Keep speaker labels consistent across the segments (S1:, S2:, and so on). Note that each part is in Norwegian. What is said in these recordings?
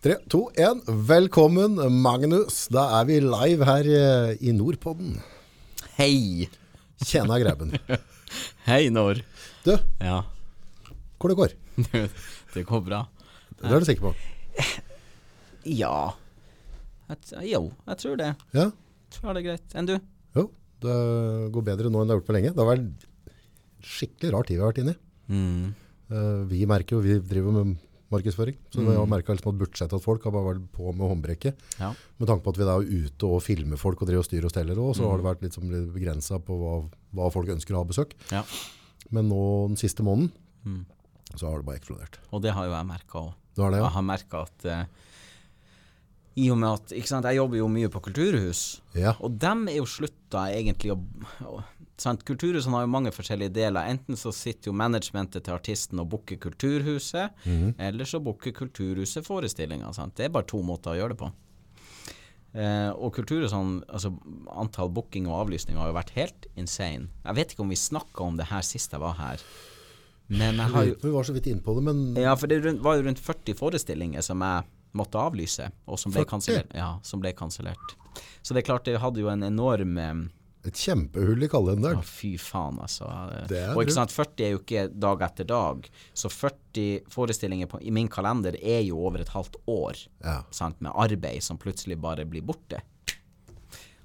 S1: Tre, to, én. Velkommen, Magnus. Da er vi live her eh, i Nordpodden.
S2: Hei.
S1: Tjena grabben.
S2: Hei, Når.
S1: Du,
S2: Ja,
S1: hvor det går?
S2: det går bra.
S1: Det er du sikker på?
S2: Ja. Jo, jeg tror det.
S1: Ja?
S2: Tror det er greit. Enn du?
S1: Jo, det går bedre nå enn det har gjort på lenge. Det har vært skikkelig rar tid vi har vært inne i.
S2: Mm.
S1: Eh, vi merker jo, vi driver med markedsføring, så jeg har merket liksom at budsjettet at folk har bare vært på med håndbrekket.
S2: Ja.
S1: Med tanke på at vi er ute og filmer folk og driver og styrer og steller og så
S2: Mm.
S1: har det vært litt, sånn litt begrenset på hva, hva folk ønsker å ha besøk.
S2: ja.
S1: Men nå den siste måneden,
S2: Mm.
S1: så har det bare eksplodert.
S2: Og det har jo jeg merka òg.
S1: Det,
S2: Jeg har merka at uh, i og med at sant, Jeg jobber jo mye på kulturhus,
S1: Ja.
S2: og dem er jo slutta egentlig å å- sant? Kulturhusene har jo mange forskjellige deler. Enten så sitter jo managementet til artisten og booker Kulturhuset, eller så booker Kulturhuset forestillinga. Det er bare to måter å gjøre det på. Eh, og kulturhusene, altså antall booking og avlysninger har jo vært helt insane. Jeg vet ikke om vi snakka om det her sist jeg var her, men jeg har jo
S1: Vi var så vidt innpå det, men
S2: ja, for det var jo rundt 40 forestillinger som jeg måtte avlyse, og som ble
S1: 40?
S2: kansellert. Ja, som ble kansellert. Så det er klart, det hadde jo en enorm eh,
S1: et kjempehull i kalenderen.
S2: Ja, fy faen, altså.
S1: Er
S2: og ikke sant, 40 er jo ikke dag etter dag, så 40 forestillinger på, i min kalender er jo over et halvt år
S1: Ja.
S2: sant, med arbeid som plutselig bare blir borte.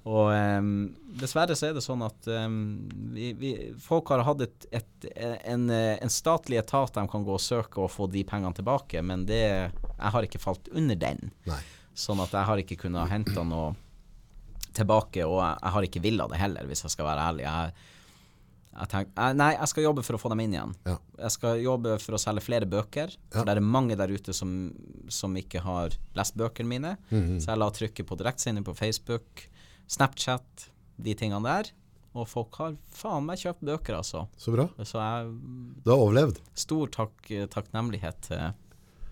S2: Og um, dessverre så er det sånn at um, vi, vi, folk har hatt et, et, en, en statlig etat de kan gå og søke og få de pengene tilbake, men det, jeg har ikke falt under den.
S1: Nei.
S2: Sånn at jeg har ikke kunnet hente noe tilbake, og jeg, har ikke villet det heller, hvis jeg skal være ærlig. Jeg, jeg tenker, nei, jeg skal jobbe for å få dem inn igjen.
S1: Ja.
S2: Jeg skal jobbe for å selge flere bøker, for
S1: Ja.
S2: det er mange der ute som, som ikke har lest bøkene mine.
S1: Mhm.
S2: Så jeg la trykket på direktsending på Facebook, Snapchat, de tingene der. Og folk har faen meg kjøpt bøker, altså.
S1: Så bra.
S2: Så jeg
S1: Du har overlevd.
S2: Stor takk, takknemlighet til,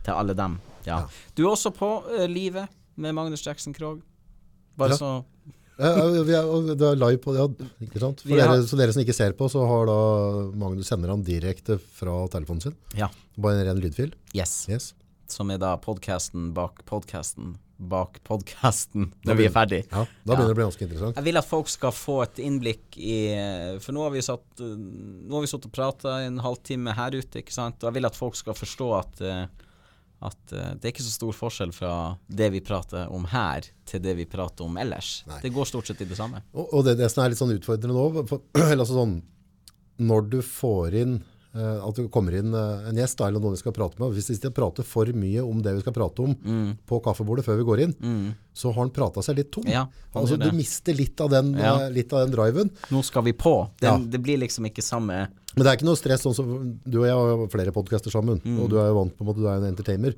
S2: til alle dem. Ja. Du er også på uh, Livet med Magnus Jackson Krogh. Bare
S1: Ja.
S2: så
S1: vi er, det er live på, ja, ikke sant? For dere, så dere som ikke ser på, så har da Magnus sender han direkte fra telefonen sin.
S2: Ja.
S1: Bare en ren lydfil.
S2: Yes.
S1: Yes.
S2: Som er da podkasten bak podkasten bak podkasten når vi er ferdig.
S1: Ja, da begynner det å bli ganske interessant.
S2: Jeg vil at folk skal få et innblikk i For nå har vi satt eh, Nå har vi sittet og prata en halvtime her ute, ikke sant. Og jeg vil at folk skal forstå at eh, at uh, det er ikke så stor forskjell fra det vi prater om her, til det vi prater om ellers.
S1: Nei.
S2: Det går stort sett i det samme.
S1: Og, og det, det som er litt sånn utfordrende nå, for, altså sånn, når du får inn, uh, at det kommer inn uh, en gjest da, eller noen vi skal prate med, hvis de prater for mye om det vi skal prate om på kaffebordet før vi går inn, så har han pratet seg litt tom.
S2: Ja,
S1: altså, du mister litt av den,
S2: Ja.
S1: eh, litt av den driven.
S2: Nå skal vi på. Den,
S1: Ja.
S2: Det blir liksom ikke samme
S1: Men det er ikke noe stress, sånn som du og jeg har flere podcaster sammen, og du er jo vant på en måte, du er en entertainer.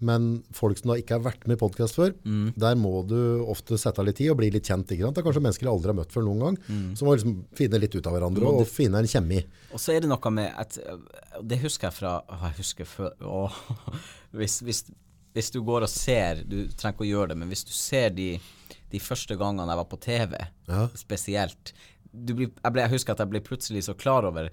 S1: Men folk som da ikke har vært med i podcast før, der må du ofte sette av litt tid og bli litt kjent. Ikke sant? Det er kanskje mennesker jeg aldri har møtt før noen gang, så må liksom finne litt ut av hverandre og finne en kjemi.
S2: Og så er det noe med at Det husker jeg fra Jeg husker før å, hvis, hvis, hvis du går og ser Du trenger ikke å gjøre det, men hvis du ser de, de første gangene jeg var på TV,
S1: Ja.
S2: spesielt du blir, jeg, ble, jeg husker at jeg ble plutselig så klar over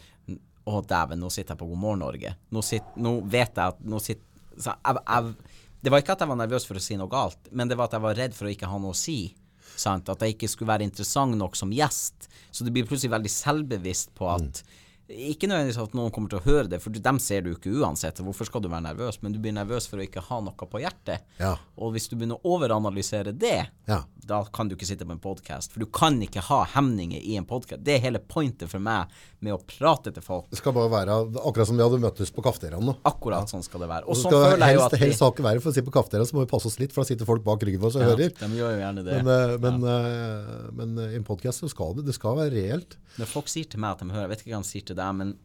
S2: Å, dæven, nå sitter jeg på God morgen Norge. Nå, sitt, nå vet jeg at nå sitter så jeg, jeg, Det var ikke at jeg var nervøs for å si noe galt, men det var at jeg var redd for å ikke ha noe å si. Sant? At jeg ikke skulle være interessant nok som gjest. Så du blir plutselig veldig selvbevisst på at Ikke nødvendigvis at noen kommer til å høre det, for dem ser du ikke uansett. Hvorfor skal du være nervøs? Men du blir nervøs for å ikke ha noe på hjertet.
S1: Ja.
S2: Og hvis du begynner å overanalysere det,
S1: Ja.
S2: da kan du ikke sitte på en podkast. For du kan ikke ha hemninger i en podkast. Det er hele pointet for meg med å prate til folk.
S1: Det skal bare være akkurat som vi hadde møttes på kafeteriaen.
S2: Akkurat sånn skal det være. Og
S1: Og
S2: sånn
S1: skal
S2: føler jeg jo at
S1: helst ikke være, for å si på kafeteriaen så må vi passe oss litt, for da sitter folk bak ryggen vår og
S2: ja,
S1: hører.
S2: De gjør jo gjerne det.
S1: Men, eh, men, eh, men eh, i en podcast så skal det, det skal være reelt.
S2: Når folk sier til meg at de hører Jeg vet ikke hva de sier til deg, men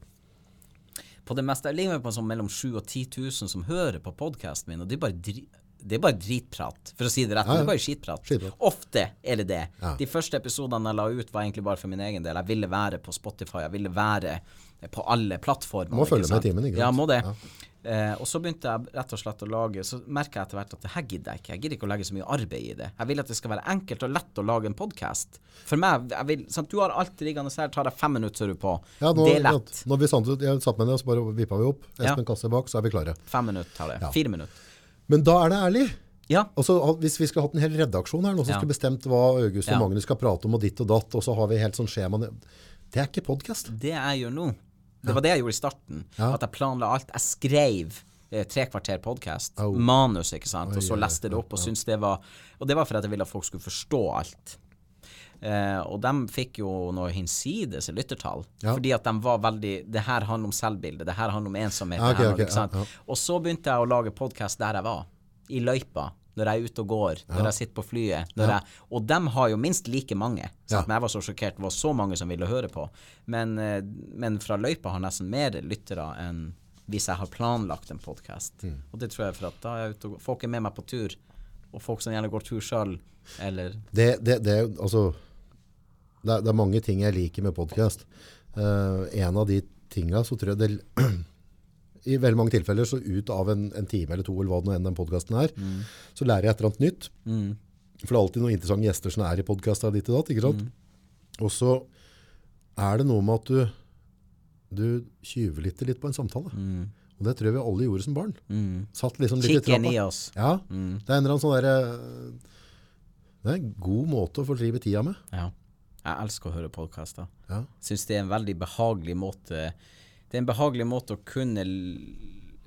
S2: på det meste Jeg ligger på sånn mellom 7 og 10 000 som hører på podkasten min, og det er bare dri, det er bare dritprat, for å si det rett.
S1: Ja, ja.
S2: Det er bare skitprat.
S1: Skitprat.
S2: Ofte er det det.
S1: Ja.
S2: De første episodene jeg la ut, var egentlig bare for min egen del. Jeg ville være på Spotify, jeg ville være på alle plattformer.
S1: Må følge med i timen, ikke sant.
S2: Ja, må det.
S1: Ja.
S2: Eh, og så begynte jeg rett og slett å lage Så merka jeg etter hvert at det her gidder jeg ikke. Jeg gidder ikke å legge så mye arbeid i det. Jeg vil at det skal være enkelt og lett å lage en podkast. For meg, vil, sant, Du har alt liggende her, tar deg fem minutter, så er du på.
S1: Ja, nå,
S2: det er lett.
S1: Når vi satt, jeg satt med det, så bare vippa vi opp.
S2: Ja.
S1: Espen Kasse bak, så er vi klare.
S2: Fem minutter tar det.
S1: Ja.
S2: Fire minutter.
S1: Men da er det ærlig.
S2: Ja.
S1: Også, hvis vi skulle hatt en hel redaksjon her nå, som
S2: Ja.
S1: skulle bestemt hva August og
S2: Ja.
S1: Magnus skal prate om og ditt og datt, og så har vi helt sånn skjema. Det er ikke podcast.
S2: Det jeg gjør nå, det var det jeg gjorde i starten. At jeg planla alt. Jeg skrev eh, tre kvarter podkast.
S1: Oh.
S2: Manus, ikke sant. og så leste det opp og syntes det var Og det var for at jeg ville at folk skulle forstå alt. Eh, og de fikk jo noe hinsides lyttertall.
S1: Ja.
S2: Fordi at de var veldig Det her handler om selvbilde, det her handler om ensomhet. Okay, her, okay,
S1: ja, ja.
S2: Og så begynte jeg å lage podkast der jeg var. I løypa. Når jeg er ute og går, når jeg sitter på flyet. Jeg, og dem har jo minst like mange.
S1: Ja.
S2: Men jeg var så sjokkert det var så mange som ville høre på. Men, eh, men fra løypa har nesten mer lyttere enn hvis jeg har planlagt en podkast.
S1: Mm.
S2: Og det tror jeg for at da er jeg ute og. Folk er med meg på tur. Og folk som gjerne går tur sjøl, eller
S1: Det, det, det, altså, det, er, det mange ting jeg liker med podcast. Uh, en av de tinga så tror jeg det I veldig mange tilfeller så ut av en, en time eller to eller hva det nå enn den podkasten er, så lærer jeg et eller annet nytt.
S2: mm,
S1: For det er alltid noen interessante gjester som er i podkasta ditt og datt. ikke sant? Og så er det noe med at du, du tjuvlytter litt på en samtale.
S2: mm,
S1: Og det tror jeg vi alle gjorde som barn.
S2: mm.
S1: Satt liksom litt
S2: Kikken i
S1: trappa.
S2: oss.
S1: Ja,
S2: Mm,
S1: det er en eller annen sånn derre Det er en god måte å fordrive tida med.
S2: ja. Jeg elsker å høre podkaster.
S1: Ja.
S2: Syns det er en veldig behagelig måte Det er en behagelig måte å kunne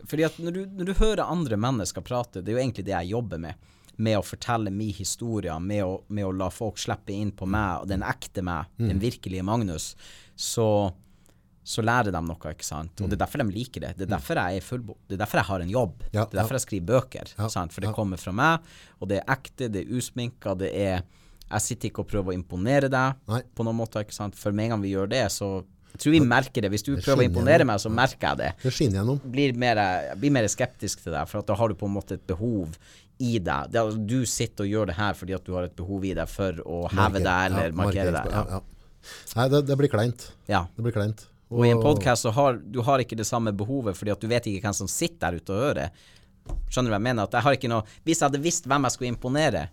S2: Fordi at når du, når du hører andre mennesker prate, det er jo egentlig det jeg jobber med. Med å fortelle min historie, med å, med å la folk slippe inn på meg, og den ekte meg,
S1: Mm.
S2: den virkelige Magnus, så, så lærer de noe, ikke sant.
S1: Mm.
S2: Og det er derfor de liker det. Det er derfor jeg er. Det er derfor jeg har en jobb.
S1: Ja,
S2: det er derfor jeg skriver bøker.
S1: Ja,
S2: Sant? For det
S1: ja.
S2: kommer fra meg, og det er ekte, det er usminka, det er Jeg sitter ikke og prøver å imponere deg
S1: Nei.
S2: på noen måte, ikke sant. For med en gang vi gjør det, så jeg tror vi merker det. Hvis du
S1: Det
S2: prøver å imponere
S1: gjennom.
S2: meg, så merker jeg det.
S1: Det skinner gjennom.
S2: Blir mer, jeg blir mer skeptisk til deg, for da har du på en måte et behov i deg. Det, er- du sitter og gjør det her fordi at du har et behov i deg for å heve deg eller
S1: Ja,
S2: markere deg.
S1: Ja,
S2: Ja.
S1: Nei, det, det blir kleint.
S2: ja.
S1: Det blir kleint.
S2: Og i en podkast så har du har ikke det samme behovet, fordi at du vet ikke hvem som sitter der ute og hører. Skjønner du hva jeg mener? At jeg har ikke noe Hvis jeg hadde visst hvem jeg skulle imponere,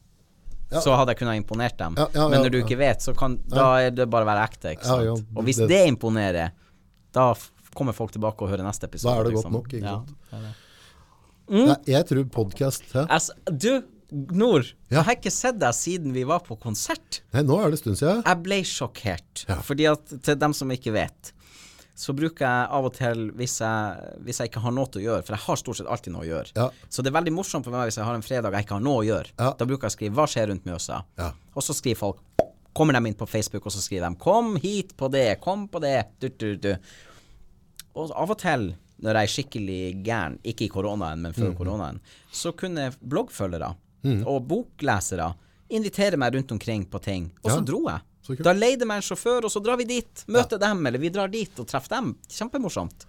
S1: Ja.
S2: så hadde jeg kunnet imponert dem.
S1: Ja, ja,
S2: Men når du
S1: ja.
S2: ikke vet, så kan Da er det bare å være ekte,
S1: Ja, ja,
S2: og hvis
S1: det-
S2: det, imponerer, da kommer folk tilbake og hører neste episode.
S1: Da er det godt
S2: liksom.
S1: nok, ikke
S2: Ja,
S1: sant?
S2: det Mm.
S1: Nei, jeg tror podkast.
S2: Altså, du, Nord,
S1: Ja.
S2: jeg har ikke sett deg siden vi var på konsert.
S1: Nei, Nå er det stund siden.
S2: Jeg ble sjokkert.
S1: Ja.
S2: Fordi at til dem som ikke vet, så bruker jeg av og til, hvis jeg, hvis jeg ikke har noe til å gjøre, for jeg har stort sett alltid noe å gjøre,
S1: Ja.
S2: så det er veldig morsomt for meg hvis jeg har en fredag jeg ikke har noe å gjøre.
S1: Ja.
S2: Da bruker jeg å skrive 'Hva skjer rundt Mjøsa?'
S1: Ja.
S2: Og så skriver folk Kommer de inn på Facebook, og så skriver de 'Kom hit på det, kom på det', du, du, du. Og av og til, når jeg er skikkelig gæren, ikke i koronaen, men
S1: Mm.
S2: før koronaen, så kunne bloggfølgere og boklesere invitere meg rundt omkring på ting, og så dro jeg. Da leide meg en sjåfør, og så drar vi dit, møter dem, eller vi drar dit og treffer dem. Kjempemorsomt.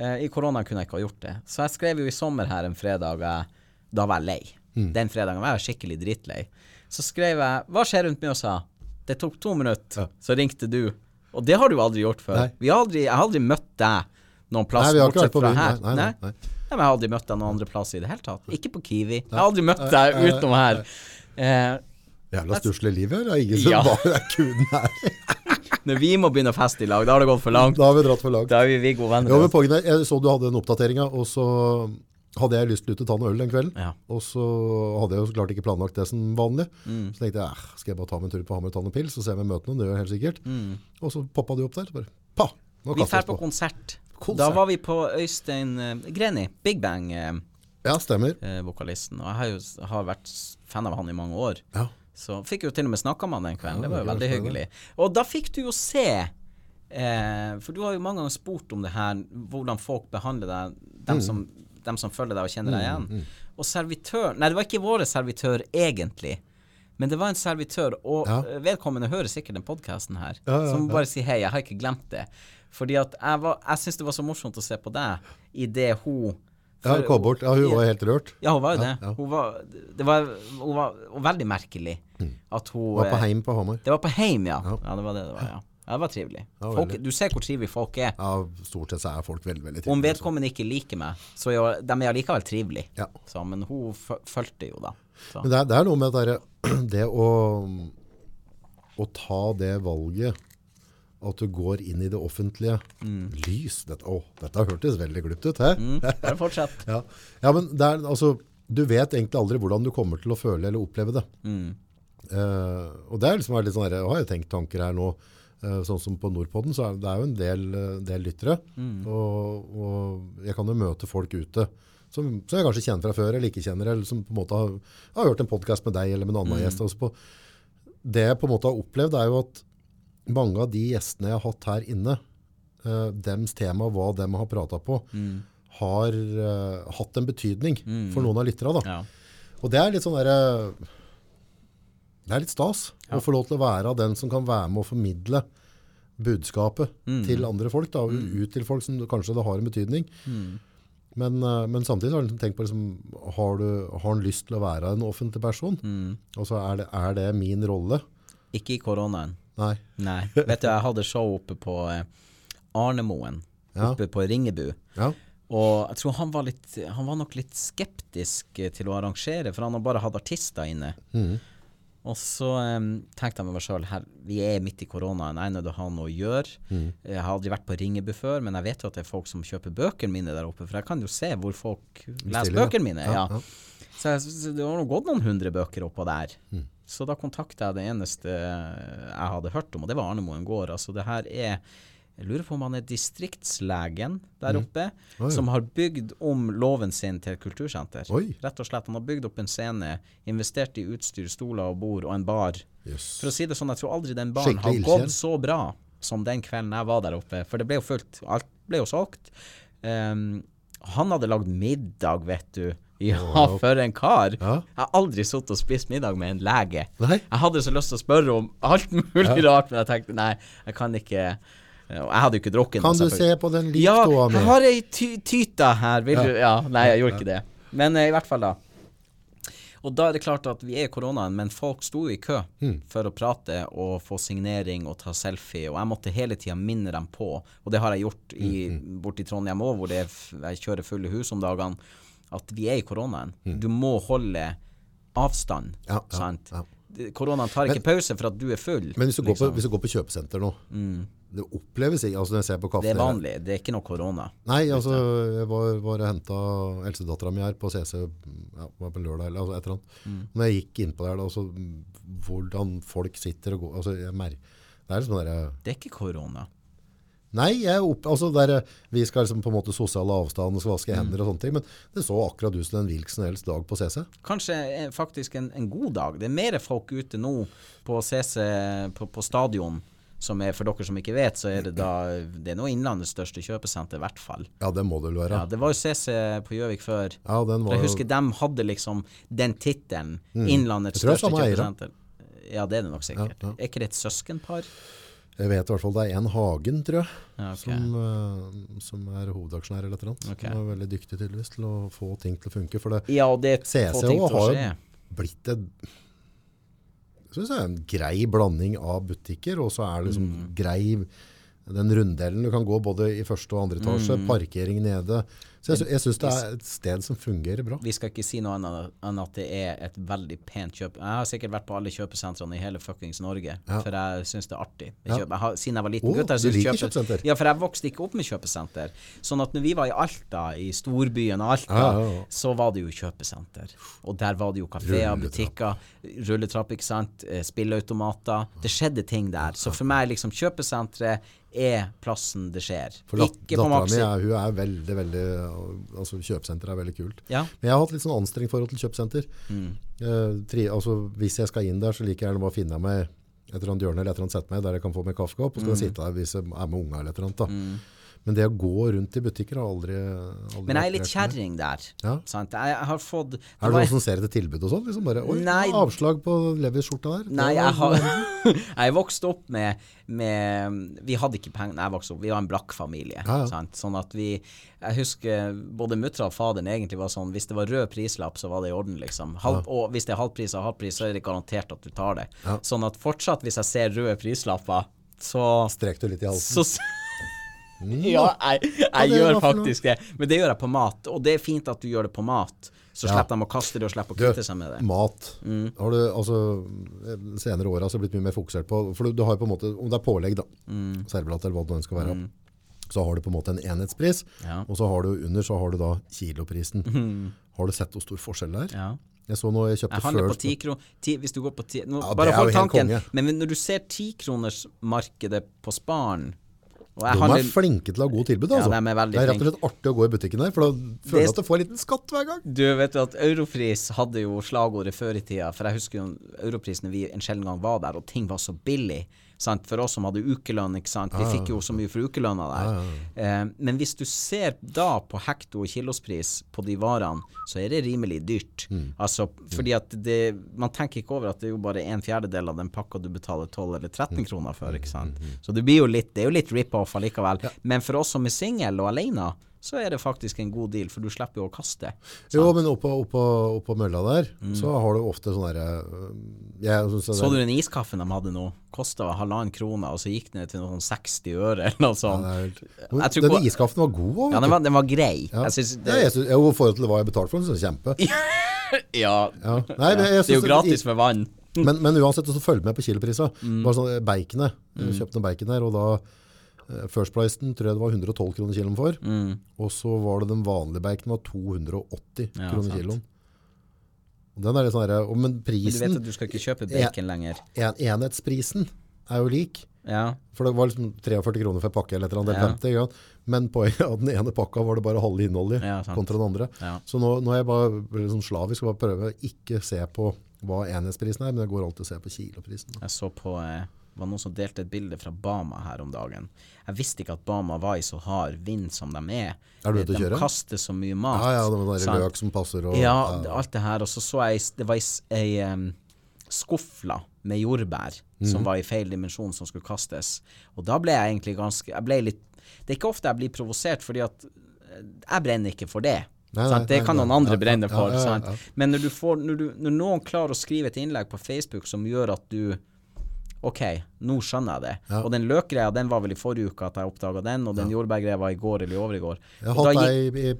S2: Eh, I korona kunne jeg ikke ha gjort det. Så jeg skrev jo i sommer her en fredag, eh, da var jeg lei.
S1: Mm.
S2: Den fredagen var jeg skikkelig dritlei. Så skrev jeg 'Hva skjer rundt Mjøsa?' Det tok to minutter,
S1: Ja.
S2: så ringte du. Og det har du aldri gjort før. Vi har aldri, jeg har aldri møtt deg noen plass
S1: Nei,
S2: bortsett fra her.
S1: Nei, nei, nei, nei.
S2: Men jeg har aldri møtt deg noen andre plass i det hele tatt. Ikke på Kiwi. Jeg har aldri møtt deg utenom her. Eh,
S1: Jævla stusslig liv her. Det er ingen som
S2: Ja.
S1: bare er kuden her.
S2: når vi må begynne å feste i lag, da har det gått for langt.
S1: Da har vi dratt for langt.
S2: Da er vi Viggo venner.
S1: Jo, men poenget er, jeg så du hadde den oppdateringa, og så hadde jeg lyst til og ta noe øl den kvelden.
S2: Ja.
S1: Og så hadde jeg jo så klart ikke planlagt det som vanlig.
S2: Mm.
S1: Så tenkte jeg, skal jeg bare ta meg en tur på Hamar og ta noen pils, og se om jeg møter noen, det gjør jeg helt sikkert. Og så poppa du opp der, bare, pa, nå
S2: Mm. Vi drar på
S1: på.
S2: konsert.
S1: Konsert.
S2: Da var vi på Øystein uh, Greni, Big Bang-vokalisten.
S1: Ja, stemmer.
S2: og jeg har jo har vært fan av han i mange år.
S1: Ja.
S2: Så fikk jo til og med snakka med han den kvelden.
S1: Ja,
S2: det var jo veldig hyggelig. Og da fikk du jo se eh, For du har jo mange ganger spurt om det her, hvordan folk behandler deg, dem,
S1: Mm.
S2: som, dem som følger deg og kjenner deg igjen. Og servitør Nei, det var ikke våre servitør egentlig. Men det var en servitør, og
S1: Ja.
S2: vedkommende hører sikkert den podkasten her,
S1: Ja, ja,
S2: som bare sier hei, jeg har ikke glemt det. Fordi at jeg, var- jeg syns det var så morsomt å se på deg i det
S1: Ja, kom bort. Ja, hun var helt rørt.
S2: ja, hun var jo
S1: Ja,
S2: det. Hun var, det var, hun var, veldig merkelig at hun
S1: Mm. Var på
S2: eh,
S1: heim på Hamar.
S2: Det var på heim, ja.
S1: Ja.
S2: Det var det det var, ja. Ja, det var trivelig.
S1: Ja,
S2: Folk, du ser hvor trivelige folk er.
S1: Ja, stort sett så er folk veldig, veldig
S2: Om
S1: trivelige. Om
S2: vedkommende ikke liker meg, så jo, de er allikevel trivelige.
S1: Ja.
S2: Så, men hun fulgte jo, da. Så.
S1: Men det er, det er noe med det, derre- det å, å ta det valget at du går inn i det offentlige. Lys. Dette, å, dette hørtes veldig glupt ut, hæ?
S2: Mm, bare fortsett.
S1: Ja. ja, men det er altså du vet egentlig aldri hvordan du kommer til å føle eller oppleve det.
S2: Mm.
S1: Eh, og det er liksom litt sånn her, jeg har jo tenkt tanker her nå, eh, sånn som på Nordpodden, så er det er jo en del, eh, del lyttere, og, og jeg kan jo møte folk ute, som, som jeg kanskje kjenner fra før, eller ikke kjenner, eller som på en måte har, har hørt en podcast med deg, eller med en annen gjest. Også på, det jeg på en måte har opplevd, er jo at mange av de gjestene jeg har hatt her inne, uh, dems tema, hva de har pratet på, har uh, hatt en betydning for noen av lyttere da.
S2: Ja.
S1: Og det er litt sånn derre Det er litt stas
S2: Ja.
S1: å få lov til å være av den som kan være med å formidle budskapet
S2: Mm.
S1: til andre folk. Da, Ut til folk som kanskje det har en betydning. Men, eh, men samtidig har jeg liksom tenkt på liksom, har, du, har han lyst til å være en offentlig person?
S2: Mm.
S1: Altså, er det, er det min rolle?
S2: Ikke i koronaen.
S1: Nei.
S2: Nei. Vet du, jeg hadde show oppe på Arnemoen, oppe Ja. på Ringebu.
S1: Ja.
S2: Og jeg tror han var, litt, han var nok litt skeptisk eh, til å arrangere, for han har bare hatt artister inne.
S1: Mm.
S2: Og så um, tenkte jeg med meg sjøl vi er midt i koronaen, jeg er nødt til å ha noe å gjøre.
S1: Mm.
S2: Jeg har aldri vært på Ringebu før, men jeg vet jo at det er folk som kjøper bøkene mine der oppe. For jeg kan jo se hvor folk leser bøkene mine.
S1: Ja,
S2: Ja. Så, jeg, så det har nå gått noen hundre bøker oppå der.
S1: Mhm.
S2: Så da kontakta jeg det eneste jeg hadde hørt om, og det var Arnemoen gård. Altså det her er Jeg lurer på om han er distriktslegen der oppe,
S1: Oi.
S2: som har bygd om låven sin til et kultursenter.
S1: Oi.
S2: Rett og slett. Han har bygd opp en scene, investert i utstyr, stoler og bord og en bar.
S1: Yes.
S2: For å si det sånn, jeg tror aldri den baren har gått så bra som den kvelden jeg var der oppe. For det ble jo fullt. Alt ble jo solgt. Um, han hadde lagd middag, vet du. Ja, for en kar.
S1: Ja.
S2: Jeg har aldri sittet og spist middag med en lege.
S1: Nei?
S2: Jeg hadde så lyst til å spørre om alt mulig rart, men jeg tenkte nei, jeg kan ikke jeg hadde jo ikke drukket
S1: Kan du se på den
S2: Ja,
S1: likståa
S2: jeg har ei ty tyta her. Vil
S1: Ja.
S2: du Ja, nei, jeg gjorde ikke det. Men eh, i hvert fall, da. Og da er det klart at vi er i koronaen, men folk sto i kø for å prate og få signering og ta selfie, og jeg måtte hele tida minne dem på, og det har jeg gjort i, borte i Trondheim òg, hvor det er jeg kjører fulle hus om dagene, at vi er i koronaen. Du må holde avstand,
S1: Ja,
S2: sant?
S1: ja.
S2: ja. Koronaen tar ikke pause for at du er full.
S1: Men hvis du, går på,
S2: liksom.
S1: hvis du går på kjøpesenter nå, det oppleves ikke, altså når jeg ser på kaffe
S2: Det er vanlig, det er ikke noe korona.
S1: Nei, altså, jeg var, var og hentet mi her på CC, ja, var på lørdag, eller altså, et eller annet.
S2: Mm.
S1: Når jeg gikk inn på der, da, altså, hvordan folk sitter og går, altså, jeg mer, det er liksom der,
S2: Det er ikke korona.
S1: Nei, jeg opp, altså der, vi skal liksom på en måte sosiale avstand og skal
S2: Mm.
S1: vaske hender og sånne ting, men det så akkurat ut som en hvilken som helst dag på CC.
S2: Kanskje eh, faktisk en, en god dag. Det er mer folk ute nå på CC på, på stadion. Som er, for dere som ikke vet, så er det da Det er nå Innlandets største kjøpesenter, i hvert fall.
S1: Ja, det må det vel være.
S2: Ja, det var jo CC på Gjøvik før.
S1: Ja, den
S2: For
S1: var
S2: jeg
S1: jo,
S2: husker de hadde liksom den tittelen. Innlandets
S1: Jeg det er
S2: største kjøpesenter. Ja, det er det nok sikkert.
S1: Ja, ja.
S2: Er ikke det et søskenpar?
S1: Jeg vet i hvert fall det er en Hagen, tror jeg,
S2: Ja, ok.
S1: som, eh, som er hovedaksjonær eller et eller annet.
S2: Okay.
S1: Som er veldig dyktig tydeligvis til å få ting til å funke, for det
S2: Ja, det
S1: CC
S2: få ting til å
S1: har jo blitt et jeg synes det er en grei blanding av butikker, og så er det liksom
S2: Mm.
S1: grei den runddelen. Du kan gå både i første og andre etasje,
S2: Mm.
S1: parkering nede. Så jeg, jeg synes det er et sted som fungerer bra.
S2: Vi skal ikke si noe annet enn at det er et veldig pent kjøp. Jeg har sikkert vært på alle kjøpesentrene i hele fuckings Norge,
S1: Ja.
S2: for jeg syns det er artig. Jeg har, siden jeg var liten
S1: oh,
S2: gutt, jeg
S1: liker
S2: kjøpe-
S1: kjøpesenter?
S2: Ja, for jeg vokste ikke opp med kjøpesenter. Sånn at når vi var i Alta, i storbyen Alta,
S1: Ja, ja, ja.
S2: så var det jo kjøpesenter. Og der var det jo kafeer, butikker, rulletrapp, ikke sant, eh, spilleautomater. Det skjedde ting der. Så for meg, liksom, kjøpesenteret er plassen det skjer.
S1: For
S2: Ikke på
S1: dattera mi
S2: Maxi.
S1: er, er veldig, veldig altså Kjøpesenter er veldig kult.
S2: Ja.
S1: Men jeg har hatt litt sånn anstrengt forhold til kjøpesenter.
S2: Mm.
S1: Eh, tri, altså, hvis jeg skal inn der, så liker jeg gjerne bare å finne meg et eller annet hjørne eller et eller annet sette meg der jeg kan få meg kaffekopp, og så kan
S2: Mm.
S1: jeg sitte der hvis jeg er med unga eller et eller annet. Da. Men det å gå rundt i butikker har aldri, aldri
S2: Men jeg er litt kjerring der.
S1: Ja.
S2: Sant? Jeg, har fått det
S1: Er det noen som ser etter tilbud og sånn? Liksom bare, Oi,
S2: Nei.
S1: avslag på Levis-skjorta der.
S2: Nei, jeg har Jeg vokste opp med, med Vi hadde ikke penger da jeg vokste opp. Vi var en blakk familie.
S1: Ja, ja.
S2: Sånn at vi Jeg husker både muttra og faderen egentlig var sånn Hvis det var rød prislapp, så var det i orden, liksom. Halv, Og hvis det er halvpris og halvpris, så er det garantert at du tar det. Sånn at fortsatt, hvis jeg ser røde prislapper, så
S1: Strek du litt i halsen.
S2: så Ja, jeg, jeg gjør faktisk det. Men det gjør jeg på mat. Og det er fint at du gjør det på mat. Så
S1: Ja.
S2: slipper de å kaste det og slipper å kvitte seg med det.
S1: Mat.
S2: Mm.
S1: Har du, altså, senere åra har det blitt mye mer fokusert på For du, du har jo på en måte Om det er pålegg, da.
S2: Mm.
S1: Servelat eller hva det nå skal være. Så har du på en måte en enhetspris,
S2: Ja.
S1: og så har du under så har du da kiloprisen. Har du sett hvor stor forskjell det er?
S2: Ja.
S1: Jeg så noe jeg kjøpte
S2: Jeg handler på
S1: First
S2: ti kroner ti, Hvis du går på ti nå,
S1: Ja,
S2: Bare hold tanken. Men når du ser tikronersmarkedet på Sparen
S1: De
S2: handler,
S1: er flinke til å ha god tilbud,
S2: Ja,
S1: altså.
S2: de er
S1: det er rett og slett artig å gå i butikken der, for da føler
S2: Det-
S1: du at du får en liten skatt hver gang.
S2: Du vet jo at Europris hadde jo slagordet før i tida, for jeg husker jo Europris når vi en sjelden gang var der, og ting var så billig. Sant? For oss som hadde ukelønn, ikke sant. Vi fikk jo så mye for ukelønna der. Eh, men hvis du ser da på hekto- og kilospris på de varene, så er det rimelig dyrt. Altså, fordi at det Man tenker ikke over at det er jo bare en fjerdedel av den pakka du betaler 12 eller 13 kroner for, ikke sant. Så det blir jo litt Det er jo litt rip-off allikevel. Men for oss som er single og alene, så er det faktisk en god deal, for du slipper jo å kaste.
S1: Jo, men oppå, oppå, oppå mølla der, så har du ofte sånn derre øh,
S2: Mm. Så
S1: er-
S2: du den iskaffen de hadde nå? Kosta halvannen krone, og så gikk den ned til noen 60 øre eller noe sånt.
S1: det er den
S2: på-
S1: iskaffen var god òg,
S2: Ja, den var, den var grei.
S1: Ja.
S2: Jeg synes
S1: Ja, jeg synes, jo, I forhold til hva jeg betalte for den, så kjempe.
S2: ja,
S1: Ja. Nei, men
S2: det er jo gratis med vann.
S1: Men, men uansett, så følg med på kiloprisene.
S2: Mm.
S1: Bare sånn, baconet. Jeg kjøpte noe bacon her, og da eh, First Pricen tror jeg det var 112 kroner kiloen for. Og så var det den vanlige bacon var 280
S2: Mm. Ja,
S1: kroner kiloen. Den er litt sånn her, men prisen
S2: Men du vet at du skal ikke kjøpe bacon lenger.
S1: en, enhetsprisen, er jo lik.
S2: Ja.
S1: For det var liksom 43 kroner for en pakke eller et eller annet,
S2: Ja.
S1: 50, ikke sant? Men poenget at den ene pakka var det bare halve innholdet i
S2: Ja,
S1: kontra den andre.
S2: Ja.
S1: Så nå, nå er jeg bare liksom slavisk og bare prøve å ikke se på hva enhetsprisen er, men jeg går alltid og ser på kiloprisen.
S2: Jeg så på eh, var noen som delte et bilde fra Bama her om dagen. Jeg visste ikke at Bama var i så hard vind som de er.
S1: Er du ute å
S2: de
S1: kjøre?
S2: kaster så mye mat.
S1: Ja, ja, det var der løk som passer og
S2: Ja, alt det her. Og så så jeg det var ei, em, skuffla med jordbær
S1: mm.
S2: som var i feil dimensjon som skulle kastes. Og da ble jeg egentlig ganske Jeg ble litt Det er ikke ofte jeg blir provosert, fordi at eh, jeg brenner ikke for det.
S1: Nei, nei,
S2: Det kan noen andre
S1: Ja,
S2: brenne
S1: ja,
S2: for.
S1: ja, ja, ja.
S2: Men når, du får, når, du, når noen klarer å skrive et innlegg på Facebook som gjør at du Ok, nå skjønner jeg det.
S1: Ja.
S2: Og den løkgreia den var vel i forrige uke at jeg oppdaga den, og den jordbærgreia var i går eller i overgår.
S1: Jeg har hatt ei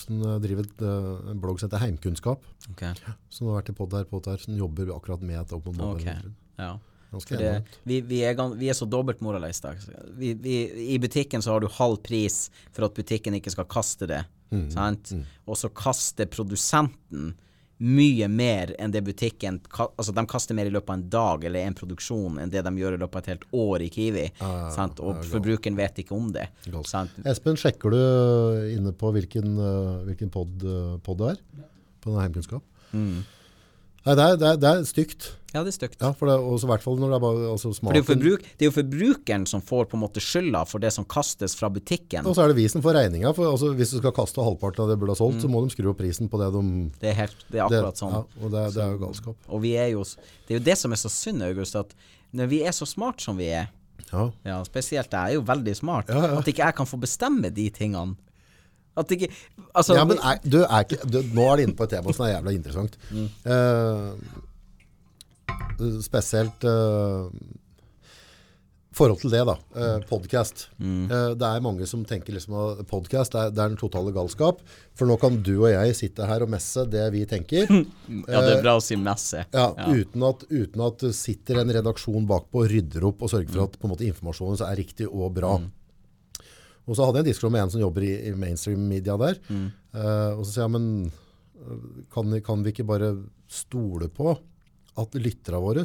S1: som driver et, en blogg som heter Heimkunnskap,
S2: okay.
S1: som har vært i podd her, podd her, som jobber akkurat med et opp mot
S2: ok, ja. Det, vi, vi, er, vi er så dobbeltmoralister. Vi, vi, I butikken så har du halv pris for at butikken ikke skal kaste det.
S1: Mm,
S2: Sant? Og så kaster produsenten mye mer enn det butikken Altså de kaster mer i løpet av en dag eller en produksjon enn det de gjør i løpet av et helt år i Kiwi. sant? Og forbrukeren vet ikke om det. Sant?
S1: Espen, sjekker du inne på hvilken, uh, hvilken pod, uh, pod det er? På denne Heimkunnskap? Nei, det er, det, er, det er stygt.
S2: Ja, det er stygt.
S1: Ja, for det, også hvert fall når det er bare altså,
S2: For er,
S1: smaken.
S2: forbruk, det er jo forbrukeren som får på en måte skylda for det som kastes fra butikken.
S1: Og så er det vi som får regninga. For altså, hvis du skal kaste halvparten av det du burde ha solgt, så må de skru opp prisen på det de
S2: Det er, helt, det er akkurat sånn.
S1: Ja, og det, er- det jo galskap.
S2: Og vi er jo Det er jo det som er så synd, August, at når vi er så smart som vi er,
S1: Ja.
S2: ja, spesielt jeg er jo veldig smart, at ikke jeg kan få bestemme de tingene. At ikke Altså
S1: Ja, men er, du er ikke, du, nå er du inne på et tema som er jævla interessant.
S2: Mm.
S1: Uh, spesielt uh, forhold til det, da. Uh, podcast.
S2: Mm.
S1: Eh, det er mange som tenker liksom at podcast er, det er den totale galskap. For nå kan du og jeg sitte her og messe det vi tenker.
S2: Ja, det er bra å si messe.
S1: Ja, Uten, at, uten at sitter en redaksjon bakpå og rydder opp og sørger for at på en måte, informasjonen er riktig og bra. Og så hadde jeg en diskusjon med en som jobber i, i mainstream-media der. Eh, og så sier jeg, men øh, kan, kan vi ikke bare stole på at lytterne våre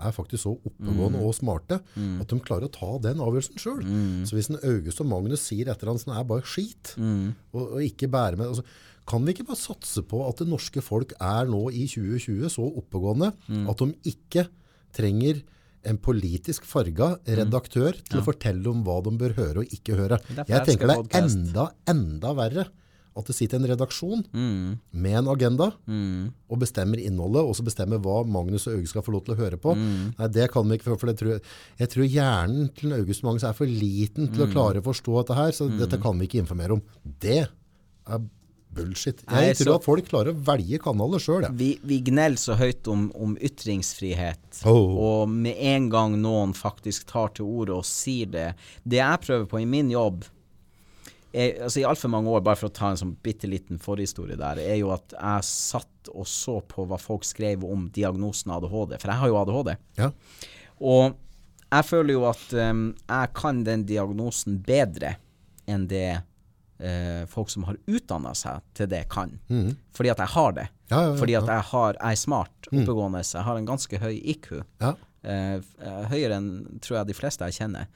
S1: er faktisk så oppegående og smarte at de klarer å ta den avgjørelsen sjøl. Så hvis en August og Magnus sier et eller annet som er bare skit, og, og ikke bærer med altså, Kan vi ikke bare satse på at det norske folk er nå i 2020 så oppegående at de ikke trenger en politisk farga redaktør til å fortelle om hva de bør høre og ikke høre. Jeg tenker det er enda, enda verre at det sitter en redaksjon
S2: Mm.
S1: med en agenda og bestemmer innholdet, og så bestemmer hva Magnus og Auge skal få lov til å høre på.
S2: Mm.
S1: Nei, det kan vi ikke, for tror jeg, tror hjernen til August Magnus er for liten til
S2: Mm.
S1: å klare å forstå dette her, så dette kan vi ikke informere om. Det er bullshit.
S2: Nei,
S1: Jeg tror
S2: så-
S1: at folk klarer å velge kanaler sjøl, jeg.
S2: Vi, vi gneller så høyt om, om ytringsfrihet,
S1: Oh.
S2: og med en gang noen faktisk tar til orde og sier det Det jeg prøver på i min jobb, er, altså i altfor mange år, bare for å ta en sånn bitte liten forhistorie der, er jo at jeg satt og så på hva folk skrev om diagnosen ADHD, for jeg har jo ADHD.
S1: Ja.
S2: Og jeg føler jo at um, jeg kan den diagnosen bedre enn det eh, folk som har utdanna seg til det, kan. Fordi at jeg har det.
S1: Mhm. Ja, ja, ja,
S2: Fordi at jeg, har, jeg er smart, oppegående, jeg har en ganske høy IQ.
S1: Ja.
S2: Eh, eh, høyere enn tror jeg de fleste jeg kjenner.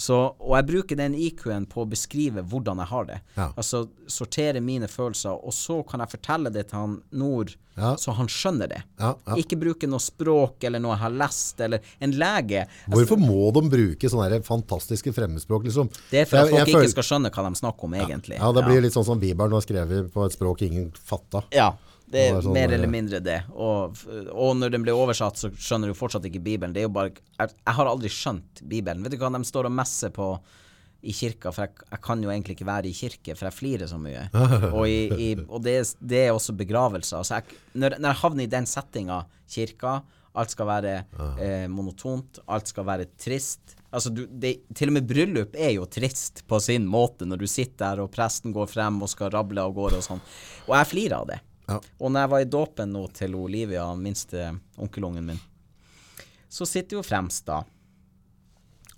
S2: Så, og jeg bruker den IQ-en på å beskrive hvordan jeg har det.
S1: Ja.
S2: Altså sortere mine følelser, og så kan jeg fortelle det til han Nord,
S1: Ja.
S2: så han skjønner det.
S1: Ja, ja.
S2: Ikke bruke noe språk eller noe jeg har lest, eller en lege.
S1: Hvorfor må de bruke sånne fantastiske fremmedspråk, liksom?
S2: Det er for at
S1: Jeg- jeg
S2: folk
S1: føler-
S2: ikke skal skjønne hva de snakker om, egentlig.
S1: Ja, det blir litt sånn som Bibelen var skrevet på et språk ingen fatta.
S2: Ja, det
S1: Det
S2: er
S1: sånn
S2: mer eller mindre det. Og, og når den ble oversatt, så skjønner du fortsatt ikke Bibelen. Det er jo bare Jeg, jeg har aldri skjønt Bibelen. Vet du hva de står og messer på i kirka? For jeg, jeg kan jo egentlig ikke være i kirke, for jeg flirer så mye. og i, i, og det, det er også begravelser. Altså jeg, når, når jeg havner i den settinga, kirka, alt skal være eh, monotont, alt skal være trist. Altså du, det, til og med bryllup er jo trist på sin måte, når du sitter der og presten går frem og skal rable av gårde og sånn. Og jeg flirer av det.
S1: Ja.
S2: Og når jeg var i dåpen nå til Olivia, minste onkelungen min, så sitter jo fremst da.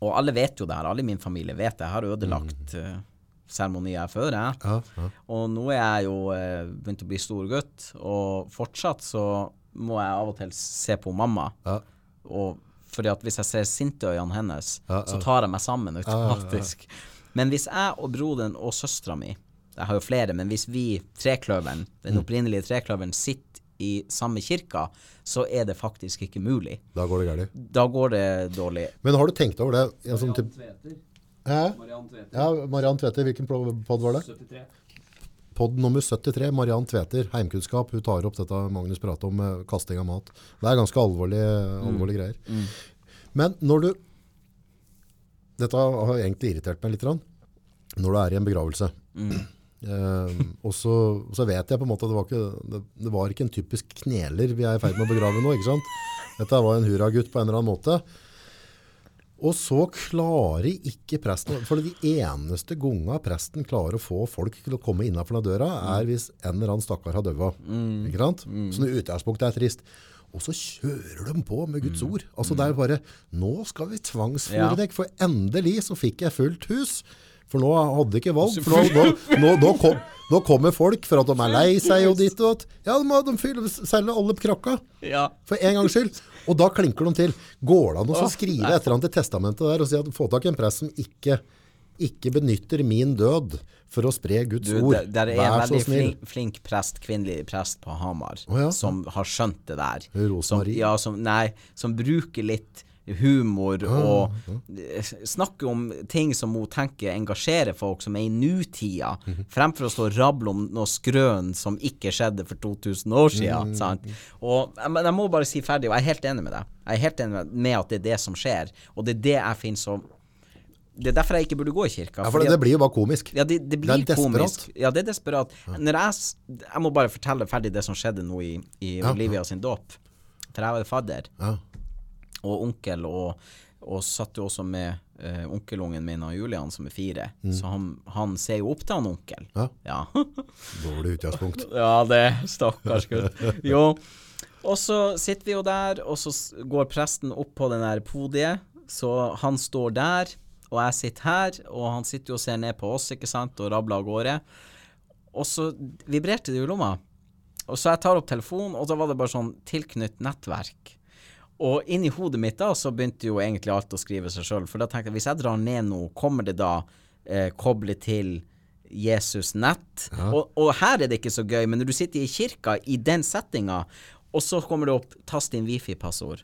S2: Og alle vet jo det her, alle i min familie vet det. Jeg har ødelagt uh, seremonier før, jeg.
S1: Ja, ja.
S2: Og nå er jeg jo uh, begynt å bli stor gutt, og fortsatt så må jeg av og til se på mamma.
S1: Ja.
S2: Og fordi at hvis jeg ser sinteøynene hennes,
S1: Ja, ja.
S2: så tar jeg meg sammen automatisk. Men hvis jeg og broderen og søstera mi, jeg har jo flere, men hvis vi, trekløveren, den
S1: Mm.
S2: opprinnelige trekløveren, sitter i samme kirka, så er det faktisk ikke mulig.
S1: Da går det galt.
S2: Da går det dårlig.
S1: Men har du tenkt over det? En Tveter. typ, Hæ?
S3: Mariann Tveter.
S1: Ja, Mariann Tveter, hvilken pod var det?
S3: 73.
S1: Podd nummer 73, Mariann Tveter, heimkunnskap. Hun tar opp dette Magnus prater om, kasting av mat. Det er ganske alvorlige, alvorlige greier. Men når du Dette har egentlig irritert meg litt. Når du er i en begravelse. Eh, og så, så vet jeg på en måte at det var ikke, det, det var ikke en typisk kneler vi er i ferd med å begrave nå. ikke sant? Dette var en hurragutt på en eller annen måte. Og så klarer ikke presten For de eneste gangene presten klarer å få folk til å komme innenfor den døra, er hvis en eller annen stakkar har døva. Ikke sant? Så i utgangspunktet er trist. Og så kjører de på med Guds ord. Altså Det er jo bare Nå skal vi tvangsfòre deg, for endelig så fikk jeg fullt hus. For nå hadde de ikke valg. For nå, nå, nå, nå, kom, nå kommer folk for at de er lei seg og ditt og datt. Ja, de må de fyller, selge alle krakka.
S2: Ja.
S1: For en gangs skyld. Og da klinker de til. Går det an å skrive et eller annet i testamentet der og si at få tak i en prest som ikke, ikke benytter min død for å spre Guds
S2: Du,
S1: ord.
S2: Det, det er en veldig flink, flink prest, kvinnelig prest på Hamar,
S1: oh, ja.
S2: som har skjønt det der. Som,
S1: Rosemarie?
S2: ja, som, nei, som bruker litt humor
S1: Ah,
S2: og snakke snakker om ting som hun tenker engasjerer folk, som er i nutida,
S1: Mhm.
S2: fremfor å stå og rable om noe skrøn som ikke skjedde for 2000 år siden.
S1: Mhm.
S2: Sant? Og, eh, men jeg må bare si ferdig, og jeg er helt enig med deg. Jeg er helt enig med- at det er det som skjer, og det er det jeg finner så Det er derfor jeg ikke burde gå i kirka.
S1: Ja, for det, blir jo bare komisk.
S2: ja, det, det blir
S1: Det
S2: komisk. Ja, det er desperat. Når jeg, jeg må bare fortelle ferdig det som skjedde nå i, i Olivia sin dåp. For jeg var fadder
S1: Ja.
S2: Og onkel, og, og satt jo også med eh, onkelungen min og Julian, som er fire. Så han, han ser jo opp til han onkel.
S1: Ja.
S2: Ja.
S1: Dårlig utgangspunkt.
S2: Ja, det Stakkars gutt. Jo. Og så sitter vi jo der, og så går presten opp på den der podiet. Så han står der, og jeg sitter her, og han sitter jo og ser ned på oss, ikke sant, og rabler av gårde. Og så vibrerte det jo i lomma. Og så jeg tar opp telefonen, og da var det bare sånn tilknytt nettverk. Og inni hodet mitt da, så begynte jo egentlig alt å skrive seg sjøl. For da tenkte jeg, hvis jeg drar ned nå, kommer det da eh, koble til Jesus nett? Og, og her er det ikke så gøy, men når du sitter i kirka i den settinga, og så kommer det opp 'tast inn wifi-passord'.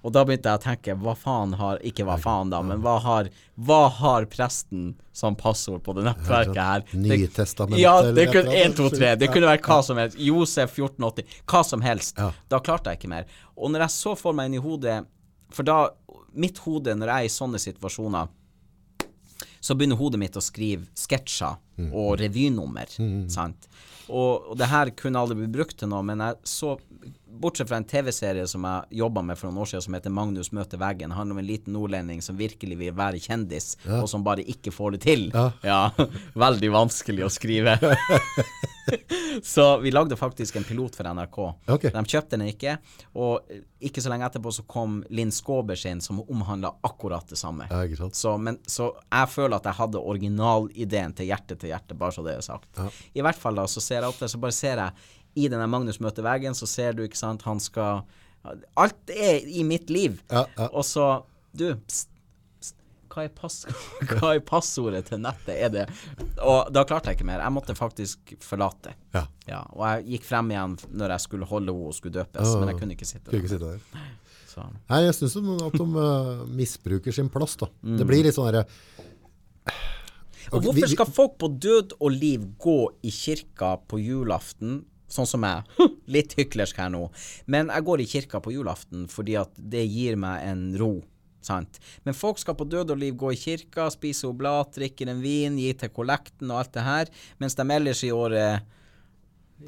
S2: Og da begynte jeg å tenke, hva faen har Ikke hva faen, da, men hva har, hva har presten som passord på det nettverket her? Nye
S1: testamenter.
S2: Ja, det kunne
S1: eller
S2: 1, 2, 3. Det kunne vært hva som helst. Josef 1480. Hva som helst. Da klarte jeg ikke mer. Og når jeg så for meg inn i hodet For da Mitt hode, når jeg er i sånne situasjoner, så begynner hodet mitt å skrive sketsjer og revynummer. Sant? Og, og det her kunne aldri bli brukt til noe, men jeg så bortsett fra en TV-serie som jeg jobba med for noen år siden, som heter 'Magnus møter veggen'. Handler om en liten nordlending som virkelig vil være kjendis, og som bare ikke får det til.
S1: Ja.
S2: Veldig vanskelig å skrive. så vi lagde faktisk en pilot for NRK.
S1: Okay.
S2: De kjøpte den ikke, og ikke så lenge etterpå så kom Linn Skåber sin, som omhandla akkurat det samme.
S1: Ja.
S2: Så, men, så jeg føler at jeg hadde originalideen til hjerte til hjerte, bare så det er sagt. I hvert fall da, så ser jeg opp der, så bare ser jeg i denne Magnus møter veggen, så ser du, ikke sant, han skal Alt er i mitt liv.
S1: Ja, ja.
S2: Og så Du, pst, pst, hva er, pass, hva er passordet til nettet? Er det Og da klarte jeg ikke mer. Jeg måtte faktisk forlate.
S1: Ja.
S2: Ja, og jeg gikk frem igjen når jeg skulle holde henne og skulle døpes, men jeg kunne ikke sitte
S1: kunne
S2: der.
S1: ikke sitte der.
S2: Så.
S1: Nei, jeg syns at de uh, misbruker sin plass, da.
S2: Mm.
S1: Det blir litt sånn herre
S2: Og hvorfor skal folk på død og liv gå i kirka på julaften, sånn som meg? Litt hyklersk her nå. Men jeg går i kirka på julaften fordi at det gir meg en ro. Sant? Men folk skal på død og liv gå i kirka, spise oblat, drikke en vin, gi til kollekten og alt det her, mens de ellers i året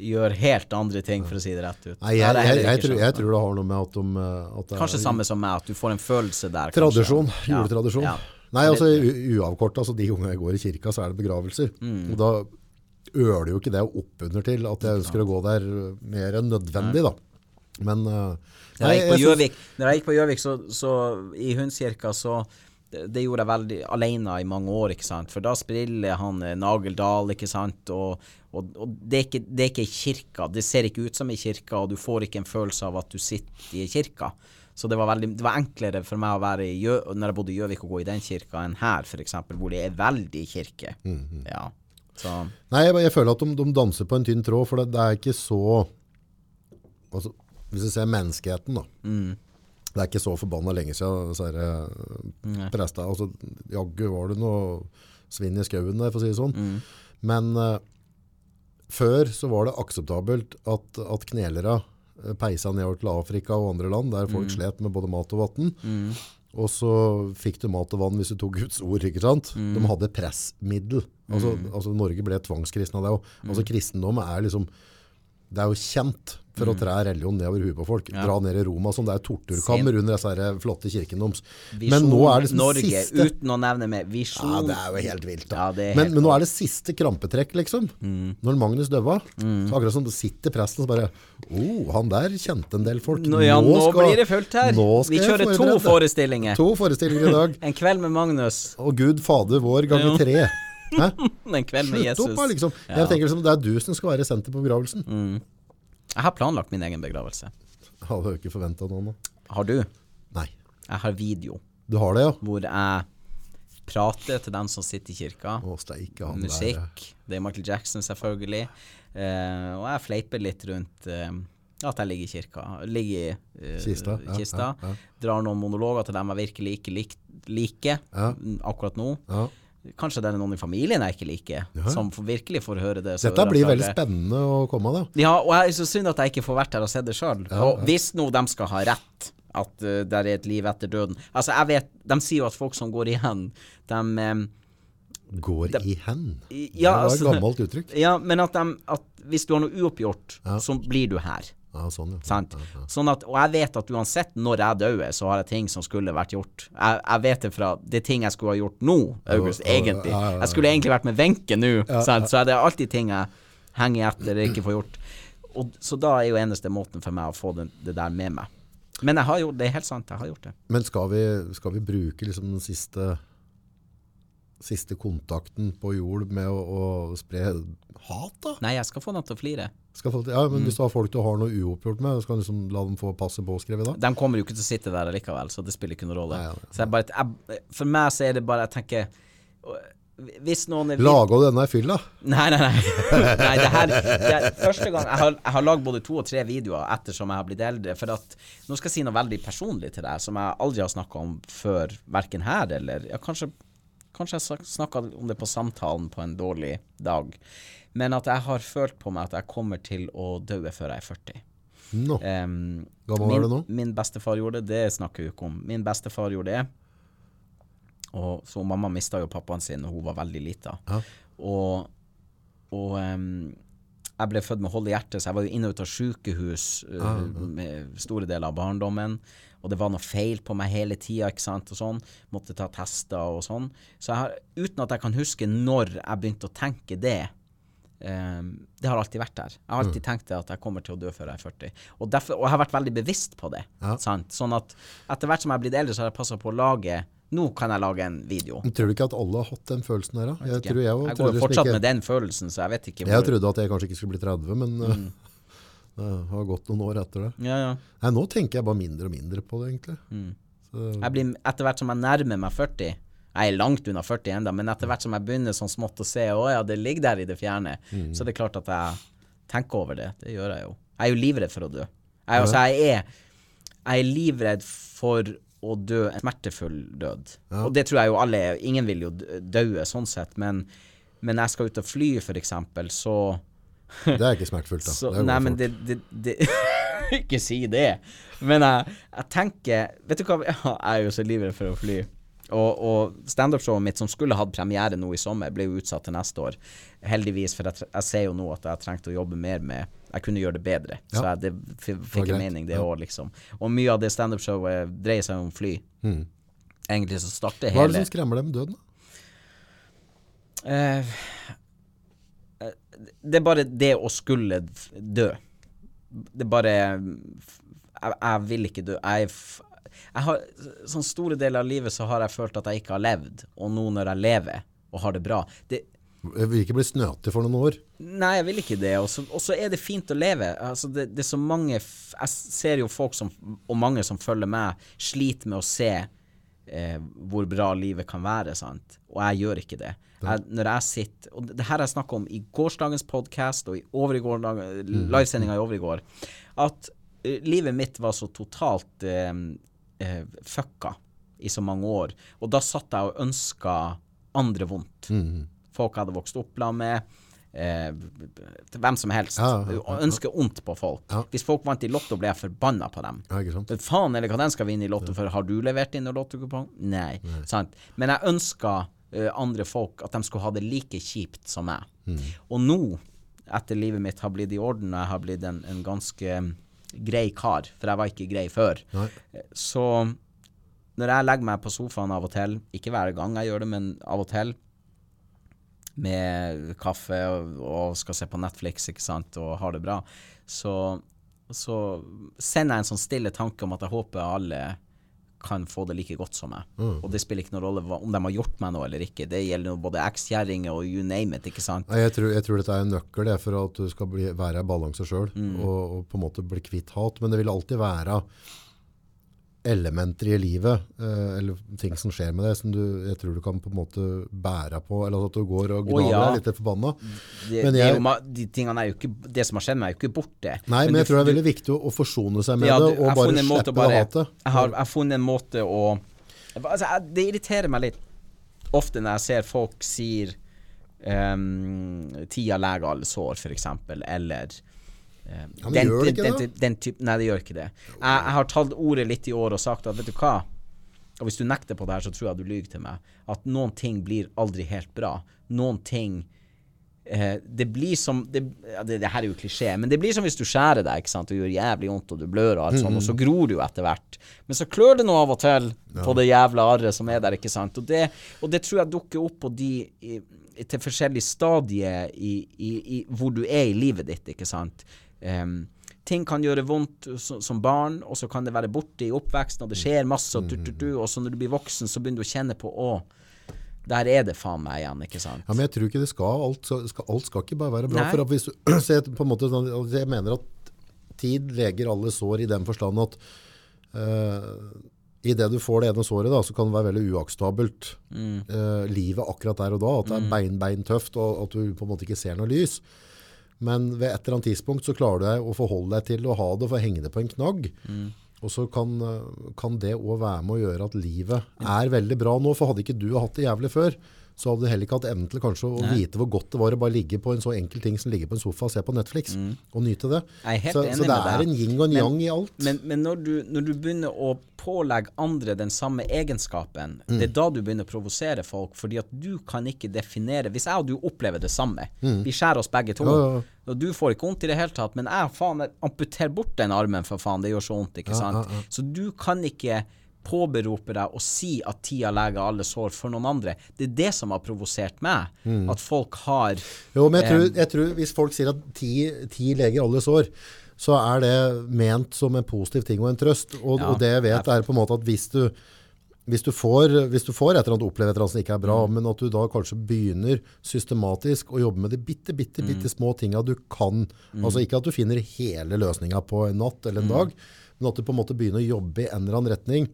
S2: gjør helt andre ting, for å si det rett ut.
S1: Nei, jeg, jeg, jeg, tror, jeg tror det har noe med at de eh, at det
S2: Kanskje
S1: er
S2: samme som meg, at du får en følelse der.
S1: Tradisjon.
S2: Kanskje.
S1: Juletradisjon.
S2: Ja.
S1: Nei, altså uavkorta, altså de gangene jeg går i kirka, så er det begravelser.
S2: Mm.
S1: Og da øler jo ikke det opp under til at jeg ønsker å gå der uh, mer enn nødvendig, da. Men uh,
S2: Når jeg når jeg gikk på Gjøvik så, så i Hundskirka, så det, gjorde jeg veldig alene i mange år, ikke sant. For da spiller han eh, Nageldal, ikke sant. Og, og, og det, er ikke, det er ikke kirka. Det ser ikke ut som i kirka, og du får ikke en følelse av at du sitter i kirka. Så det var, veldig, det var enklere for meg å være i Gjø, når jeg bodde i Gjøvik, å gå i den kirka enn her, f.eks., hvor det er veldig kirke.
S1: Mm,
S2: Ja. Så
S1: Nei, jeg, jeg føler at de, de danser på en tynn tråd, for det, det er ikke så altså, Hvis du ser menneskeheten, da.
S2: Mm.
S1: Det er ikke så forbanna lenge siden disse presta altså, Jaggu var det noe svinn i skauen der, for å si det sånn.
S2: Mm.
S1: Men uh, før så var det akseptabelt at, at knelere eh, peisa nedover til Afrika og andre land, der
S2: Mm.
S1: folk slet med både mat og vann. Og så fikk du mat og vann hvis du tok Guds ord, ikke sant?
S2: Mm.
S1: De hadde pressmiddel. Altså, altså Norge ble tvangskristna det òg.
S2: Mm.
S1: Altså kristendom er liksom Det er jo kjent for å tre religion nedover huet på folk. Dra ned i Roma som det er torturkammer under disse flotte kirkene deres. Men nå er det liksom
S2: Norge,
S1: siste
S2: uten å nevne mer. visjon
S1: ja, det er jo helt vilt.
S2: Ja, er
S1: men, men nå er det siste krampetrekk, liksom. Når Magnus døva,
S2: Mm.
S1: så akkurat som det sitter presten og så bare oh, han der kjente en del folk.
S2: Nå, ja, nå, blir det fullt her.
S1: nå skal
S2: Vi kjører to forestillinger.
S1: To forestillinger i dag.
S2: En kveld med Magnus,
S1: Og Gud fader vår ganger tre. Hæ?
S2: en kveld med
S1: Slutt
S2: Jesus.
S1: opp, da, liksom.
S2: Ja. Mm.
S1: Jeg tenker liksom, Det er du som skal være senter på begravelsen.
S2: Jeg har planlagt min egen begravelse.
S1: Hadde jo ikke forventa noe annet.
S2: Har du?
S1: Nei.
S2: Jeg har video
S1: Du har det, ja?
S2: hvor jeg prater til dem som sitter i kirka.
S1: Å, steike han der.
S2: Musikk. Det er Michael Jackson, selvfølgelig. Uh, og jeg fleiper litt rundt uh, at jeg ligger i kirka. Ligger i uh,
S1: Kista, ja,
S2: kista.
S1: ja, ja.
S2: Drar noen monologer til dem jeg virkelig ikke lik, liker
S1: Ja.
S2: mm, akkurat nå.
S1: Ja.
S2: Kanskje det er noen i familien jeg ikke liker, som virkelig får høre det. så
S1: Dette blir veldig spennende å komme av, da.
S2: Ja, og jeg er så synd at jeg ikke får vært her og sett det sjøl. Og hvis nå de skal ha rett, at uh, det er et liv etter døden Altså, jeg vet De sier jo at folk som går igjen, de um,
S1: Går i hen.
S2: ja,
S1: det var
S2: altså-
S1: et gammelt uttrykk.
S2: Ja, men at, de, at hvis du har noe uoppgjort, så blir du her.
S1: Ja, sånn, ja.
S2: Sant? Sånn at, og jeg vet at uansett når jeg dør, så har jeg ting som skulle vært gjort. Jeg, jeg vet det fra Det er ting jeg skulle ha gjort nå, August,
S1: ja,
S2: egentlig.
S1: ja, ja, ja.
S2: Jeg skulle egentlig vært med Wenche nå, sant? så er det alltid ting jeg henger etter og ikke får gjort. Og, så da er jo eneste måten for meg å få det, det der med meg. Men jeg har gjort, det er helt sant, jeg har gjort det.
S1: Men skal vi, skal vi bruke liksom den siste, siste kontakten på jord med å, å spre hat, da?
S2: Nei, jeg skal få dem til å flire.
S1: Skal folk, ja,
S2: Mm.
S1: Hvis du har folk du har noe uoppgjort med, så kan du liksom la dem få passet påskrevet da?
S2: De kommer jo ikke til å sitte der likevel, så det spiller ikke noen rolle.
S1: Nei, ja,
S2: Så jeg bare, jeg, for meg så er det bare Jeg tenker Hvis noen er
S1: Laga du denne i fylla?
S2: Nei, nei, nei. nei det her det er første gang Jeg har, jeg har lagd både to og tre videoer ettersom jeg har blitt eldre. For at Nå skal jeg si noe veldig personlig til deg, som jeg aldri har snakka om før, verken her eller ja, kanskje, kanskje jeg snakka om det på samtalen på en dårlig dag. Men at jeg har følt på meg at jeg kommer til å dø før jeg er 40.
S1: Nå.
S2: Um,
S1: Gammel
S2: min,
S1: er du nå?
S2: Min bestefar gjorde det, det snakker vi ikke om. Min bestefar gjorde det. Og så mamma mista jo pappaen sin da hun var veldig lita.
S1: Ja.
S2: Og, og um, jeg ble født med hold i hjertet, så jeg var jo inne og ut av sykehus uh, med store deler av barndommen. Og det var noe feil på meg hele tida, ikke sant, og sånn. Måtte ta tester og sånn. Så har, uten at jeg kan huske når jeg begynte å tenke det, um, det har alltid vært der. Jeg har alltid tenkt at jeg kommer til å dø før jeg er 40. Og, derfor, og jeg har vært veldig bevisst på det.
S1: Ja.
S2: Sant? Sånn at etter hvert som jeg har blitt eldre, så har jeg passa på å lage Nå kan jeg lage en video.
S1: Men Tror du ikke at alle har hatt den følelsen der? da? Jeg, jeg,
S2: jeg,
S1: jeg
S2: går jo fortsatt
S1: ikke,
S2: med den følelsen, så jeg vet ikke
S1: Jeg trodde at jeg kanskje ikke skulle bli 30, men
S2: Mm.
S1: Det har gått noen år etter det.
S2: Ja, ja.
S1: Nei, nå tenker jeg bare mindre og mindre på det, egentlig.
S2: Mm. Blir, etter hvert som jeg nærmer meg 40 Jeg er langt unna 40 enda, men etter hvert som jeg begynner sånn smått å se Å ja, det ligger der i det fjerne,
S1: Mm.
S2: så er det klart at jeg tenker over det. Det gjør jeg jo. Jeg er jo livredd for å dø. Jeg, altså, jeg er Jeg er livredd for å dø en smertefull død. Og det tror jeg jo alle er. Ingen vil jo dø- sånn sett, men, men jeg skal ut og fly, eksempel, så
S1: det er ikke smertefullt, da.
S2: så,
S1: Det
S2: nei, men det, det, det Ikke si det. Men jeg, jeg tenker Vet du hva, jeg er jo så livredd for å fly. Og, og standup-showet mitt, som skulle hatt premiere nå i sommer, ble jo utsatt til neste år. Heldigvis, for jeg, jeg ser jo nå at jeg trengte å jobbe mer med Jeg kunne gjøre det bedre. Så jeg, det fikk en mening, det òg, liksom. Og mye av det standup-showet dreier seg om fly.
S1: Mm.
S2: Egentlig så starter
S1: Hva er det
S2: hele
S1: som skremmer deg med døden? da?
S2: Uh, Det er bare det å skulle dø. Det er bare Jeg, jeg vil ikke dø. Jeg, jeg har Sånn store deler av livet så har jeg følt at jeg ikke har levd, og nå når jeg lever og har det bra det,
S1: Jeg vil ikke bli snøtig for noen år.
S2: Nei, jeg vil ikke det. Og så- er det fint å leve. Altså, det, det er så mange Jeg ser jo folk som, og mange som følger meg, sliter med å se eh, hvor bra livet kan være, sant. Og jeg gjør ikke det. Jeg, når jeg sitter Og det, her har jeg snakka om i gårsdagens podkast og i over i livesendinga i over i går, at eh, livet mitt var så totalt eh, eh, fucka i så mange år. Og da satt jeg og ønska andre vondt folk jeg hadde vokst opp med. Eh, til hvem som helst.
S1: Ja, ja, ja,
S2: ønsker ondt på folk. Hvis folk vant i Lotto, ble jeg forbanna på dem. Faen eller hva den skal vinne i Lotto for? Har du levert inn en lottokupong? Nei. Sant? Men jeg ønska andre folk at de skulle ha det like kjipt som meg.
S1: Mm.
S2: Og nå, etter livet mitt har blitt i orden, og jeg har blitt en, en ganske grei kar, for jeg var ikke grei før,
S1: Nei.
S2: så når jeg legger meg på sofaen av og til, ikke hver gang jeg gjør det, men av og til, med kaffe og, og skal se på Netflix, ikke sant, og har det bra, så, så sender jeg en sånn stille tanke om at jeg håper alle kan få det like godt som meg. Og det spiller ikke noen rolle hva- om de har gjort meg noe eller ikke. Det gjelder både ekskjerringer og you name it, ikke sant.
S1: Jeg tror, jeg tror dette er en nøkkel det, for at du skal bli, være i balanse sjøl
S2: Mm.
S1: og, og på en måte bli kvitt hat. Men det vil alltid være elementer i livet, eh, eller ting som skjer med deg, som du, jeg tror du kan på en måte bære på, eller at du går og gnager
S2: ja.
S1: deg litt forbanna.
S2: Det,
S1: Men jeg-
S2: de tingene er jo ikke Det som har skjedd meg, er jo ikke borte.
S1: Nei, men,
S2: men
S1: jeg tror det er
S2: du-
S1: veldig viktig å, forsone seg med
S2: Ja,
S1: det,
S2: du- det,
S1: og bare slippe
S2: bare-
S1: det hatet.
S2: Jeg har, jeg har funnet en måte å altså, jeg, Det irriterer meg litt ofte når jeg ser folk sier um, 'tida leger alle sår', eksempel, eller
S1: Ja, men gjør det ikke
S2: den,
S1: det?
S2: den, type, Nei, det gjør ikke det. Jeg, jeg har tatt ordet litt i år og sagt at vet du hva, og hvis du nekter på det her, så tror jeg du lyver til meg, at noen ting blir aldri helt bra. Noen ting eh, Det blir som det, ja, det, det her er jo klisjé, men det blir som hvis du skjærer deg ikke sant, og gjør jævlig vondt, og du blør og alt sånt, og så gror du jo etter hvert. Men så klør det nå av og til på det jævla arret som er der, ikke sant. Og det, og det tror jeg dukker opp på de i, i- til forskjellige stadier i, i, i hvor du er i livet ditt, ikke sant. Em, ting kan gjøre vondt så, som barn, og så kan det være borte i oppveksten, og det skjer masse, og, du, du, du, og så når du blir voksen, så begynner du å kjenne på å, der er det faen meg igjen, ikke sant.
S1: Ja, men jeg tror ikke det skal alt, skal, alt skal ikke bare være bra.
S2: Nei.
S1: For hvis ser på en måte, sånn- altså jeg mener at tid leger alle sår i den forstand at uh, i det du får det ene såret, da, så kan det være veldig uakseptabelt eh, livet akkurat der og da. At det er bein, bein tøft, og at du på en måte ikke ser noe lys. Men ved et eller annet tidspunkt så klarer du deg å forholde deg til å ha det, for å henge det på en knagg. Og så kan, eh, kan det òg være med å gjøre at livet er veldig bra nå. For hadde ikke du hatt det jævlig før, så hadde du heller ikke hatt evnen til kanskje å vite hvor godt det var å bare ligge på en så enkel ting som ligge på en sofa og se på Netflix, og nyte det.
S2: Mm. Jeg er helt
S1: så, så det er en yin og en yang i alt.
S2: Men, men når, du, når du begynner å pålegge andre den samme egenskapen,
S1: Mm.
S2: det er da du begynner å provosere folk, fordi at du kan ikke definere Hvis jeg og du opplever det samme, vi skjærer oss begge to,
S1: Mm. Ja, ja, ja.
S2: og du får ikke vondt i det hele tatt, men jeg faen jeg amputerer bort den armen, for faen, det gjør så vondt, ikke sant? Så du kan ikke påberope deg å si at tida leger alle sår for noen andre. Det er det som har provosert meg,
S1: Mm.
S2: at folk har
S1: Jo, men jeg tror, jeg tror hvis folk sier at ti, ti leger alle sår, så er det ment som en positiv ting og en trøst. Og,
S2: Ja.
S1: og det jeg vet er på en måte at hvis du, hvis du får, hvis du får et eller annet oppleve et eller annet som ikke er bra,
S2: Mm.
S1: men at du da kanskje begynner systematisk å jobbe med de bitte, bitte,
S2: Mm.
S1: bitte små tinga du kan. Altså ikke at du finner hele løsninga på en natt eller en
S2: Mm.
S1: dag, men at du på en måte begynner å jobbe i en eller annen retning.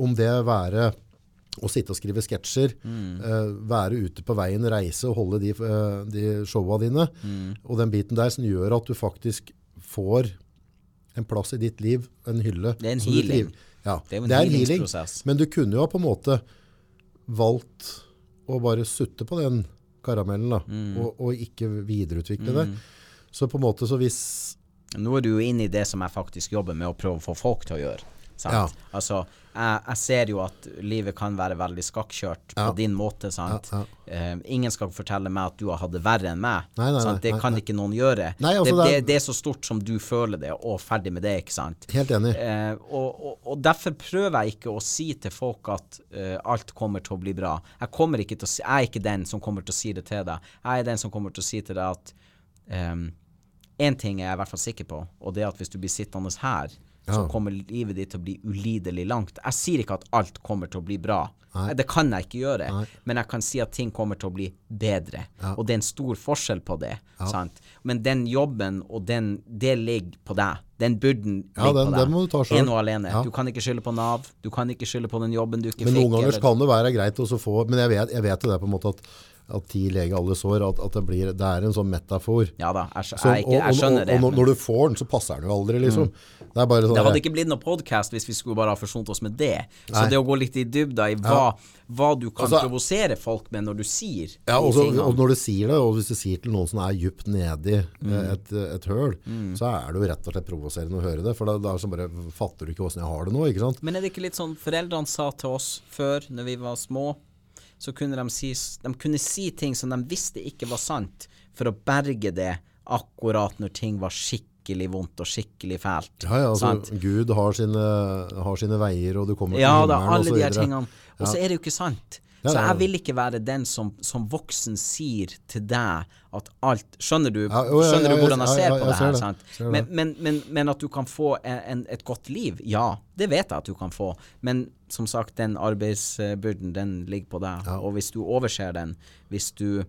S1: Om det være å sitte og skrive sketsjer, eh, være ute på veien, reise og holde de, uh, de showa dine, og den biten der som gjør at du faktisk får en plass i ditt liv, en hylle.
S2: Det er en healing.
S1: Ja,
S2: Det er en
S1: det er healing, men du kunne jo på en måte valgt å bare sutte på den karamellen, da,
S2: Mm.
S1: og, og ikke videreutvikle det. Så på en måte, så hvis
S2: Nå er du jo inne i det som jeg faktisk jobber med å prøve å få folk til å gjøre. Sant?
S1: Ja.
S2: Altså, jeg, jeg ser jo at livet kan være veldig skakkjørt
S1: Ja.
S2: på din måte. Sant?
S1: Ja,
S2: Eh, ingen skal fortelle meg at du har hatt det verre enn meg.
S1: Nei, nei, nei,
S2: Det kan ikke noen gjøre.
S1: Altså,
S2: det,
S1: det
S2: det,
S1: er-
S2: så stort som du føler det, og ferdig med det, ikke sant.
S1: Helt enig.
S2: Eh, og, og, og derfor prøver jeg ikke å si til folk at uh, alt kommer til å bli bra. Jeg, si, jeg er ikke den som kommer til å si det til deg. Jeg er den som kommer til å si til deg at Én ting er jeg i hvert fall sikker på, og det er at hvis du blir sittende her, så kommer livet ditt til å bli ulidelig langt. Jeg sier ikke at alt kommer til å bli bra.
S1: Nei.
S2: Det kan jeg ikke gjøre.
S1: Nei.
S2: Men jeg kan si at ting kommer til å bli bedre.
S1: Ja.
S2: Og det er en stor forskjell på det. Sant? Men den jobben og den, det ligger på deg. Den byrden
S1: Ja,
S2: ligger
S1: den-
S2: på deg.
S1: du ta selv.
S2: En og alene.
S1: Ja.
S2: Du kan ikke skylde på Nav. Du kan ikke skylde på den jobben du ikke
S1: Men
S2: fikk.
S1: noen ganger
S2: eller-
S1: kan det være greit å få Men jeg vet, jeg vet jo det på en måte at, at ti leger alle sår, at, at det, blir, det er en sånn metafor.
S2: Ja da, jeg, skjø-
S1: Så-
S2: jeg, ikke, jeg
S1: og,
S2: skjønner det.
S1: og, når-
S2: og,
S1: når du får den, så passer den jo aldri, liksom. Det er bare sånn
S2: Det hadde ikke blitt noe podkast hvis vi skulle bare ha forsont oss med det. Så
S1: Nei.
S2: det å gå litt i dybda i hva, hva du kan
S1: Altså-
S2: provosere folk med når du sier
S1: Ja,
S2: de
S1: og, og når du sier det, og hvis du sier til noen som er djupt nedi
S2: Mm.
S1: eh, et, et høl, så er det jo rett og slett provoserende å høre det. For da, da det sånn bare fatter du ikke åssen jeg har det nå, ikke sant?
S2: Men er det ikke litt sånn foreldrene sa til oss før, når vi var små, så kunne de si, de kunne si ting som de visste ikke var sant, for å berge det akkurat når ting var skikkelig vondt og skikkelig fælt.
S1: Ja, ja, altså? Gud har sine, har sine veier, og du kommer til
S2: ja,
S1: himmelen,
S2: tingene. Og så er det jo ikke sant. Så jeg vil ikke være den som, som voksen sier til deg at alt Skjønner du, skjønner du hvordan jeg ser på det her? Sant? Men, men, men, men at du kan få en, et godt liv, ja. Det vet jeg at du kan få. Men som sagt, den arbeidsbyrden, den ligger på deg. Og hvis du overser den, hvis du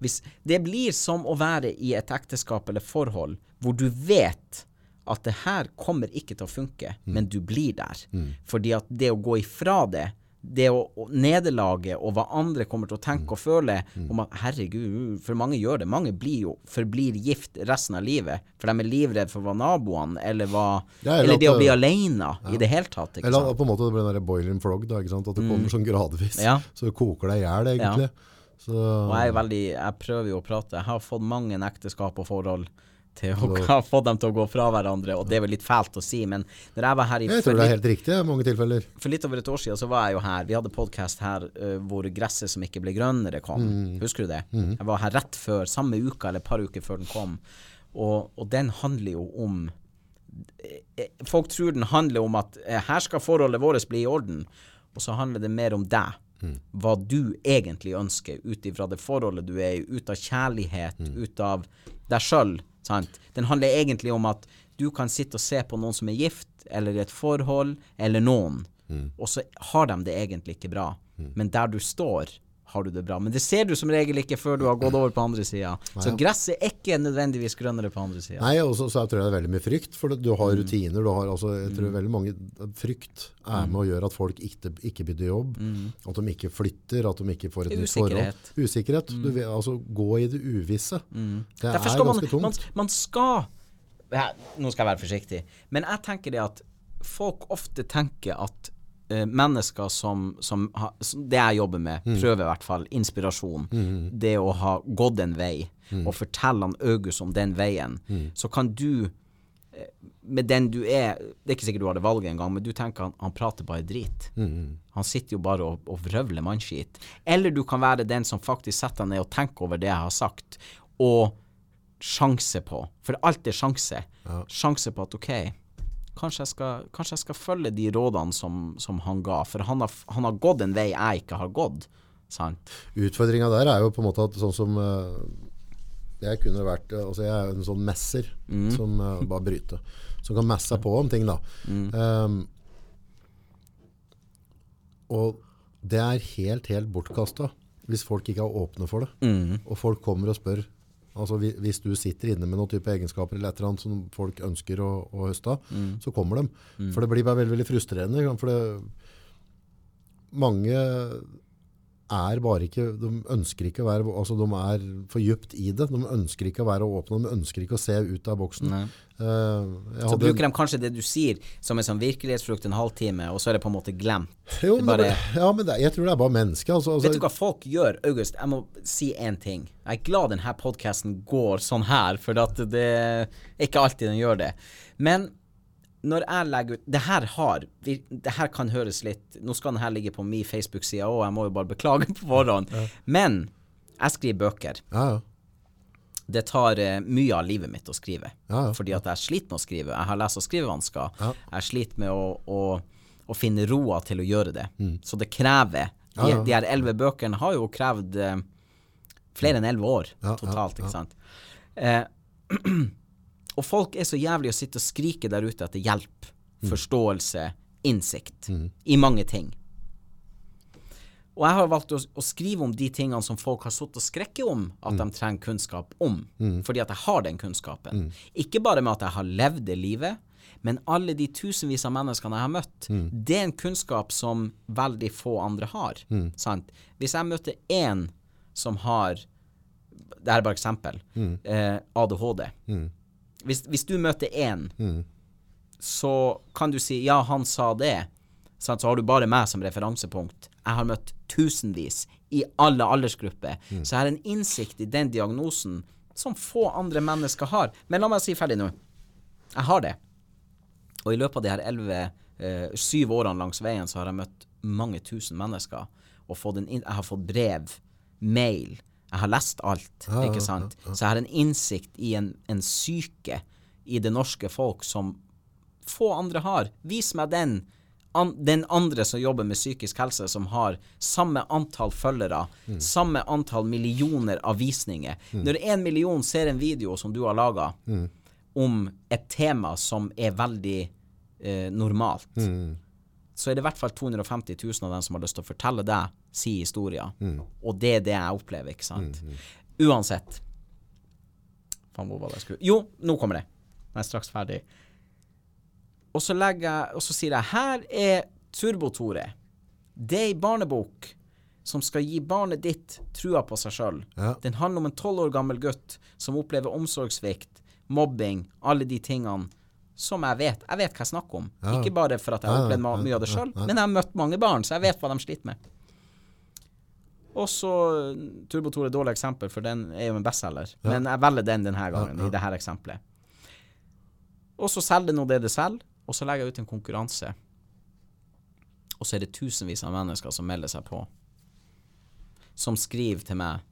S2: hvis, Det blir som å være i et ekteskap eller forhold hvor du vet at det her kommer ikke til å funke,
S1: Mm.
S2: men du blir der. Fordi at det å gå ifra det, det å, å nederlaget og hva andre kommer til å tenke
S1: Mm.
S2: og føle om at herregud, for mange gjør det. Mange blir jo, forblir gift resten av livet, for de er livredde for hva naboene, eller hva
S1: Ja, eller
S2: Eller det å bli alene i det hele tatt.
S1: Eller på en måte det blir den der boiling frog, da, at det kommer sånn gradvis.
S2: Mm. Ja.
S1: Så det koker deg i hjel, egentlig. Så,
S2: Og jeg veldig Jeg prøver jo å prate. Jeg har fått mange ekteskap og forhold til å ha fått dem til å gå fra hverandre, og det er vel litt fælt å si, men når jeg var her i
S1: jeg tror det er helt riktig i mange tilfeller.
S2: for litt over et år siden så var jeg jo her. Vi hadde podkast her uh, hvor gresset som ikke ble grønnere kom. Husker du det? Jeg var her rett før, samme uka eller et par uker før den kom. Og, og den handler jo om eh, Folk tror den handler om at eh, her skal forholdet vårt bli i orden, og så handler det mer om deg. Hva du egentlig ønsker ut ifra det forholdet du er i, ut av kjærlighet, ut av deg sjøl. Den handler egentlig om at du kan sitte og se på noen som er gift, eller i et forhold, eller noen, og så har de det egentlig ikke bra. Men der du står, har du det bra. Men det ser du som regel ikke før du har gått over på andre sida. Så gresset er ikke nødvendigvis grønnere på andre sida.
S1: Nei, og så, så tror jeg det er veldig mye frykt, for du
S2: Mm.
S1: har rutiner, du har, altså, jeg tror veldig mange, frykt er
S2: Mm.
S1: med å gjøre at folk ikke, ikke bytter jobb, at de ikke flytter, at de ikke får et nytt.
S2: Mm.
S1: forhold. Usikkerhet. Du vil altså, gå i det uvisse. Det
S2: Derfor
S1: er
S2: man,
S1: ganske tungt.
S2: man, man skal ja, Nå skal jeg være forsiktig, men jeg tenker det at folk ofte tenker at mennesker som, som ha, som Det jeg jobber med, prøver i hvert fall inspirasjon. Det å ha gått en vei, og fortelle han August om den veien, så kan du eh, med den du er Det er ikke sikkert du har det valget engang, men du tenker han, han prater bare drit. Han sitter jo bare og, og vrøvler mannskit. Eller du kan være den som faktisk setter deg ned og tenker over det jeg har sagt, og sjanse på. For alt er sjanse. Sjanse på at OK, kanskje jeg skal, kanskje jeg skal følge de rådene som, som han ga. For han har, han har gått en vei jeg ikke har gått. Sant?
S1: Utfordringa der er jo på en måte at sånn som eh, Jeg kunne vært eh, Altså jeg er en sånn messer som eh, bare bryter. Som kan messe på om ting, da. Um, og det er helt, helt bortkasta hvis folk ikke er åpne for det. Og folk kommer og spør. Altså Hvis du sitter inne med noen type egenskaper eller et eller annet som folk ønsker å, å høste av, så kommer de. For det blir bare veldig, veldig frustrerende. For det, mange er bare ikke De ønsker ikke å være altså De er for djupt i det. De ønsker ikke å være åpne. De ønsker ikke å se ut av boksen. Eh,
S2: Så bruker de kanskje det du sier som en sånn virkelighetsflukt en halvtime, og så er det på en måte glemt.
S1: jo, men,
S2: bare-
S1: ja, men det, jeg tror det er bare mennesker. Altså, altså,
S2: Vet du hva folk gjør, August? Jeg må si én ting. Jeg er glad denne podkasten går sånn her, for at det er ikke alltid den gjør det. Men når jeg legger ut Det her har Det her kan høres litt Nå skal den her ligge på min Facebook-side òg, jeg må jo bare beklage på forhånd. Men jeg skriver bøker.
S1: Ja, ja.
S2: Det tar uh, mye av livet mitt å skrive.
S1: Ja, ja.
S2: Fordi at jeg sliter med å skrive. Jeg har lese- og skrivevansker.
S1: Ja.
S2: Jeg sliter med å, å, å finne roa til å gjøre det. Så det krever
S1: Mm. Ja, ja.
S2: De, de her elleve bøkene har jo krevd uh, flere enn elleve år
S1: Ja, ja,
S2: totalt,
S1: ja.
S2: ikke sant. Eh, og folk er så jævlig å sitte og skrike der ute etter hjelp,
S1: Mm.
S2: forståelse, innsikt i mange ting. Og jeg har valgt å, å skrive om de tingene som folk har sittet og skrekket om at de trenger kunnskap om, fordi at jeg har den kunnskapen. Ikke bare med at jeg har levd det livet, men alle de tusenvis av menneskene jeg har møtt. Det er en kunnskap som veldig få andre har. Sant? Hvis jeg møter én som har Det er bare eksempel. Eh, ADHD. Hvis, hvis du møter én, så kan du si ja, han sa det. Så har du bare meg som referansepunkt. Jeg har møtt tusenvis i alle aldersgrupper. Så jeg har en innsikt i den diagnosen som få andre mennesker har. Men la meg si ferdig nå. Jeg har det. Og i løpet av de her elleve, eh, syv årene langs veien, så har jeg møtt mange tusen mennesker. Og fått en jeg har fått brev, mail. Jeg har lest alt,
S1: Ja,
S2: ikke sant.
S1: ja.
S2: Så jeg har en innsikt i en, en syke i det norske folk som få andre har. Vis meg den, an, den andre som jobber med psykisk helse, som har samme antall følgere,
S1: Mm.
S2: samme antall millioner av visninger. Når en million ser en video som du har laga
S1: Mm.
S2: om et tema som er veldig eh, normalt,
S1: Mm.
S2: Så er det i hvert fall 250 000 av dem som har lyst til å fortelle deg si historie.
S1: Mm.
S2: Og det er det jeg opplever, ikke sant. Uansett. Faen, hvor var det jeg skulle Jo, nå kommer det. Jeg er straks ferdig. Og så legger jeg Og så sier jeg her er Turbo-Tore. Det er ei barnebok som skal gi barnet ditt trua på seg sjøl.
S1: Ja.
S2: Den handler om en tolv år gammel gutt som opplever omsorgssvikt, mobbing, alle de tingene som jeg vet. Jeg vet hva jeg snakker om.
S1: Ja.
S2: Ikke bare for at jeg har
S1: Ja, ja,
S2: opplevd mye av det
S1: ja,
S2: sjøl, men jeg har møtt mange barn, så jeg vet hva de sliter med. Og så Turbo-Tore er et dårlig eksempel, for den er jo en bestselger. Men jeg velger den denne gangen, i dette eksempelet. Og så selger det nå det det selger, og så legger jeg ut en konkurranse. Og så er det tusenvis av mennesker som melder seg på. Som skriver til meg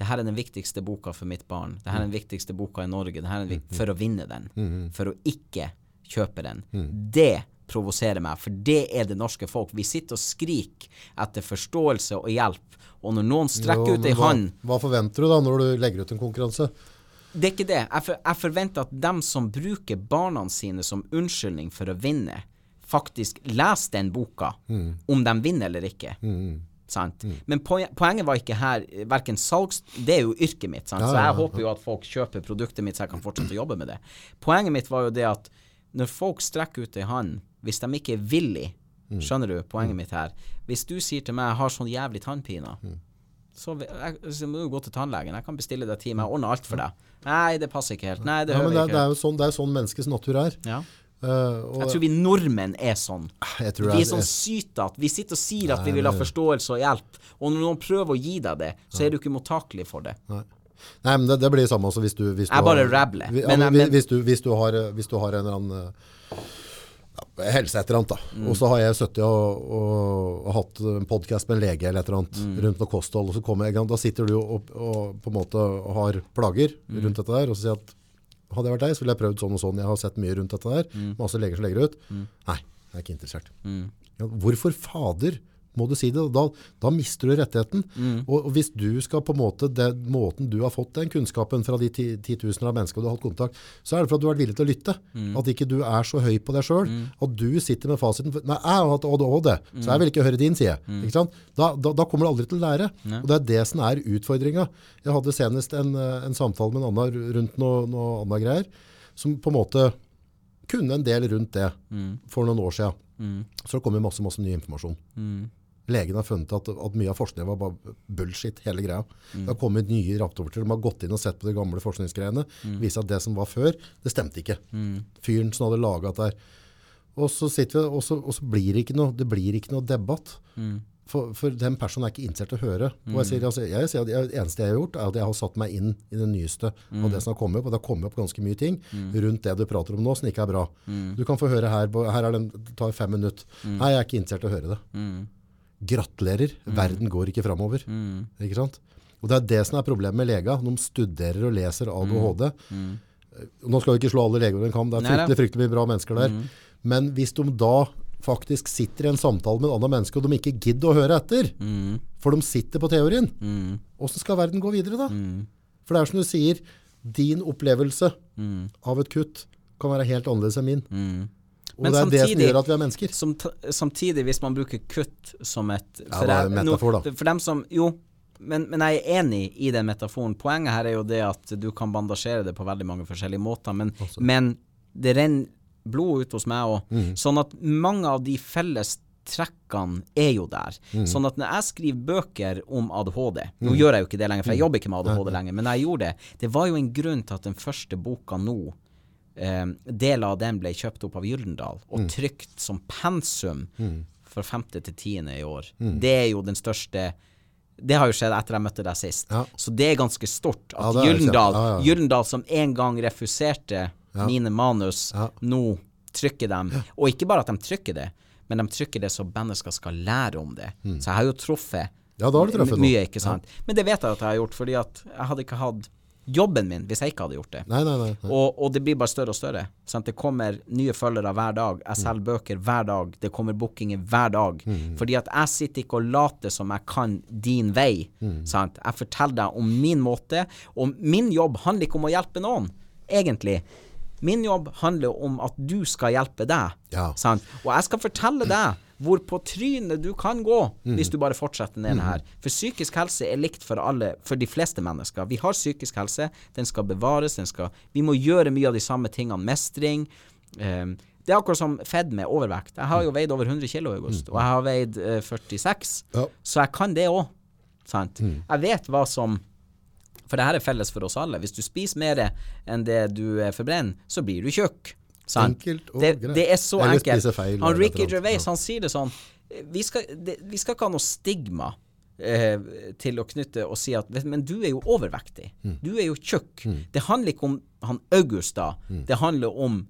S2: det her er den viktigste boka for mitt barn. Det her er den viktigste boka i Norge. Den for å vinne den. For å ikke kjøpe den. Det provoserer meg, for det er det norske folk. Vi sitter og skriker etter forståelse og hjelp. Og når noen strekker
S1: Jo,
S2: ut ei hånd
S1: hva forventer du da når du legger ut en konkurranse?
S2: Det er ikke det. Jeg, for, jeg forventer at dem som bruker barna sine som unnskyldning for å vinne, faktisk leser den boka, om de vinner eller ikke. Sant? Men poenget var ikke her verken salgs... Det er jo yrket mitt, sant? så jeg håper jo at folk kjøper produktet mitt så jeg kan fortsette å jobbe med det. Poenget mitt var jo det at når folk strekker ut ei hånd, hvis de ikke er villige Skjønner du poenget mitt her? Hvis du sier til meg 'jeg har sånn jævlig tannpiner', så, jeg, så må du gå til tannlegen. Jeg kan bestille deg time. Jeg ordner alt for deg. Nei, det passer ikke helt. Nei, det
S1: Ja,
S2: hører
S1: men det,
S2: ikke.
S1: det er jo sånn, det er sånn menneskets natur er.
S2: Ja.
S1: Eh, og
S2: Jeg tror vi nordmenn er sånn.
S1: tror
S2: Vi er sånn sytete. Vi sitter og sier at vi vil ha forståelse og hjelp, og når noen prøver å gi deg det, så er du ikke mottakelig for det.
S1: Nei. Nei, men det, det blir det samme også hvis du, hvis du
S2: Jeg bare rabler.
S1: hvis, hvis, du har, hvis du har en eller annen eh, ja, helse et eller annet da,
S2: Mm.
S1: og så har jeg sittet og, og, og hatt en podcast med en lege eller et eller annet
S2: Mm.
S1: rundt noe kosthold, og så kommer jeg, da sitter du og, og på en måte har plager
S2: Mm.
S1: rundt dette der, og så sier jeg at hadde jeg vært deg, så ville jeg prøvd sånn og sånn, jeg har sett mye rundt dette der,
S2: Mm.
S1: masse leger som legger ut. Nei, jeg er ikke interessert. Ja, hvorfor fader må du si det? Da, da mister du rettigheten.
S2: Mm.
S1: Og, og hvis du skal på en måte, den måten du har fått den kunnskapen fra de ti- titusener av mennesker du har hatt kontakt, så er det for at du har vært villig til å lytte.
S2: Mm.
S1: At ikke du er så høy på deg sjøl. At du sitter med fasiten. Nei, jeg har hatt ADHD, så jeg vil ikke høre din side. Ikke sant? Da, da, da kommer du aldri til å lære. Og det er det som er utfordringa. Jeg hadde senest en, en samtale med en annen rundt noe, noe annet greier, som på en måte kunne en del rundt det for noen år siden. Så det kommer masse, masse ny informasjon. Legen har funnet at, at mye av forskningen var bare bullshit, hele greia. Det har kommet nye rapporter, de har gått inn og sett på de gamle forskningsgreiene, viser at det som var før, det stemte ikke. Fyren som hadde laget det der. Og så, sitter vi, og så, og så blir det ikke noe, det blir ikke noe debatt. For, for den personen er ikke interessert i å høre. Og jeg sier, altså, jeg sier at det eneste jeg har gjort, er at jeg har satt meg inn i det nyeste av det som har kommet opp. Og det har kommet opp ganske mye ting rundt det du prater om nå, som ikke er bra. Du kan få høre her, her er den, det tar fem minutter. Nei, jeg er ikke interessert i å høre det. Gratulerer, verden går ikke framover. Ikke sant? Og det er det som er problemet med lega. De studerer og leser ADHD. Nå skal vi ikke slå alle leger over en kam, det er fryktelig, fryktelig mye bra mennesker der. Men hvis de da faktisk sitter i en samtale med en annen menneske, og de ikke gidder å høre etter, for de sitter på teorien, hvordan skal verden gå videre da? For det er som du sier, din opplevelse av et kutt kan være helt annerledes enn min. Og
S2: Men
S1: det er det som gjør at vi er mennesker.
S2: Som samtidig, hvis man bruker kutt som et
S1: Ja, det er metafor, da.
S2: No, For dem som Jo, men, men jeg er enig i den metaforen. Poenget her er jo det at du kan bandasjere det på veldig mange forskjellige måter, men, men det renner blod ut hos meg òg.
S1: Mm.
S2: Sånn at mange av de felles trekkene er jo der.
S1: Mm.
S2: Sånn at når jeg skriver bøker om ADHD Nå gjør jeg jo ikke det lenger, for
S1: Mm.
S2: jeg jobber ikke med ADHD lenger, men jeg gjorde det. Det var jo en grunn til at den første boka nå eh, Deler av den ble kjøpt opp av Gyldendal
S1: Mm.
S2: og trykt som pensum fra femte til tiende i år. Det er jo den største det har jo skjedd etter jeg møtte deg sist.
S1: Ja.
S2: Så det er ganske stort at
S1: ja,
S2: Gyldendal,
S1: ja.
S2: Gyldendal som en gang refuserte mine manus, nå trykker dem. Og ikke bare at de trykker det, men de trykker det så mennesker skal lære om det. Så jeg har jo truffet
S1: Mm. Ja, har du truffet
S2: mye, ikke sant. Men det vet jeg at jeg har gjort, fordi at jeg hadde ikke hatt jobben min hvis jeg ikke hadde gjort det.
S1: Nei, nei, nei.
S2: Og, og det blir bare større og større. Sant? Det kommer nye følgere hver dag. Jeg
S1: Mm.
S2: selger bøker hver dag. Det kommer bookinger hver dag. Fordi at jeg sitter ikke og later som jeg kan din vei.
S1: Mm.
S2: Sant? Jeg forteller deg om min måte. Og min jobb handler ikke om å hjelpe noen, egentlig. Min jobb handler om at du skal hjelpe deg.
S1: Ja.
S2: Sant? Og jeg skal fortelle deg hvor på trynet du kan gå
S1: Mm.
S2: hvis du bare fortsetter ned her. For psykisk helse er likt for alle, for de fleste mennesker. Vi har psykisk helse, den skal bevares, den skal Vi må gjøre mye av de samme tingene. Mestring. Um, det er akkurat som fedme, overvekt. Jeg har jo veid over 100 kg i august, og jeg har veid uh, 46,
S1: Ja.
S2: så jeg kan det òg. Sant?
S1: Mm.
S2: Jeg vet hva som For det her er felles for oss alle. Hvis du spiser mer enn det du eh, forbrenner, så blir du tjukk. Sant?
S1: Enkelt og
S2: det,
S1: greit.
S2: det er så
S1: Eller
S2: enkelt.
S1: feil,
S2: Han Ricky. Gervais han sier det sånn Vi skal, det, vi skal ikke ha noe stigma eh, til å knytte og si at Men du er jo overvektig.
S1: Mm.
S2: Du er jo tjukk. Det handler ikke om han August da.
S1: Mm.
S2: Det handler om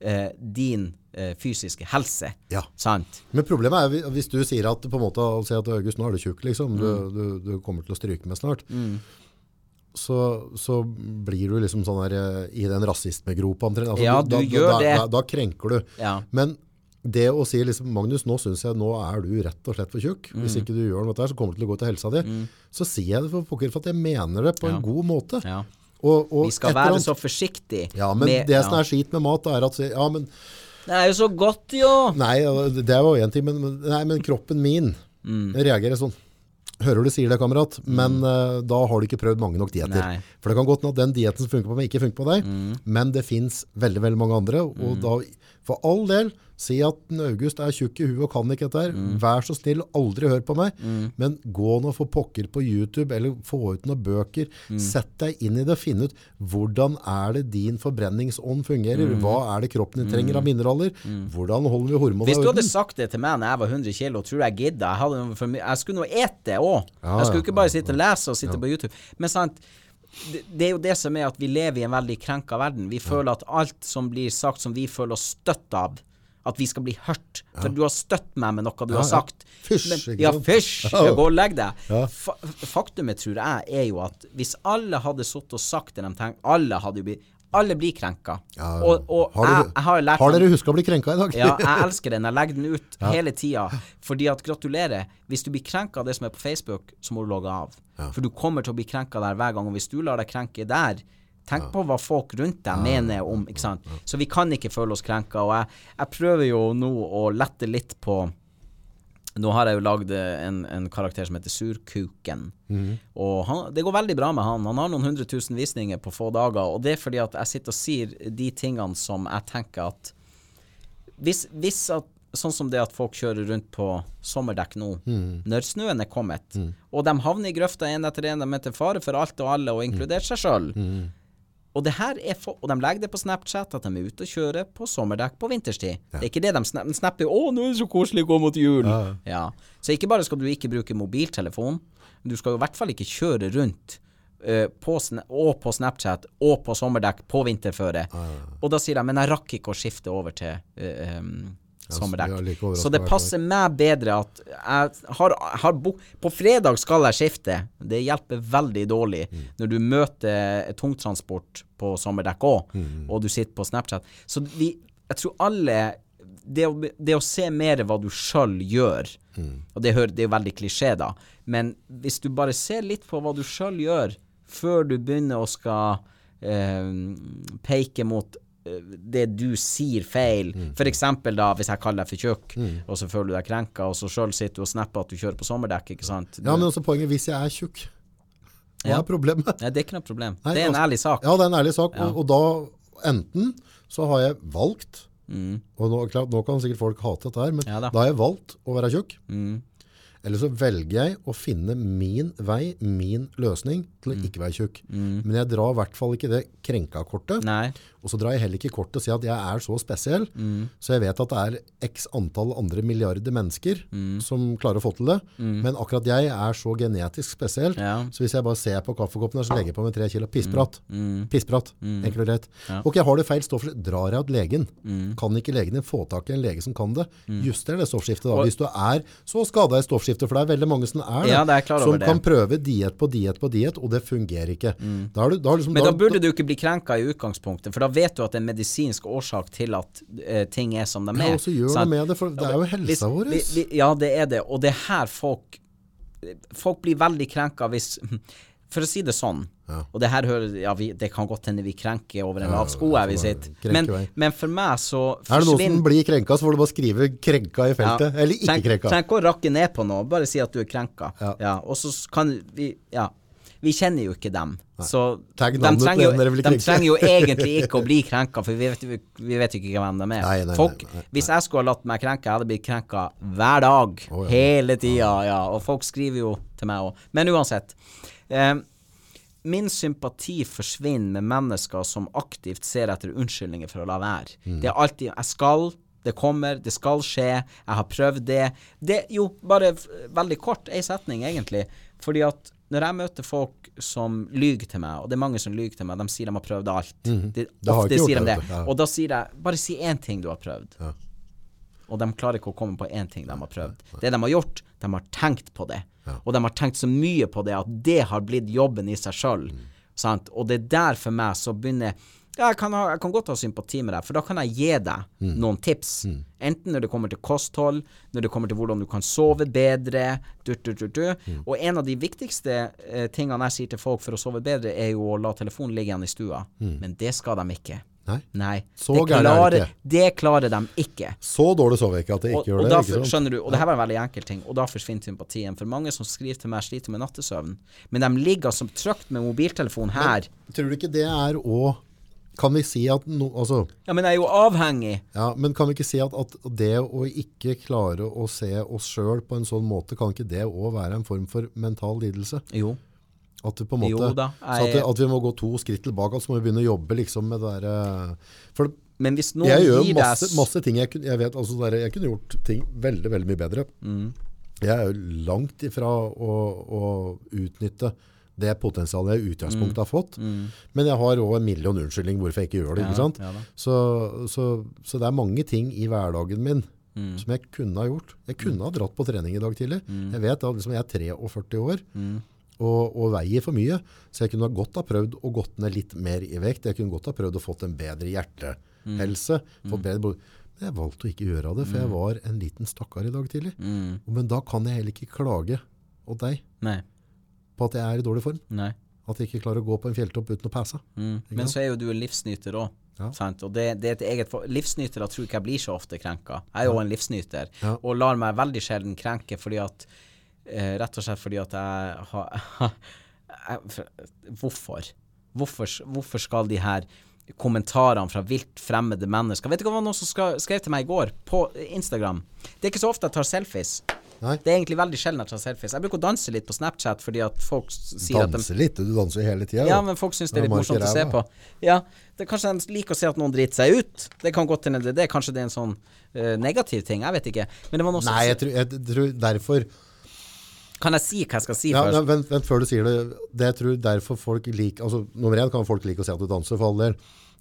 S2: eh, din eh, fysiske helse.
S1: Ja.
S2: Sant?
S1: Men problemet er vi- hvis du sier at på en måte, si at August, nå er du tjukk, liksom. Du,
S2: Mm.
S1: du, du kommer til å stryke med snart. Så, så blir du liksom sånn der eh, i den rasismegropa omtrent. Altså,
S2: Ja, du gjør
S1: da,
S2: det.
S1: Da, da krenker du.
S2: Ja.
S1: Men det å si liksom, Magnus, nå synes jeg, nå er du rett og slett for tjukk.
S2: Mm.
S1: Hvis ikke du gjør noe der, så kommer det til å gå til helsa di. Så sier jeg det for pokker for at jeg mener det på
S2: Ja.
S1: en god måte.
S2: ja.
S1: Og, og
S2: Vi skal være
S1: annet-
S2: så forsiktige.
S1: Ja, men
S2: med-
S1: det som er skit med mat, er at ja, men
S2: Det er jo så godt, jo!
S1: Nei, det er jo en ting, men, men- nei, men kroppen min
S2: Mm.
S1: reagerer sånn. Hører du sier det, kamerat, men eh, da har du ikke prøvd mange nok dieter.
S2: Mm.
S1: For det kan godt hende at den dieten som funker på meg, ikke funker på deg, men det finnes veldig, veldig mange andre, og da For all del, si at August er tjukk i huet og kan ikke dette her.
S2: Mm.
S1: Vær så snill, aldri hør på meg. Men gå nå for pokker på YouTube, eller få ut noen bøker.
S2: Mm.
S1: Sett deg inn i det og finn ut hvordan er det din forbrenningsånd fungerer.
S2: Mm.
S1: Hva er det kroppen din trenger av mineraler? Hvordan holder vi hormonene
S2: Hvis du hadde sagt det til meg når jeg var 100 kilo, tror jeg gidda? Jeg, jeg skulle nå ete det òg.
S1: Ja,
S2: jeg skulle ikke bare sitte og lese og sitte på YouTube. Men sant, det, det er jo det som er at vi lever i en veldig krenka verden. Vi føler at alt som blir sagt som vi føler oss støtt av, at vi skal bli hørt. For du har støtt meg med noe du
S1: Ja,
S2: har
S1: ja.
S2: sagt.
S1: Fysj,
S2: Men- Ja, fysj!
S1: Ja.
S2: Ja, gå og legg deg.
S1: Ja.
S2: Fa faktumet, tror jeg, er jo at hvis alle hadde sittet og sagt det de tenker Alle hadde jo blitt Alle blir krenka.
S1: Ja,
S2: Og, og
S1: har,
S2: jeg,
S1: dere,
S2: jeg har lært
S1: har dere huska å bli krenka i dag?
S2: ja, jeg elsker den. Jeg legger den ut hele tida. Fordi at gratulerer. Hvis du blir krenka av det som er på Facebook, så må du logge av. For du kommer til å bli krenka der hver gang. Og hvis du lar deg krenke der, tenk på hva folk rundt deg mener om ikke sant? Så vi kan ikke føle oss krenka. Og jeg, jeg prøver jo nå å lette litt på nå har jeg jo lagd en, en karakter som heter Surkuken. Og han, det går veldig bra med han. Han har noen hundre tusen visninger på få dager. Og det er fordi at jeg sitter og sier de tingene som jeg tenker at Hvis, hvis at Sånn som det at folk kjører rundt på sommerdekk nå, når snøen er kommet, og de havner i grøfta én etter én, de er til fare for alt og alle, og inkludert seg sjøl. Og, det her er for, og de legger det på Snapchat at de er ute og kjører på sommerdekk på vinterstid. Det er ikke det de snap, de snapper 'Å, nå er det så koselig å gå mot jul'. Ja. Så ikke bare skal du ikke bruke mobiltelefon, men du skal jo i hvert fall ikke kjøre rundt eh, på, og på Snapchat og på sommerdekk på vinterføre. Og da sier de 'Men jeg rakk ikke å skifte over til uh, em, sommerdekk'.
S1: vi er like
S2: så det passer meg bedre at jeg har, har bo På fredag skal jeg skifte. Det hjelper veldig dårlig
S1: Mm.
S2: når du møter tungtransport på sommerdekk òg,
S1: Mm.
S2: og du sitter på Snapchat. Så vi, jeg tror alle det å, det å se mer hva du sjøl gjør,
S1: Mm.
S2: og det, hører, det er jo veldig klisjé, da, men hvis du bare ser litt på hva du sjøl gjør, før du begynner å skal eh, peke mot det du sier feil.
S1: Mm.
S2: For eksempel da, hvis jeg kaller deg for tjukk, og så føler du deg krenka, og så sjøl sitter du og snapper at du kjører på sommerdekk, ikke sant?
S1: Ja, men også poenget hvis jeg er tjukk. Hva
S2: Ja.
S1: er problemet?
S2: Nei, det er ikke noe problem.
S1: Nei,
S2: det er en
S1: altså-
S2: ærlig sak.
S1: Ja, det er en ærlig sak. Og, og da enten så har jeg valgt Og nå, klart, nå kan sikkert folk hate dette her, men
S2: Mm. Ja da.
S1: da har jeg valgt å være tjukk.
S2: Mm.
S1: Eller så velger jeg å finne min vei, min løsning til
S2: Mm.
S1: å ikke være tjukk. Men jeg drar i hvert fall ikke det krenka-kortet. Og så drar jeg heller ikke kortet og sier at jeg er så spesiell,
S2: Mm.
S1: så jeg vet at det er x antall andre milliarder mennesker
S2: Mm.
S1: som klarer å få til det. Men akkurat jeg er så genetisk spesiell,
S2: Ja.
S1: så hvis jeg bare ser på kaffekoppen her, så legger jeg på meg tre kilo pissprat. Pissprat, enkelt og greit.
S2: Mm. Ja. Mm.
S1: Ok, har du feil stoffskifte, drar jeg til legen. Kan ikke legen din få tak i en lege som kan det? Juster det stoffskiftet da. Hvis du er så skada i stoffskiftet, for det er veldig mange som er det,
S2: Ja, det er
S1: som
S2: det.
S1: kan prøve diet på diet på diet, og det fungerer ikke. Da du, da liksom,
S2: Men Men da burde du ikke bli krenka i utgangspunktet, for da vet du at det er en medisinsk årsak til at uh, ting er som de er.
S1: Ja, og så gjør noe med det, for det er jo helsa vår.
S2: Ja, det er det. Og det er her folk Folk blir veldig krenka hvis For å si det sånn,
S1: Ja.
S2: og det her hører ja, vi, Det kan godt hende vi krenker over en lav sko her vi sitter, men, men for meg så
S1: Er det noen som blir krenka, så får du bare skrive 'krenka' i feltet. Eller ikke krenka.
S2: Trenger ikke å rakke ned på noe, bare si at du er krenka.
S1: Ja.
S2: og så kan vi Ja. Vi kjenner jo ikke dem, så de trenger, jo, de trenger jo egentlig ikke å bli krenka, for vi vet, jo- vi vet ikke hvem de er.
S1: Nei, nei,
S2: folk,
S1: nei, nei, nei.
S2: Hvis jeg skulle ha latt meg krenke, jeg hadde blitt krenka hver dag.
S1: Oh, ja.
S2: Hele tida, ja. Og folk skriver jo til meg òg. Men uansett. Eh, Min sympati forsvinner med mennesker som aktivt ser etter unnskyldninger for å la være.
S1: Mm.
S2: Det er alltid 'jeg skal', 'det kommer', 'det skal skje', 'jeg har prøvd det'. det jo, bare veldig kort, ei setning egentlig. Fordi at når jeg møter folk som lyver til meg, og det er mange som lyver til meg, de sier de har prøvd alt. De.
S1: Det har
S2: ofte sier de
S1: det,
S2: det.
S1: Ja.
S2: Og da sier jeg bare si én ting du har prøvd.
S1: Ja.
S2: Og de klarer ikke å komme på én ting de har prøvd. Det de har gjort, de har tenkt på det. Og de har tenkt så mye på det at det har blitt jobben i seg sjøl. Mm. Og det er der for meg så begynner jeg kan, ha, jeg kan godt ha sympati med deg, for da kan jeg gi deg noen tips. Enten når det kommer til kosthold, når det kommer til hvordan du kan sove bedre, du, du, du, du. Og en av de viktigste eh, tingene jeg sier til folk for å sove bedre, er jo å la telefonen ligge igjen i stua. Men det skal de ikke.
S1: Nei.
S2: Nei.
S1: Så
S2: det,
S1: er
S2: klarer,
S1: ikke.
S2: det klarer de ikke.
S1: Så dårlig sover jeg ikke at jeg
S2: Og,
S1: ikke gjør
S2: og
S1: det. ikke
S2: skjønner du, og det her var en veldig enkel ting, og da forsvinner sympatien. For mange som skriver til meg, sliter med nattesøvn. Men de ligger som trygt med mobiltelefon her.
S1: Tror du ikke det er òg kan vi si at no, altså,
S2: Ja, men jeg er jo avhengig.
S1: ja, men kan vi ikke si at, at det å ikke klare å se oss sjøl på en sånn måte, kan ikke det òg være en form for mental lidelse?
S2: Jo.
S1: At, måte,
S2: Jo da,
S1: så at, at vi må gå to skritt tilbake, så må vi begynne å jobbe liksom med det derre For
S2: Men hvis noen
S1: jeg gjør masse, masse ting jeg, kunne- jeg vet, altså der, jeg kunne gjort ting veldig, veldig mye bedre.
S2: Mm.
S1: Jeg er jo langt ifra å, å utnytte det potensialet jeg i utgangspunktet har fått. Men jeg har òg en million unnskyldning hvorfor jeg ikke gjør det.
S2: Mm.
S1: Ikke sant? så, så, så det er mange ting i hverdagen min
S2: Mm.
S1: som jeg kunne ha gjort. Jeg kunne ha dratt på trening i dag tidlig. Jeg vet at liksom, jeg er 43 år
S2: Mm.
S1: og, og veier for mye, så jeg kunne ha godt ha prøvd å gått ned litt mer i vekt. Jeg kunne godt ha prøvd å fått en bedre hjertehelse.
S2: Mm.
S1: Bedre. Men jeg valgte å ikke gjøre det, for jeg var en liten stakkar i dag tidlig.
S2: Mm.
S1: Men da kan jeg heller ikke klage på deg
S2: Nei.
S1: På at jeg er i dårlig form.
S2: Nei.
S1: At jeg ikke klarer å gå på en fjelltopp uten å passe.
S2: Mm. Men så er jo du en livsnyter òg.
S1: Ja.
S2: Og det, det er et eget for- Livsnytere tror ikke jeg blir så ofte krenka. Jeg er jo en livsnyter,
S1: Ja.
S2: og lar meg veldig sjelden krenke fordi at eh, Rett og slett fordi at jeg har Hvorfor? hvorfor? Hvorfor skal de her kommentarene fra vilt fremmede mennesker Vet du hva det var noen som skrev, skrev til meg i går på Instagram? Det er ikke så ofte jeg tar selfies.
S1: Nei.
S2: Det er egentlig veldig sjelden jeg tar selfies. Jeg bruker å danse litt på Snapchat fordi at folk sier sier at de
S1: Danse litt, du danser jo hele tida.
S2: ja, men folk syns det er litt morsomt å se på. Ja, det er Kanskje de liker å se at noen driter seg ut. Det kan godt hende det er Kanskje det er en sånn uh, negativ ting. Jeg vet ikke. Men det var noe
S1: Nei, jeg tror, jeg tror derfor
S2: Kan jeg si hva jeg skal si
S1: ja,
S2: først?
S1: nei, vent, vent før du sier det. Det jeg tror derfor folk liker altså, Nummer én kan folk like å se at du danser, for all del.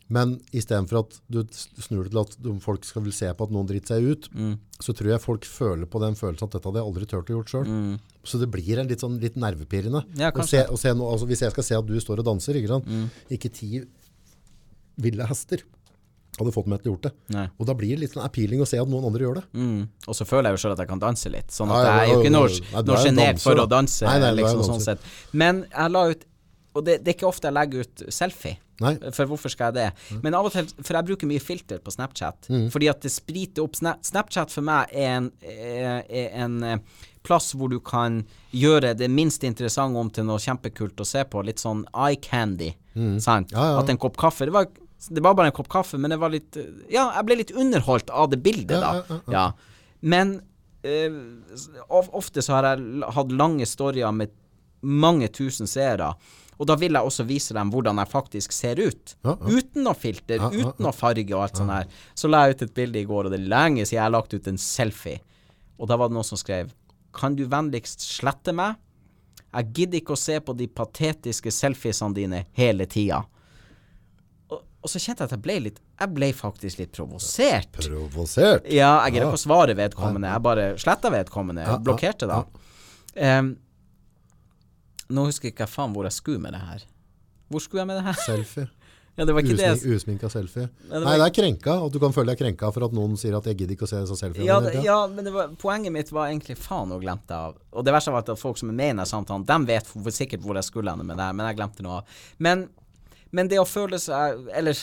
S1: Men istedenfor at du snur det til at folk skal vil se på at noen driter seg ut,
S2: Mm.
S1: så tror jeg folk føler på den følelsen at dette hadde jeg aldri turt å gjort sjøl. Så det blir en litt, sånn, litt nervepirrende.
S2: Mm. Ja,
S1: se, se noe, altså, hvis jeg skal se at du står og danser, ikke?
S2: Mm.
S1: ikke ti ville hester hadde fått meg til å gjort det.
S2: Nei.
S1: Og da blir det litt sånn appealing å se at noen andre gjør det.
S2: Mm. Og så føler jeg jo sjøl at jeg kan danse litt. Sånn at jeg er jo ikke noe,
S1: er
S2: sjenert for å danse,
S1: Nei, nei,
S2: liksom sånn. Men jeg la ut Og det, det er ikke ofte jeg legger ut selfie.
S1: Nei.
S2: For hvorfor skal jeg det? Men av og til, for jeg bruker mye filter på Snapchat.
S1: Mm.
S2: Fordi at det spriter opp Snapchat for meg er en, er, en eh, plass hvor du kan gjøre det minst interessante om til noe kjempekult å se på. Litt sånn eye candy. Sant?
S1: Mm. Ja, ja.
S2: At en kopp kaffe det var, det var bare en kopp kaffe, men det var litt Ja, jeg ble litt underholdt av det bildet,
S1: Ja,
S2: da.
S1: Ja.
S2: Men uh, ofte så har jeg hatt lange storyer med mange tusen seere. Og da vil jeg også vise dem hvordan jeg faktisk ser ut.
S1: Ja, ja.
S2: Uten noe filter,
S1: Ja,
S2: uten noe farge og alt sånt her. Så la jeg ut et bilde i går, og det er lenge siden jeg har lagt ut en selfie. Og da var det noen som skrev Kan du vennligst slette meg? Jeg gidder ikke å se på de patetiske selfiesene dine hele tida. Og, og så kjente jeg at jeg ble litt Jeg ble faktisk litt provosert.
S1: Provosert.
S2: Ja, jeg gidder ikke å svare vedkommende. Jeg bare sletta vedkommende. Blokkerte da. Em, nå husker jeg ikke faen hvor jeg skulle med det her. Hvor skulle jeg med det her?
S1: Selfie.
S2: Ja, det var ikke
S1: Usmink, usminka selfie.
S2: Ja, det
S1: Nei, det er krenka. At du kan føle deg krenka for at noen sier at 'jeg gidder ikke å se disse selfiene'.
S2: Ja, det, ja, men det var, poenget mitt var egentlig faen å glemte av. Og det verste var at folk som er med i denne samtalen, de vet sikkert hvor jeg skulle hen med det her, men jeg glemte noe av. Men, men det å føle seg Eller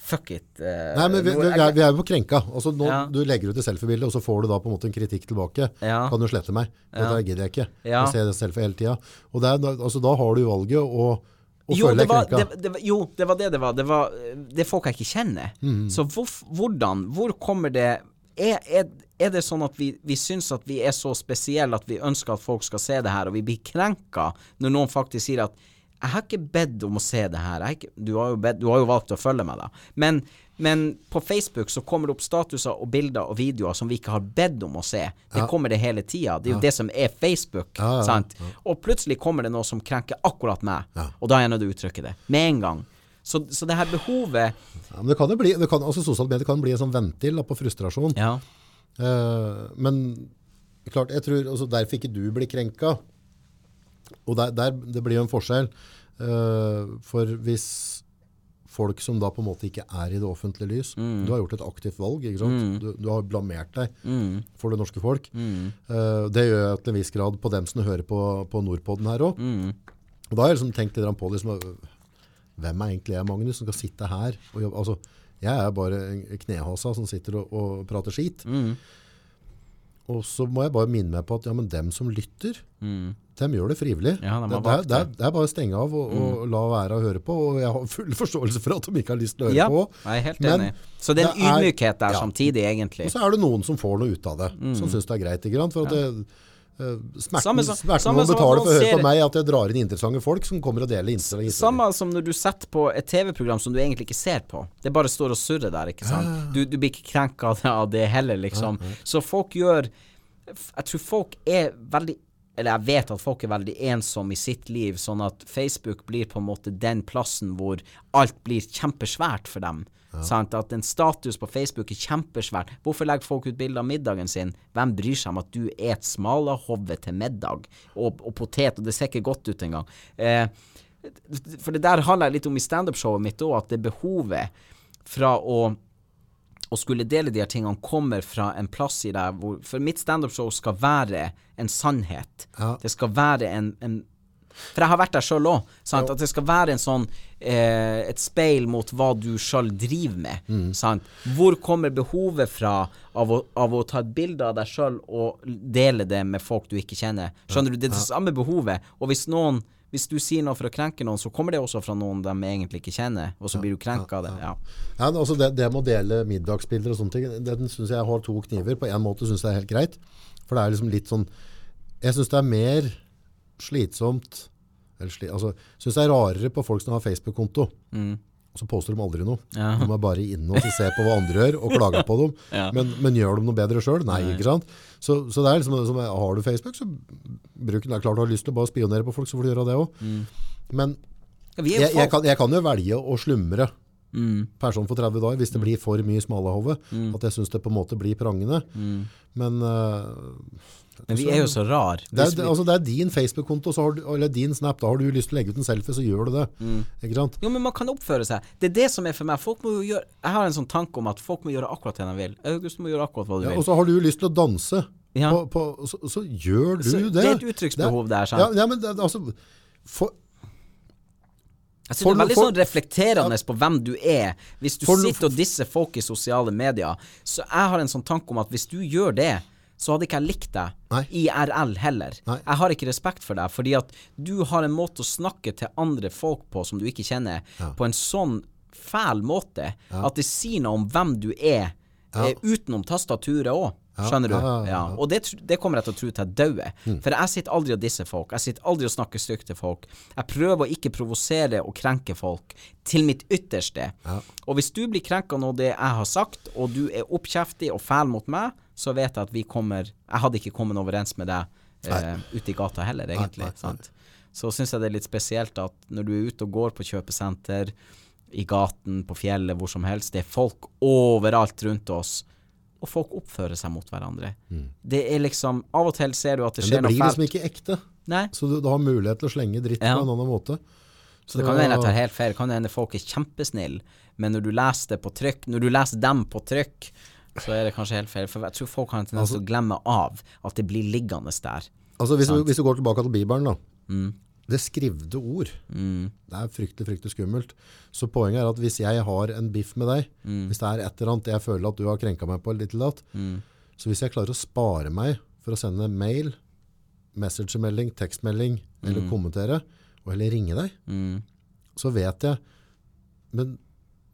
S2: fuck it. Uh,
S1: Nei, men vi, vi, er, vi er jo på krenka. Altså, nå,
S2: Ja.
S1: Du legger ut et selfiebilde, og så får du da på en måte en kritikk tilbake.
S2: Ja.
S1: Kan du slette meg?
S2: Ja.
S1: Det gidder jeg ikke.
S2: Ja.
S1: Jeg ser det selfie hele tida. Og altså, da har du valget å, å
S2: jo,
S1: føle deg
S2: var,
S1: krenka.
S2: det, det, jo, det var det det var. Det var eh, det folk jeg ikke kjenner.
S1: Mm.
S2: Så hvor, hvordan, hvor kommer det er, er, er det sånn at vi, vi syns at vi er så spesielle at vi ønsker at folk skal se det her, og vi blir krenka når noen faktisk sier at jeg har ikke bedt om å se det her. Ikke, du, har bedt, du har jo valgt å følge meg, da. Men, men på Facebook så kommer det opp statuser og bilder og videoer som vi ikke har bedt om å se. Det kommer det hele tida. Det er jo det som er Facebook.
S1: Ja, ja,
S2: sant? Og plutselig kommer det noe som krenker akkurat meg,
S1: Ja.
S2: og da er jeg nødt til å uttrykke det. Med en gang. Så, så det her behovet
S1: Ja, men det kan jo bli, det kan, altså Sosiale medier kan bli en sånn ventil da, på frustrasjon.
S2: Ja.
S1: Eh, men klart, jeg tror altså, derfor ikke du blir krenka. Og der, der, det blir jo en forskjell. Uh, for hvis folk som da på en måte ikke er i det offentlige lys Du har gjort et aktivt valg. ikke sant? Du, du har blamert deg for det norske folk. Uh, det gjør jeg til en viss grad på dem som hører på, på Nordpodden her òg. Og da har jeg liksom tenkt litt på liksom, hvem er egentlig jeg, Magnus, som skal sitte her og jobbe? Altså, jeg er bare en knehåsa som sitter og, og prater skit. Og så må jeg bare minne meg på at ja, men dem som lytter,
S2: Mm.
S1: Dem gjør det frivillig.
S2: Ja, de
S1: det, det, er, det,
S2: det.
S1: er bare å stenge av og, og la være å høre på. Og jeg har full forståelse for at de ikke har lyst til å høre
S2: Ja,
S1: på.
S2: jeg er helt
S1: Men
S2: enig. Så det er en ydmykhet der
S1: ja.
S2: samtidig, egentlig.
S1: Og så er det noen som får noe ut av det,
S2: Mm.
S1: som syns det er greit. Ikke sant? For at det, eh, smerten,
S2: Samme som-
S1: smerten
S2: samme som at
S1: for å høre på meg, at jeg drar inn interessante folk som kommer og deler innspill.
S2: Samme som når du setter på et TV-program som du egentlig ikke ser på. Det bare står og surrer der, ikke sant. Du, du blir ikke krenka av det- av det heller, liksom. Så folk gjør Jeg tror folk er veldig eller jeg vet at folk er veldig ensomme i sitt liv, sånn at Facebook blir på en måte den plassen hvor alt blir kjempesvært for dem. Sant? At en status på Facebook er kjempesvært. Hvorfor legger folk ut bilde av middagen sin? Hvem bryr seg om at du et smalahove til middag, og, og potet, og det ser ikke godt ut engang. Eh, for det der handler litt om i standup-showet mitt òg, at det behovet fra å å skulle dele de her tingene kommer fra en plass i deg hvor For mitt standup-show skal være en sannhet.
S1: Ja.
S2: Det skal være en, en For jeg har vært der sjøl òg. At det skal være en sånn eh, et speil mot hva du sjøl driver med.
S1: Mm.
S2: Sant? Hvor kommer behovet fra av å, av å ta et bilde av deg sjøl og dele det med folk du ikke kjenner? Skjønner du? Det er det samme behovet. Og hvis noen hvis du sier noe for å krenke noen, så kommer det også fra noen de egentlig ikke kjenner, og så blir du krenka av det. Ja.
S1: Ja, altså det, det med å dele middagsbilder og sånne ting, den syns jeg har to kniver. På en måte syns jeg det er helt greit. For det er liksom litt sånn Jeg syns det er mer slitsomt eller sli, altså, synes det er rarere på folk som har Facebook-konto. Og så påstår de aldri noe.
S2: Ja.
S1: De er bare inne og ser på hva andre gjør, og klager på dem.
S2: Ja.
S1: men, men gjør de noe bedre sjøl? Nei, ikke sant? Så, så det er liksom som, Har du Facebook, så bruk den. Det er klart du har lyst til å bare spionere på folk, så får du gjøre det òg. Men
S2: Ja,
S1: jeg, jeg, kan, jeg kan jo velge å slumre
S2: Mm.
S1: person for 30 dager hvis det blir for mye smalahove. At jeg syns det på en måte blir prangende. Men øh,
S2: Men vi er jo så rar.
S1: det, er, altså det er din Facebook-konto eller din Snap. Da har du lyst til å legge ut en selfie, så gjør du det.
S2: Mm.
S1: Ikke sant?
S2: Jo, men man kan oppføre seg. Det er det som er for meg. Folk må jo gjøre Jeg har en sånn tanke om at folk må gjøre akkurat det de vil. August må gjøre akkurat hva du
S1: Ja,
S2: vil.
S1: og så har du lyst til å danse.
S2: Ja.
S1: På, på, så, så gjør du
S2: Så
S1: det.
S2: det er et uttrykksbehov der, sant?
S1: Ja, ja, men det, altså for,
S2: Jeg synes
S1: For-
S2: det er veldig
S1: for-
S2: sånn reflekterende på hvem du er. Hvis du sitter og disser folk i sosiale medier, så jeg har en sånn tanke om at hvis du gjør det, så hadde ikke jeg likt deg
S1: Nei.
S2: IRL heller.
S1: Nei.
S2: Jeg har ikke respekt for deg, fordi at du har en måte å snakke til andre folk på som du ikke kjenner, på en sånn fæl måte at det sier noe om hvem du er, ja. utenom tastaturet òg. Skjønner du?
S1: ja, ja.
S2: Og det, det kommer jeg til å tro til jeg dauer. For jeg sitter aldri og disser folk. Jeg sitter aldri og snakker stygt til folk. Jeg prøver å ikke provosere og krenke folk til mitt ytterste. Og hvis du blir krenka av det jeg har sagt, og du er oppkjeftig og fæl mot meg, så vet jeg at vi kommer Jeg hadde ikke kommet overens med deg uh, ute i gata heller, egentlig.
S1: nei?
S2: Så syns jeg det er litt spesielt at når du er ute og går på kjøpesenter, i gaten, på fjellet, hvor som helst, det er folk overalt rundt oss. Og folk oppfører seg mot hverandre. Det er liksom Av og til ser du at det
S1: skjer noe
S2: fælt.
S1: men
S2: det
S1: blir liksom ikke ekte.
S2: Nei.
S1: Så du, du har mulighet til å slenge dritt
S2: Ja.
S1: på en annen måte.
S2: Så det kan hende jeg tar helt feil. Det kan hende folk er kjempesnille, men når du leser det på trykk, når du leser dem på trykk, så er det kanskje helt feil. For jeg tror folk har en tendens til å glemme av at det blir liggende der.
S1: Altså hvis du, hvis du går tilbake til Bibelen, da.
S2: Mm.
S1: Det skrivde ord. Det er fryktelig fryktelig skummelt. Så poenget er at hvis jeg har en biff med deg,
S2: Mm.
S1: hvis det er et eller annet jeg føler at du har krenka meg på litt eller annet, så hvis jeg klarer å spare meg for å sende mail, messagemelding, tekstmelding eller kommentere, og heller ringe deg,
S2: Mm.
S1: så vet jeg Men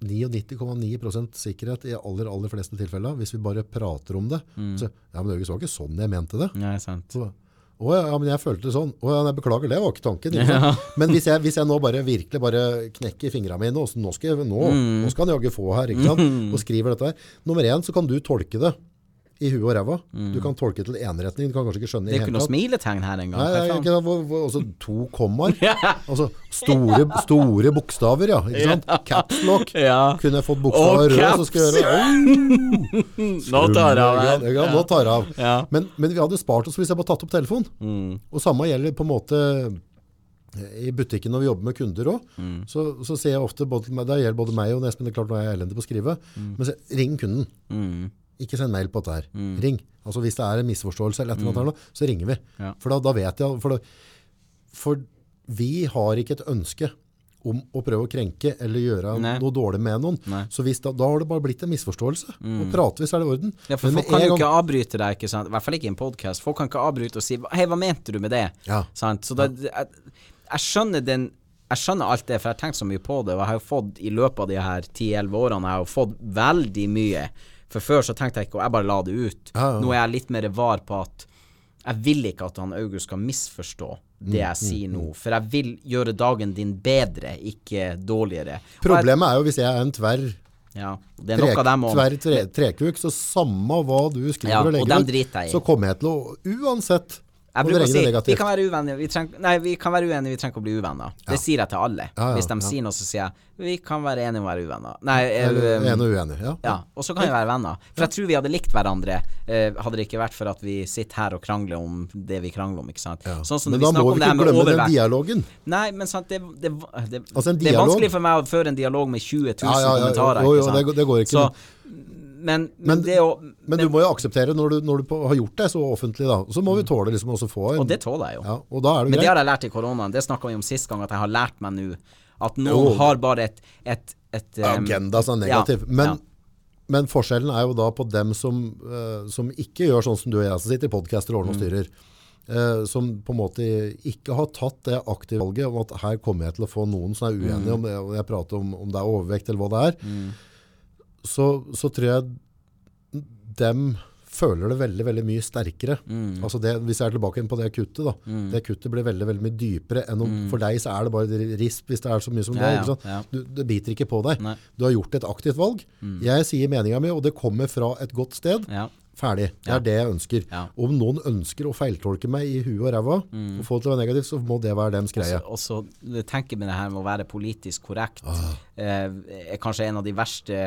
S1: 99,9% sikkerhet i aller, aller fleste tilfeller, hvis vi bare prater om det,
S2: Mm.
S1: så ja, men det var ikke sånn jeg mente det.
S2: Nei, sant.
S1: Så, å ja, men jeg følte det sånn. Å ja, jeg beklager, det var ikke tanken. Ikke? Men hvis jeg, hvis jeg nå bare virkelig bare knekker fingrene mine, og så nå skal, jeg, nå,
S2: Mm.
S1: nå skal han jaggu få her, ikke sant? og skriver dette her. Nummer én, så kan du tolke det i huet og ræva. Du kan tolke til til enretning, du kan kanskje ikke skjønne
S2: Mm. Det er
S1: i
S2: ikke noe smiletegn her engang.
S1: Nei, nei, ikke hvor- Altså to kommaer. Altså store, store bokstaver, ja. Ikke sant? Caps lock.
S2: Ja.
S1: Kunne jeg fått bokstaver
S2: Å,
S1: rød, så skulle jeg gjøre
S2: Nå tar jeg av
S1: Ja, nå tar jeg av.
S2: Ja.
S1: Men, men vi hadde spart oss hvis jeg bare tatt opp telefonen.
S2: Mm.
S1: Og samme gjelder på en måte eh, i butikken når vi jobber med kunder òg.
S2: Mm.
S1: Så, så ser jeg ofte, både, det gjelder både meg og Espen, det er klart nå er jeg elendig på å skrive, men så, ring kunden.
S2: Mm.
S1: Ikke send mail på dette her. Ring. Altså Hvis det er en misforståelse, eller et eller annet, her så ringer vi.
S2: Ja.
S1: For da, da vet jeg for, da, for vi har ikke et ønske om å prøve å krenke eller gjøre
S2: Nei.
S1: noe dårlig med noen.
S2: Nei.
S1: Så hvis da, da har det bare blitt en misforståelse. Og prater vi, så er det orden.
S2: Ja, for
S1: Men
S2: folk kan jo
S1: gang-
S2: ikke avbryte deg, ikke sant? I hvert fall ikke i en podkast. Folk kan ikke avbryte og si 'Hei, hva mente du med det?'
S1: Ja.
S2: Sant? Så da, jeg, jeg skjønner den jeg skjønner alt det, for jeg har tenkt så mye på det. Og jeg har jo fått i løpet av de her 10-11 årene Jeg har fått veldig mye. For før så tenkte jeg ikke, og jeg bare la det ut.
S1: Ja, ja.
S2: Nå er jeg litt mer var på at jeg vil ikke at han August skal misforstå
S1: Mm,
S2: det jeg sier nå. For jeg vil gjøre dagen din bedre, ikke dårligere. Og jeg,
S1: Problemet er jo hvis jeg er en tverr
S2: ja, det er
S1: trek,
S2: av
S1: tverr tre, trekuk, så samme hva du skriver
S2: Ja,
S1: og legger
S2: og
S1: ut, så kommer jeg til å uansett
S2: Jeg bruker å si vi kan være uvenner, vi trenger, nei, vi kan være uenige, vi trenger ikke å bli uvenner. Det sier jeg til alle.
S1: Ja, ja,
S2: Hvis de
S1: ja.
S2: sier noe, så sier jeg vi kan være enige om å være uvenner. Nei, eh,
S1: Eller
S2: um,
S1: enig og uenig. Ja.
S2: ja, og så kan vi være venner. For jeg tror vi hadde likt hverandre, eh, hadde det ikke vært for at vi sitter her og krangler om det vi krangler om, ikke sant.
S1: Ja.
S2: Sånn som
S1: Men da
S2: vi
S1: må vi ikke glemme den dialogen.
S2: Nei, men sant, det, det, det,
S1: Altså,
S2: det er vanskelig for meg å føre en dialog med 20 000
S1: Ja, ja, ja,
S2: kommentarer,
S1: jo, jo, det går ikke.
S2: Så, men, men,
S1: Men-
S2: det å
S1: Men du må jo akseptere når du, når du på, har gjort det så offentlig, da. Så må vi tåle liksom også få en
S2: Mm. Og det tåler jeg jo.
S1: ja, Og da er det
S2: Men det har jeg lært i koronaen. Det snakka vi om sist gang, at jeg har lært meg nå at noen
S1: oh.
S2: har bare et, et, et um,
S1: Agenda som er negativ.
S2: ja,
S1: men,
S2: ja.
S1: men forskjellen er jo da på dem som, uh, som ikke gjør sånn som du og jeg som sitter i podcaster og ordner og
S2: Mm.
S1: styrer. eh, som på en måte ikke har tatt det aktive valget om at her kommer jeg til å få noen som er uenige
S2: Mm.
S1: om det, og jeg prater om, om det er overvekt eller hva det er, så, så tror jeg dem føler det veldig, veldig mye sterkere.
S2: Mm.
S1: Altså det, hvis jeg er tilbake på det kuttet da, det kuttet blir veldig, veldig mye dypere enn om for deg så er det bare risp hvis det er så mye som
S2: Mm. Ja,
S1: det.
S2: ja, ja.
S1: Du, det biter ikke på deg.
S2: Nei.
S1: Du har gjort et aktivt valg. Jeg sier meninga mi, og det kommer fra et godt sted. Ferdig. Det er det jeg ønsker. Om noen ønsker å feiltolke meg i huet og ræva, og få det til å være negativt, så må det være dems greie.
S2: Og så tenker med det her med å være politisk korrekt
S1: Ah.
S2: eh, er kanskje en av de verste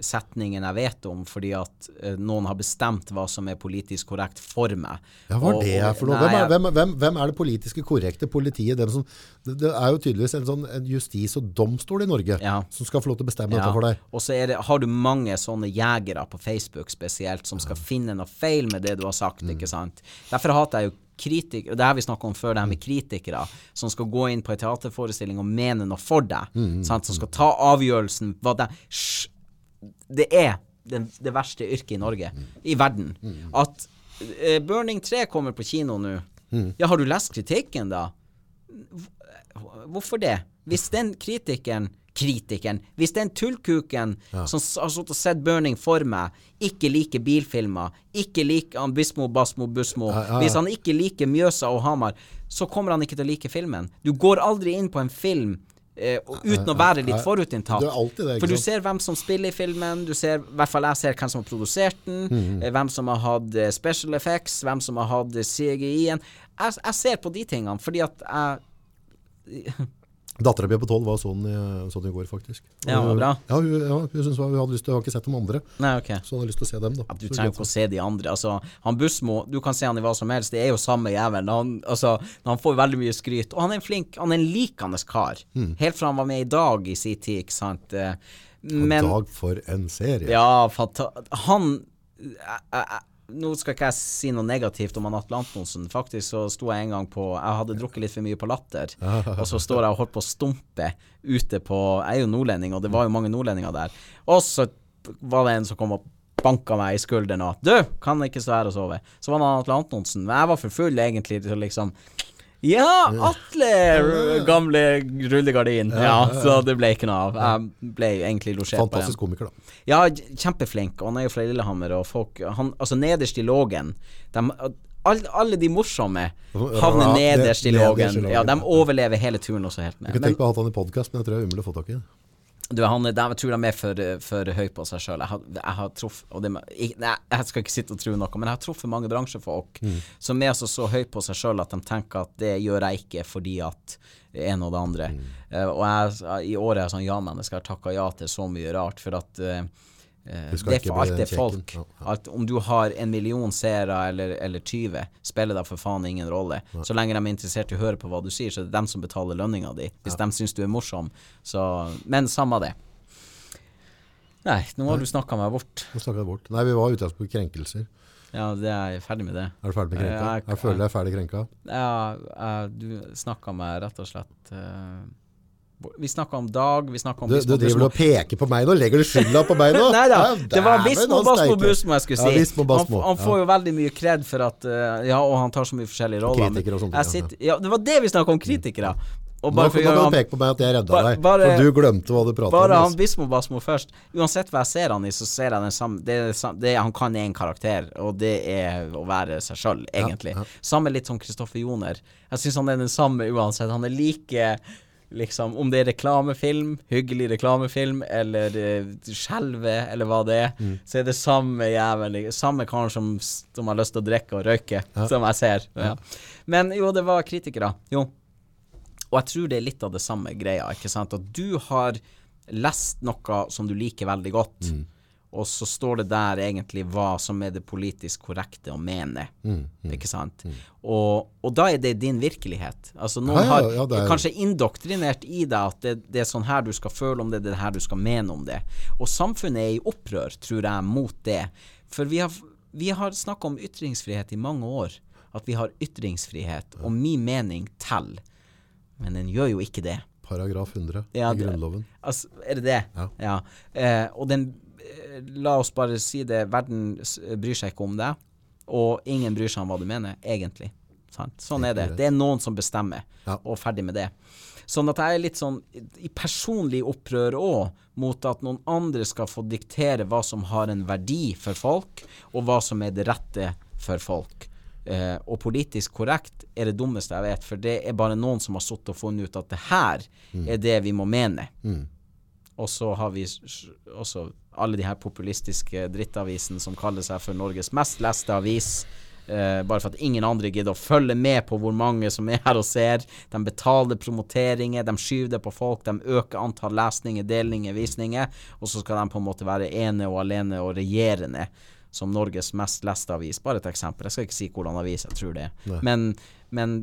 S2: setningene jeg vet om, fordi at uh, noen har bestemt hva som er politisk korrekt for meg.
S1: Ja, hva er det
S2: og-
S1: for noe? Hvem er, hvem, hvem, hvem er det politiske korrekte politiet? Som, det, er jo tydeligvis en, sånn, en justis- og domstol i Norge
S2: Ja.
S1: som skal få lov til å bestemme
S2: Ja,
S1: dette for deg.
S2: Og så det, har du mange sånne jegere på Facebook spesielt som skal finne noe feil med det du har sagt,
S1: Mm.
S2: ikke sant. Derfor hater jeg jo kritikere, det har vi snakket om før, det her med kritikere som skal gå inn på en teaterforestilling og mene noe for deg,
S1: Mm,
S2: sant, som skal ta avgjørelsen hva det! Det er det, det verste yrket i Norge,
S1: Mm.
S2: i verden. At uh, Burning 3 kommer på kino nå.
S1: Mm.
S2: Ja, har du lest kritikken da? Hvorfor det? Hvis den kritikeren Kritikeren Hvis den tullkuken som har stått og sett Burning for meg, ikke liker bilfilmer, ikke liker Ambismo, Bismo, Basmo, Busmo
S1: Ja, ja, ja.
S2: Hvis han ikke liker Mjøsa og Hamar, så kommer han ikke til å like filmen. Du går aldri inn på en film eh, uten å være litt forutinntatt. For du ser hvem som spiller i filmen, du ser, i hvert fall jeg ser hvem som har produsert den, mm. hvem som har hatt eh, special effects, hvem som har hatt eh, CGI-en. Jeg, jeg ser på de tingene, fordi at jeg
S1: Dattera mi på tolv var sånn sånn i går, faktisk.
S2: Ja,
S1: var
S2: bra.
S1: Ja, hun, ja, hun synes, hun hadde lyst til, hun har ikke sett de andre,
S2: Nei, ok.
S1: så hun hadde lyst til å se dem. da.
S2: Ja, du trenger ikke å se de andre. Altså, han Busmo, du kan se han i hva som helst, det er jo samme jævelen. Han, altså, han får veldig mye skryt. Og han er en flink, han er en likende kar.
S1: Mm.
S2: Helt fra han var med i Dag i sin tid, ikke sant. Eh, Men
S1: Dag for en serie.
S2: Ja, fanta Han jeg, jeg, jeg, Nå skal ikke jeg si noe negativt om Atle Antonsen. Faktisk så sto jeg en gang på Jeg hadde drukket litt for mye på latter, og så står jeg og holdt på å stumpe ute på Jeg er jo nordlending, og det var jo mange nordlendinger der. Og så var det en som kom og banka meg i skulderen og 'Du, kan ikke stå her og sove'. Så var det Atle Antonsen. Men jeg var for full egentlig til å liksom ja, Atle! Gamle rullegardin. Ja, så det ble ikke noe av. Jeg ble egentlig losjert på den.
S1: Fantastisk komiker, da.
S2: Ja, kjempeflink. Og han er jo fra Lillehammer, og folk han, Altså, nederst i lågen de, alle, alle de morsomme havner
S1: Ja,
S2: nederst i lågen. Ja, de overlever hele turen også helt
S1: Jeg
S2: ned.
S1: kunne
S2: Men
S1: tenkt meg å ha han i podkast, men jeg tror det er umulig å få tak i.
S2: du, han, de, jeg tror de er for, for høy på seg sjøl. Jeg, jeg har truffet det, jeg, Jeg skal ikke sitte og tro noe, men jeg har truffet mange bransjefolk
S1: Mm.
S2: som er altså så høy på seg sjøl at de tenker at det gjør jeg ikke fordi at det ene og det andre.
S1: Mm.
S2: Uh, og jeg, i år er jeg sånn ja-menneske, jeg har takka ja til så mye rart, for at
S1: skal
S2: det er for alt er folk.
S1: Ja, ja.
S2: Om du har en million seere eller, eller 20, spiller da for faen ingen rolle. Så lenge de er interessert i å høre på hva du sier, så er det dem som betaler lønninga di. Hvis de syns du er morsom. Så, men samme det. Nei, nå har du snakka meg bort.
S1: Jeg bort. Nei, vi var ute på krenkelser.
S2: Ja, det er jeg ferdig med det.
S1: Er du ferdig med krenka?
S2: Jeg, jeg-
S1: Jeg føler jeg er ferdig krenka.
S2: Ja, du snakka meg rett og slett eh, Vi snakka om Dag, vi om
S1: Du, du driver og peker på meg nå. Legger du skylda på meg nå?
S2: Nei da, det var Bismo Basmo Busmo jeg skulle si.
S1: Ja, Bismo Basmo.
S2: Han, han får
S1: ja.
S2: jo veldig mye kred for at eh, Ja, og han tar så mye forskjellige roller.
S1: Kritikere og sånt,
S2: sitter, ja, det var det vi snakka om, kritikere. Og bare
S1: nå kan du peke på meg at jeg redda deg.
S2: bare-
S1: for du glemte hva du prata om.
S2: Bare han. Bismo Basmo først. Uansett hva jeg ser han i, så ser jeg den samme det, det, Han kan én karakter, og det er å være seg sjøl, egentlig.
S1: ja.
S2: Samme litt som Kristoffer Joner. Jeg syns han er den samme uansett. Han er like Liksom, om det er reklamefilm, hyggelig reklamefilm, eller uh, skjelve, eller hva det er,
S1: Mm.
S2: så er det samme jævlig Samme karen som, som har lyst til å drikke og røyke, som jeg ser. Ja. Men jo, det var kritikere. Jo. Og jeg tror det er litt av det samme greia, ikke sant. At du har lest noe som du liker veldig godt, og så står det der egentlig hva som er det politisk korrekte å mene, ikke sant. Og, og da er det din virkelighet. Altså noen
S1: Ja, ja,
S2: har
S1: ja, har er-
S2: kanskje indoktrinert i deg at det, det er sånn her du skal føle om det, det er her du skal mene om det. Og samfunnet er i opprør, tror jeg, mot det. For vi har, vi har snakka om ytringsfrihet i mange år. At vi har ytringsfrihet, og min mening teller. Men den gjør jo ikke det.
S1: Paragraf 100
S2: Ja,
S1: i Grunnloven.
S2: Altså, er det det?
S1: Ja.
S2: Eh, og den La oss bare si det, verden bryr seg ikke om det, og ingen bryr seg om hva du mener, egentlig. Sant? Sånn er det. Det er noen som bestemmer,
S1: Ja.
S2: og ferdig med det. Sånn at jeg er litt sånn i personlig opprør òg mot at noen andre skal få diktere hva som har en verdi for folk, og hva som er det rette for folk. Eh, og politisk korrekt er det dummeste jeg vet, for det er bare noen som har sittet og funnet ut at det her er det vi må mene. Og så har vi også alle de her populistiske drittavisene som kaller seg for Norges mest leste avis. Uh, bare for at ingen andre gidder å følge med på hvor mange som er her og ser. De betaler promoteringer, de skyver det på folk, de øker antall lesninger, delinger, visninger, og så skal de på en måte være ene og alene og regjerende som Norges mest leste avis. Bare et eksempel. Jeg skal ikke si hvordan avis jeg tror det er. Men, men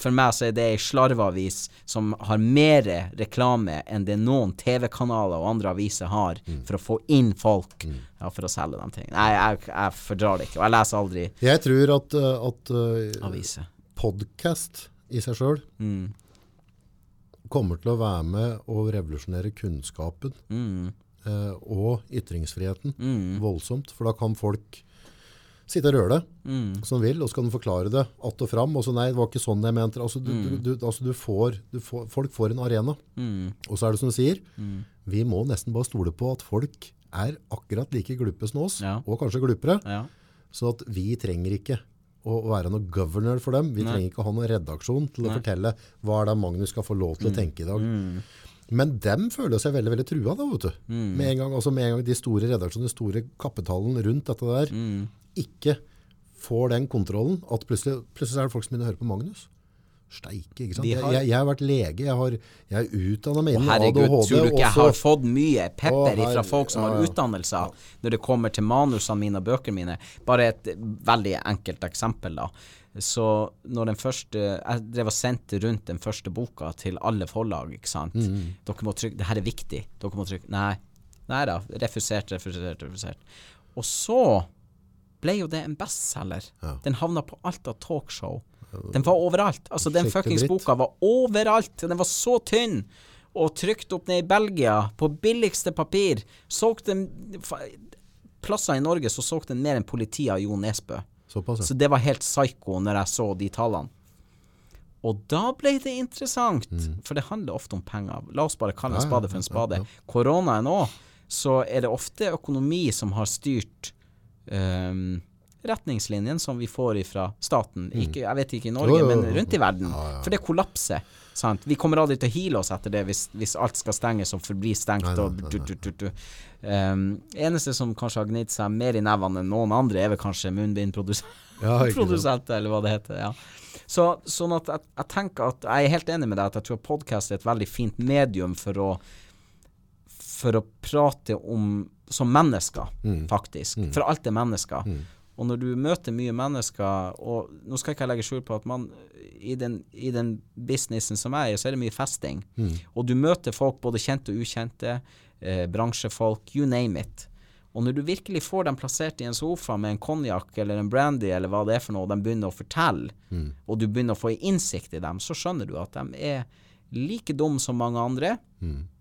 S2: for meg så er det ei slarveavis som har mer reklame enn det noen TV-kanaler og andre aviser har for å få inn folk ja, for å selge de tingene. Nei, jeg, jeg fordrar det ikke. Og jeg leser aldri
S1: Jeg tror at, uh, at uh, podkast i seg sjøl
S2: Mm.
S1: kommer til å være med å revolusjonere kunnskapen
S2: Mm.
S1: Eh, og ytringsfriheten voldsomt. For da kan folk sitte og det
S2: Mm.
S1: som vil, og så kan de forklare det att og fram. Og så nei, det var ikke sånn jeg mente. Altså, du, du, du, altså, du får, du får, folk får en arena.
S2: Mm.
S1: Og så er det som du sier, vi må nesten bare stole på at folk er akkurat like gluppe som oss,
S2: Ja.
S1: og kanskje gluppere.
S2: Ja.
S1: Så at vi trenger ikke å være noe governor for dem. Vi trenger ikke å ha noen redaksjon til å fortelle hva er det Magnus skal få lov til å tenke i dag. Men dem føler seg veldig veldig trua da, vet du. Med, en gang, altså med en gang de store redaksjonene, de store kapitalen rundt dette der, ikke får den kontrollen, at plutselig, plutselig er det folk som begynner å høre på Magnus. Steike, ikke sant?
S2: Har-
S1: jeg, jeg har vært lege, jeg, har, jeg er utdannet med
S2: Og herregud, tror du ikke jeg har fått mye pepper
S1: Å,
S2: fra folk som
S1: ja,
S2: har
S1: ja.
S2: utdannelser når det kommer til manusene mine og bøkene mine? Bare et veldig enkelt eksempel, da. Så når den første Jeg drev og sendte rundt den første boka til alle forlag, ikke sant.
S1: Mm,
S2: Dere må trykke Det her er viktig. Dere må trykke Nei. Nei da. Refusert, refusert, refusert. Og så ble jo det en bestselger.
S1: Ja.
S2: Den havna på alt av talkshow. Den var overalt. Altså, den fuckings boka var overalt. Den var så tynn. Og trykt opp ned i Belgia på billigste papir. Solgte den Plasser i Norge så solgte den mer enn politiet av Jo Nesbø.
S1: Såpass, ja.
S2: Så det var helt psycho når jeg så de tallene. Og da ble det interessant, for det handler ofte om penger. La oss bare kalle en
S1: Mm.
S2: Spade for en spade. Koronaen òg, så er det ofte økonomi som har styrt ehm, retningslinjen som vi får fra staten. Ikke, jeg vet ikke i Norge,
S1: Mm. Jo, jo,
S2: men rundt i verden. For det kollapser. Sant? Vi kommer aldri til å heale oss etter det hvis, hvis alt skal stenges og forbli stengt.
S1: Nei, nei,
S2: og
S1: nei,
S2: du, du, du, du. Um, eneste som kanskje har gnidd seg mer i nevene enn noen andre, er vel kanskje munnbindprodusenter,
S1: Ja,
S2: eller hva det heter. Ja. Så, sånn at jeg, jeg tenker at jeg er helt enig med deg at jeg tror podkast er et veldig fint medium for å for å prate om som mennesker,
S1: Mm.
S2: faktisk. For alt er mennesker. Og når du møter mye mennesker, og nå skal ikke jeg legge skjul på at man i den, i den businessen som jeg er i, så er det mye festing.
S1: Mm.
S2: Og du møter folk, både kjente og ukjente, eh, bransjefolk, you name it. Og når du virkelig får dem plassert i en sofa med en konjakk eller en brandy eller hva det er for noe, og de begynner å fortelle,
S1: Mm.
S2: og du begynner å få innsikt i dem, så skjønner du at de er like dumme som mange andre.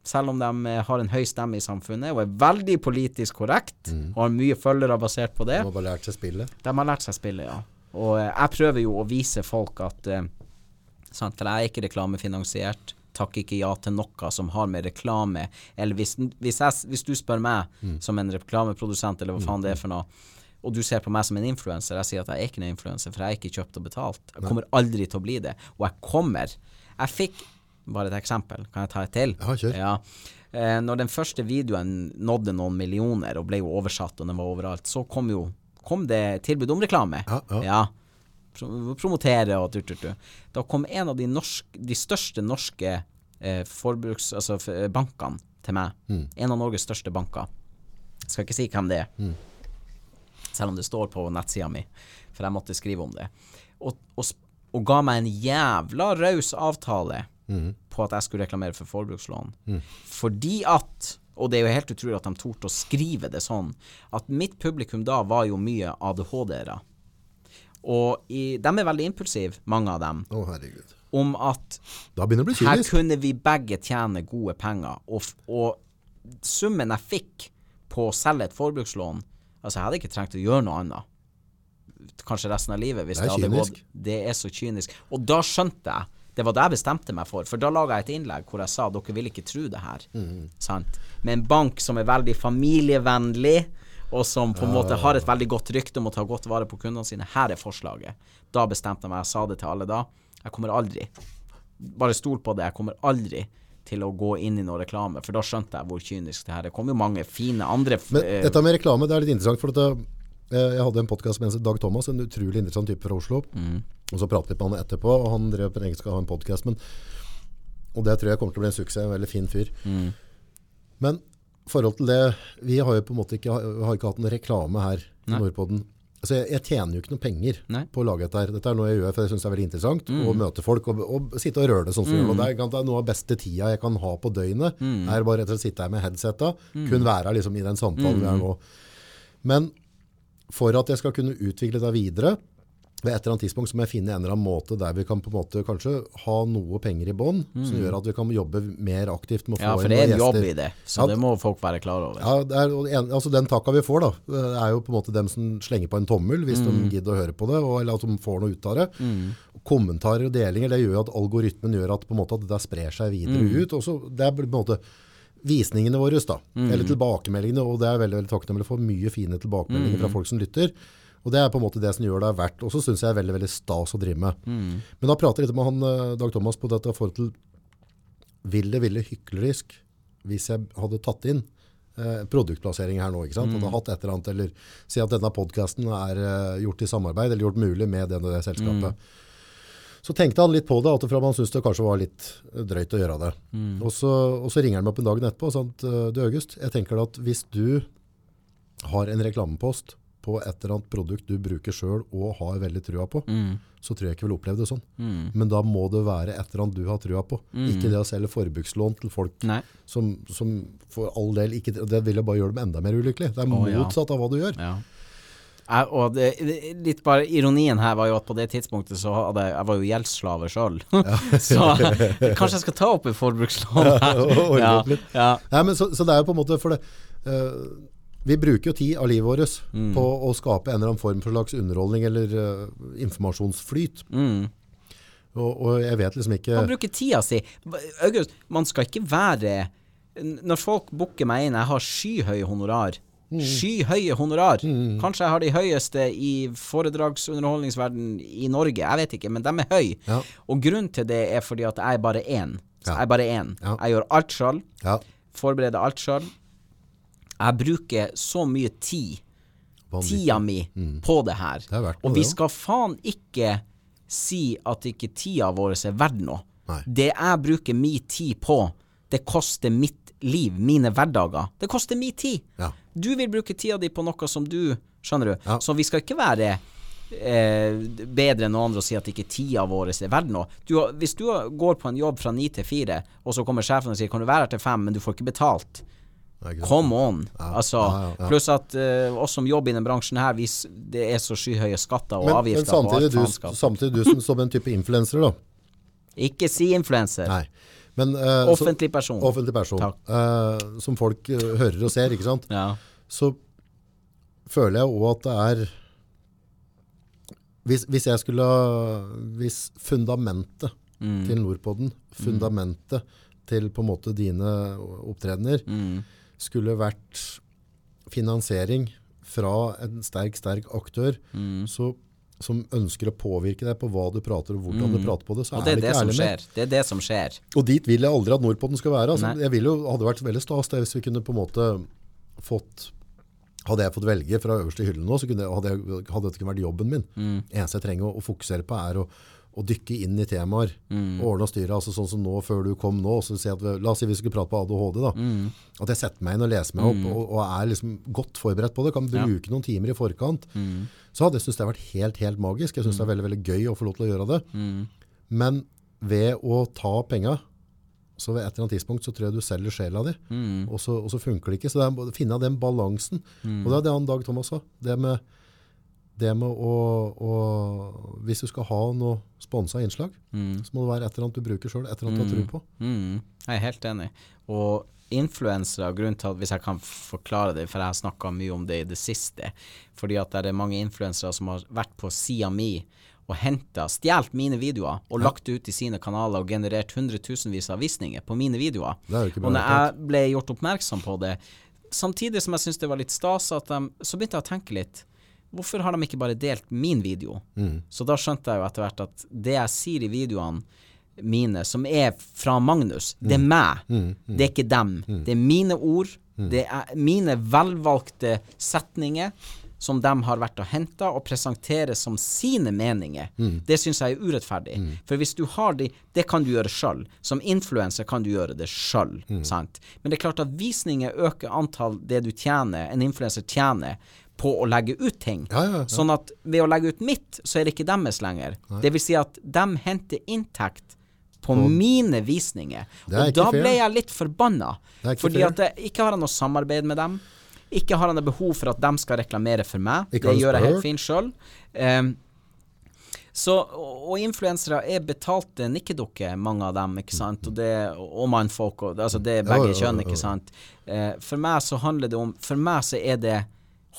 S2: Selv om de eh, har en høy stemme i samfunnet og er veldig politisk korrekt og har mye følgere basert på det.
S1: De har bare lært seg spillet.
S2: De har lært seg spillet, ja. Og eh, jeg prøver jo å vise folk at eh, sant, For jeg er ikke reklamefinansiert. Takker ikke ja til noe som har med reklame Eller hvis, hvis, jeg, hvis du spør meg som en reklameprodusent, eller hva faen det er for noe, og du ser på meg som en influenser, jeg sier at jeg er ikke en influenser, for jeg er ikke kjøpt og betalt. Jeg kommer aldri til å bli det. Og jeg kommer. Jeg fikk Bare et eksempel. Kan jeg ta et til?
S1: Ja, kjør.
S2: Ja. Eh, når den første videoen nådde noen millioner og ble jo oversatt og den var overalt, så kom jo kom det tilbud om reklame.
S1: Ja, ja.
S2: Pro- Promotere og tut, tut, tut. Da kom en av de, norsk, de største norske eh, forbruks... Altså eh, bankene til meg.
S1: Mm.
S2: En av Norges største banker. Skal ikke si hvem det er. Selv om det står på nettsida mi, for jeg måtte skrive om det. Og, og, og ga meg en jævla raus avtale på at jeg skulle reklamere for forbrukslån. Fordi at og det er jo helt utrolig at de torde å skrive det sånn, at mitt publikum da var jo mye ADHD-ere. Og i, de er veldig impulsive, mange av dem,
S1: Å, herregud.
S2: om at
S1: det
S2: her kunne vi begge tjene gode penger, og, og summen jeg fikk på å selge et forbrukslån Altså, jeg hadde ikke trengt å gjøre noe annet. Kanskje resten av livet, hvis
S1: Det
S2: det,
S1: er
S2: hadde
S1: kynisk.
S2: gått Det er så kynisk. Og da skjønte jeg Det var det jeg bestemte meg for, for da laga jeg et innlegg hvor jeg sa dere vil ikke tro det her.
S1: Mm.
S2: Sant? Med en bank som er veldig familievennlig, og som på en måte har et veldig godt rykte om å ta godt vare på kundene sine. Her er forslaget. Da bestemte jeg meg, jeg sa det til alle da. Jeg kommer aldri bare stol på det. Jeg kommer aldri til å gå inn i noe reklame, for da skjønte jeg hvor kynisk det her er. Det kom jo mange fine andre
S1: Men
S2: eh,
S1: dette med reklame, det er litt interessant. For at eh, jeg hadde en podkast med Dag Thomas, en utrolig interessant type fra Oslo.
S2: Mm.
S1: Og så pratet vi på han etterpå, og han drev på engelsk skal ha en podkast. Og det tror jeg kommer til å bli en suksess. En veldig fin fyr.
S2: Mm.
S1: Men forhold til det Vi har jo på en måte ikke, har ikke hatt noen reklame her i Nordpoden. Altså jeg, jeg tjener jo ikke noe penger
S2: Nei. Mm.
S1: på å lage dette her. Dette er noe jeg gjør for jeg syns det er veldig interessant. Å møte folk og, og sitte og røre det sånn som mm. Det er, noe av beste tida jeg kan ha på døgnet.
S2: Mm.
S1: Er bare rett og slett sitte her med headsetta. Kun være liksom i den samtalen vi er nå. Men for at jeg skal kunne utvikle det videre, ved et eller annet tidspunkt så må jeg finne en eller annen måte der vi kan på en måte kanskje ha noe penger i bånn, som gjør at vi kan jobbe mer aktivt med å få
S2: Mm. Ja, for det er en jobb i det, så
S1: Ja.
S2: det må folk være klar over.
S1: Ja, det er, altså Den takka vi får, da, er jo på en måte dem som slenger på en tommel hvis
S2: Mm.
S1: de gidder å høre på det, og, eller at de får noe ut av det. Kommentarer og delinger det gjør jo at algoritmen gjør at, på en måte, at det der sprer seg videre
S2: Mm.
S1: ut. Og så, det er på en måte visningene våre, da,
S2: Mm.
S1: eller tilbakemeldingene, og det er veldig, veldig takknemlig for mye fine tilbakemeldinger
S2: Mm.
S1: fra folk som lytter. Og det er på en måte det som gjør det verdt. Og så syns jeg det er veldig veldig stas å drive med.
S2: Mm.
S1: Men da prater jeg litt med han, eh, Dag Thomas på dette forhold til Vil det ville hyklerisk hvis jeg hadde tatt inn eh, produktplassering her nå, ikke sant? Hadde hatt et eller annet, eller si at denne podcasten er eh, gjort i samarbeid, eller gjort mulig med det, det selskapet. Så tenkte han litt på det, at fra man syntes det kanskje var litt eh, drøyt å gjøre det. Og, så, og så ringer han meg opp en dag etterpå og sa at eh, du August, jeg tenker at hvis du har en reklamepost på et eller annet produkt du bruker selv og har veldig trua på,
S2: Mm.
S1: så tror jeg ikke vil oppleve det sånn. Men da må det være et eller annet du har trua på. Ikke det å selge forbrukslån til folk som, som for all del ikke Det vil jo bare gjøre dem enda mer ulykkelig. Det er
S2: ja.
S1: motsatt av hva du gjør.
S2: Ja. Jeg, og det, litt bare Ironien her var jo at på det tidspunktet så hadde jeg Jeg var jo gjeldsslave sjøl. så kanskje jeg skal ta opp et forbrukslån her. Ja, ja.
S1: Nei, men så, så det er jo på en måte for det eh, Vi bruker jo tid av livet vårt
S2: Mm.
S1: på å skape en eller annen form for slags underholdning eller uh, informasjonsflyt.
S2: Mm.
S1: Og, og jeg vet liksom ikke
S2: Man bruker tida si. August, man skal ikke være Når folk booker meg inn, jeg har skyhøye honorar.
S1: Mm.
S2: Skyhøye honorar. Kanskje jeg har de høyeste i foredragsunderholdningsverden i Norge, jeg vet ikke, men de er høye.
S1: Ja.
S2: Og grunnen til det er fordi at jeg er bare én. Så
S1: Ja.
S2: Jeg er bare én.
S1: Ja.
S2: Jeg gjør alt sjøl.
S1: ja,
S2: Forbereder alt sjøl. Jeg bruker så mye tid,
S1: vanvittig.
S2: tida mi, på det her.
S1: Det noe,
S2: og vi skal faen ikke si at ikke tida vår er verdt noe.
S1: Nei.
S2: Det jeg bruker min tid på, det koster mitt liv, mine hverdager. Det koster min tid.
S1: Ja.
S2: Du vil bruke tida di på noe som du Skjønner du?
S1: Ja.
S2: Så vi skal ikke være eh, bedre enn noen andre og si at ikke tida vår er verdt noe. Du, hvis du går på en jobb fra ni til fire, og så kommer sjefen og sier kan du være her til fem, men du får ikke betalt.
S1: Ja?
S2: Come on! Altså,
S1: Ja, ja, ja.
S2: Pluss at uh, oss som jobber i denne bransjen her, vi, det er så skyhøye skatter og
S1: Men, men
S2: avgifter på
S1: samtidig, du, samtidig du som, som en type influenser, da.
S2: Ikke si influenser.
S1: Men, eh, så-
S2: Offentlig person.
S1: offentlig person. Eh, som folk hører og ser, ikke sant?
S2: Ja.
S1: Så føler jeg òg at det er hvis, hvis jeg skulle Hvis fundamentet
S2: Mm.
S1: til Nordpodden, fundamentet til på en måte dine opptredener,
S2: Mm.
S1: Skulle vært finansiering fra en sterk, sterk aktør
S2: Mm.
S1: så, som ønsker å påvirke deg på hva du prater og hvordan du prater på det, så
S2: Og
S1: er
S2: det er
S1: det
S2: det
S1: ikke ærlig
S2: skjer. Det er det som skjer.
S1: Og dit vil jeg aldri at Nordpodden skal være. Altså, jeg vil jo, hadde vært veldig stas hvis vi kunne på en måte fått Hadde jeg fått velge fra øverste hylle nå, så kunne, hadde, jeg, hadde dette kunne vært jobben min.
S2: Mm.
S1: eneste jeg trenger å, å fokusere på er å, å dykke inn i temaer.
S2: Mm.
S1: Ordne og styre. Altså sånn som nå, før du kom nå. Så si at la oss si vi skulle prate på ADHD. da.
S2: Mm.
S1: At jeg setter meg inn og leser meg opp og, og er liksom godt forberedt på det. Kan
S2: Ja.
S1: bruke noen timer i forkant.
S2: Mm.
S1: Så hadde jeg syntes det vært helt, helt magisk. Jeg syns det er veldig veldig gøy å få lov til å gjøre det.
S2: Mm.
S1: Men ved å ta penga, så ved et eller annet tidspunkt så tror jeg du selger sjela di.
S2: Mm.
S1: Og, så, og så funker det ikke. Så det er å finne den balansen.
S2: Mm.
S1: Og det er det han Dag Thomas sa. Det med, det med å, å Hvis du skal ha noe sponsa innslag,
S2: Mm.
S1: så må det være et eller annet du bruker sjøl. Et eller annet du har tro på.
S2: Mm, jeg er helt enig. Og influensere, grunnen til at hvis jeg kan forklare det, for jeg har snakka mye om det i det siste, fordi at det er mange influensere som har vært på sida mi og henta, stjålet mine videoer og lagt det ut i sine kanaler og generert hundretusenvis av visninger på mine videoer.
S1: Er
S2: Og når jeg ble gjort oppmerksom på det, samtidig som jeg syntes det var litt stas, de, så begynte jeg å tenke litt. Hvorfor har de ikke bare delt min video?
S1: Mm.
S2: Så da skjønte jeg jo etter hvert at det jeg sier i videoene mine, som er fra Magnus, det er
S1: Mm.
S2: meg. Det er ikke dem. Det er mine ord. Det er mine velvalgte setninger som de har vært og henta og presenterer som sine meninger. Det syns jeg er urettferdig. For hvis du har de Det kan du gjøre sjøl. Som influenser kan du gjøre det sjøl. Mm. Men det er klart at visninger øker antall det du tjener, en influenser tjener, på å legge ut ting.
S1: Ja, ja, ja.
S2: Sånn at ved å legge ut mitt, så er det ikke deres lenger. Det vil si at de henter inntekt på mine visninger.
S1: Er
S2: Og da
S1: fair.
S2: ble jeg litt forbanna. Fordi
S1: fair.
S2: at jeg ikke har noe samarbeid med dem. Ikke har han noe behov for at de skal reklamere for meg.
S1: Ikke
S2: det gjør jeg helt fint sjøl. så, og og influensere er betalte nikkedukker, mange av dem, ikke sant. Og, det, og mannfolk, og, altså det er
S1: Ja,
S2: begge
S1: ja, ja,
S2: kjønn, ikke sant. Eh, for meg så handler det om For meg så er det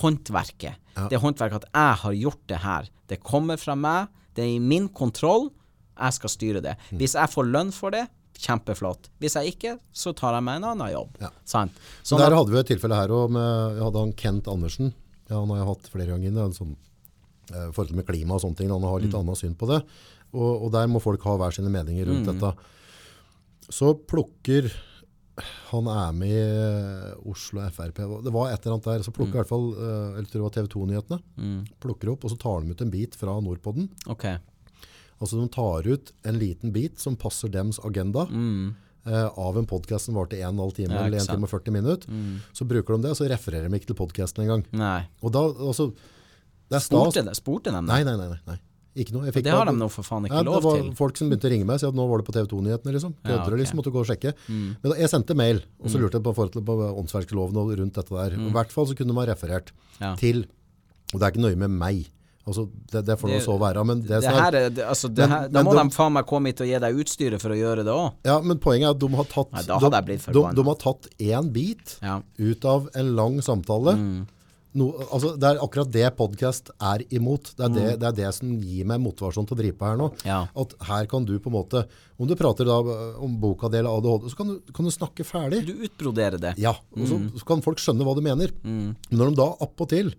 S2: håndverket. Det er håndverket at jeg har gjort det her. Det kommer fra meg, det er i min kontroll. Jeg skal styre det.
S1: Mm.
S2: Hvis jeg får lønn for det, kjempeflott. Hvis jeg ikke, så tar jeg meg en annen jobb.
S1: Ja.
S2: Sånn
S1: der hadde vi et tilfelle her òg. Jeg hadde han Kent Andersen. Ja, han har jeg hatt flere ganger inne. sånn, eh, forhold med klima og sånne ting. Han har
S2: Mm.
S1: litt annet syn på det. Og, og der må folk ha hver sine meninger rundt
S2: Mm.
S1: dette. Så plukker Han er med i eh, Oslo Frp. Det var et eller annet der. Så
S2: Mm.
S1: plukker i hvert fall eller tror det var TV 2-nyhetene. Plukker opp, og så tar de ut en bit fra Nordpodden.
S2: Okay.
S1: Altså de tar ut en liten bit som passer dems agenda. eh, av en podcast som varte 1,5 time
S2: Mm. Ja,
S1: eller
S2: ikke
S1: 1 time og 40 minutter. Så bruker de det, og så refererer de ikke til podcasten engang. Altså.
S2: Spurte, de- spurte de det?
S1: Nei, nei, nei, nei. Ikke noe.
S2: Det har de nå for faen
S1: Ja,
S2: ikke
S1: det
S2: lov
S1: var
S2: til.
S1: folk som begynte å ringe meg og si at nå var det på TV 2-nyhetene. Liksom.
S2: Ja,
S1: Kødder du
S2: ok.
S1: liksom, måtte gå og sjekke. Men da, jeg sendte mail, og så lurte jeg på på åndsverksloven og rundt dette der. I hvert fall så kunne ha referert
S2: Ja.
S1: til, og det er ikke nøye med meg. Altså, det, det får nå
S2: Det-
S1: så være. Men, det
S2: Det
S1: er-
S2: her er, det, altså, det
S1: Men-
S2: her, da må
S1: de-
S2: de faen meg komme hit og gi deg utstyret for å gjøre det òg.
S1: ja, men poenget er at de har tatt,
S2: Nei,
S1: de, de, de har tatt én bit
S2: Ja.
S1: ut av en lang samtale.
S2: Mm.
S1: No, altså, det er akkurat det podcast er imot. Det er,
S2: Mm.
S1: det, det er det som gir meg motivasjon til å drive på her nå.
S2: Ja.
S1: At her kan du på en måte, om du prater da om boka del av ADHD, så kan du, kan du snakke ferdig.
S2: Du utbroderer det.
S1: Ja, og så, så kan folk skjønne hva du mener. Men når de da opp og til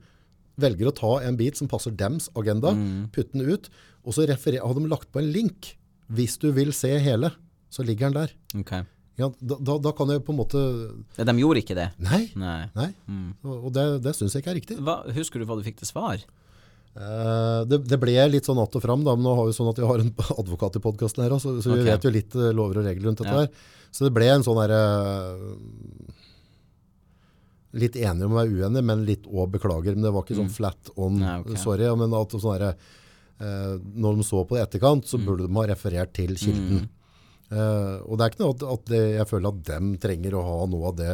S1: velger å ta en bit som passer dems agenda, putte den ut, og så har de lagt på en link. Hvis du vil se hele, så ligger den der.
S2: Ok.
S1: Ja, da, da, da kan jeg på en måte
S2: De gjorde ikke det?
S1: Nei.
S2: Nei.
S1: nei. Og og det, det syns jeg ikke er riktig.
S2: Hva, husker du hva du fikk til svar?
S1: Eh, det, det ble litt sånn att og fram, da, men nå har vi sånn at vi har en advokat i podkasten her også, så vi vet jo litt eh, lover og regler rundt dette
S2: Ja.
S1: her. Så det ble en sånn derre Litt enige om å være uenige, men litt òg beklager. Men det var ikke sånn flat on,
S2: Mm. Nei, okay.
S1: sorry. Men at sånn derre eh, Når de så på det i etterkant, så
S2: Mm.
S1: burde de ha referert til kilden. Eh, og det er ikke noe at, at det, jeg føler at dem trenger å ha noe av det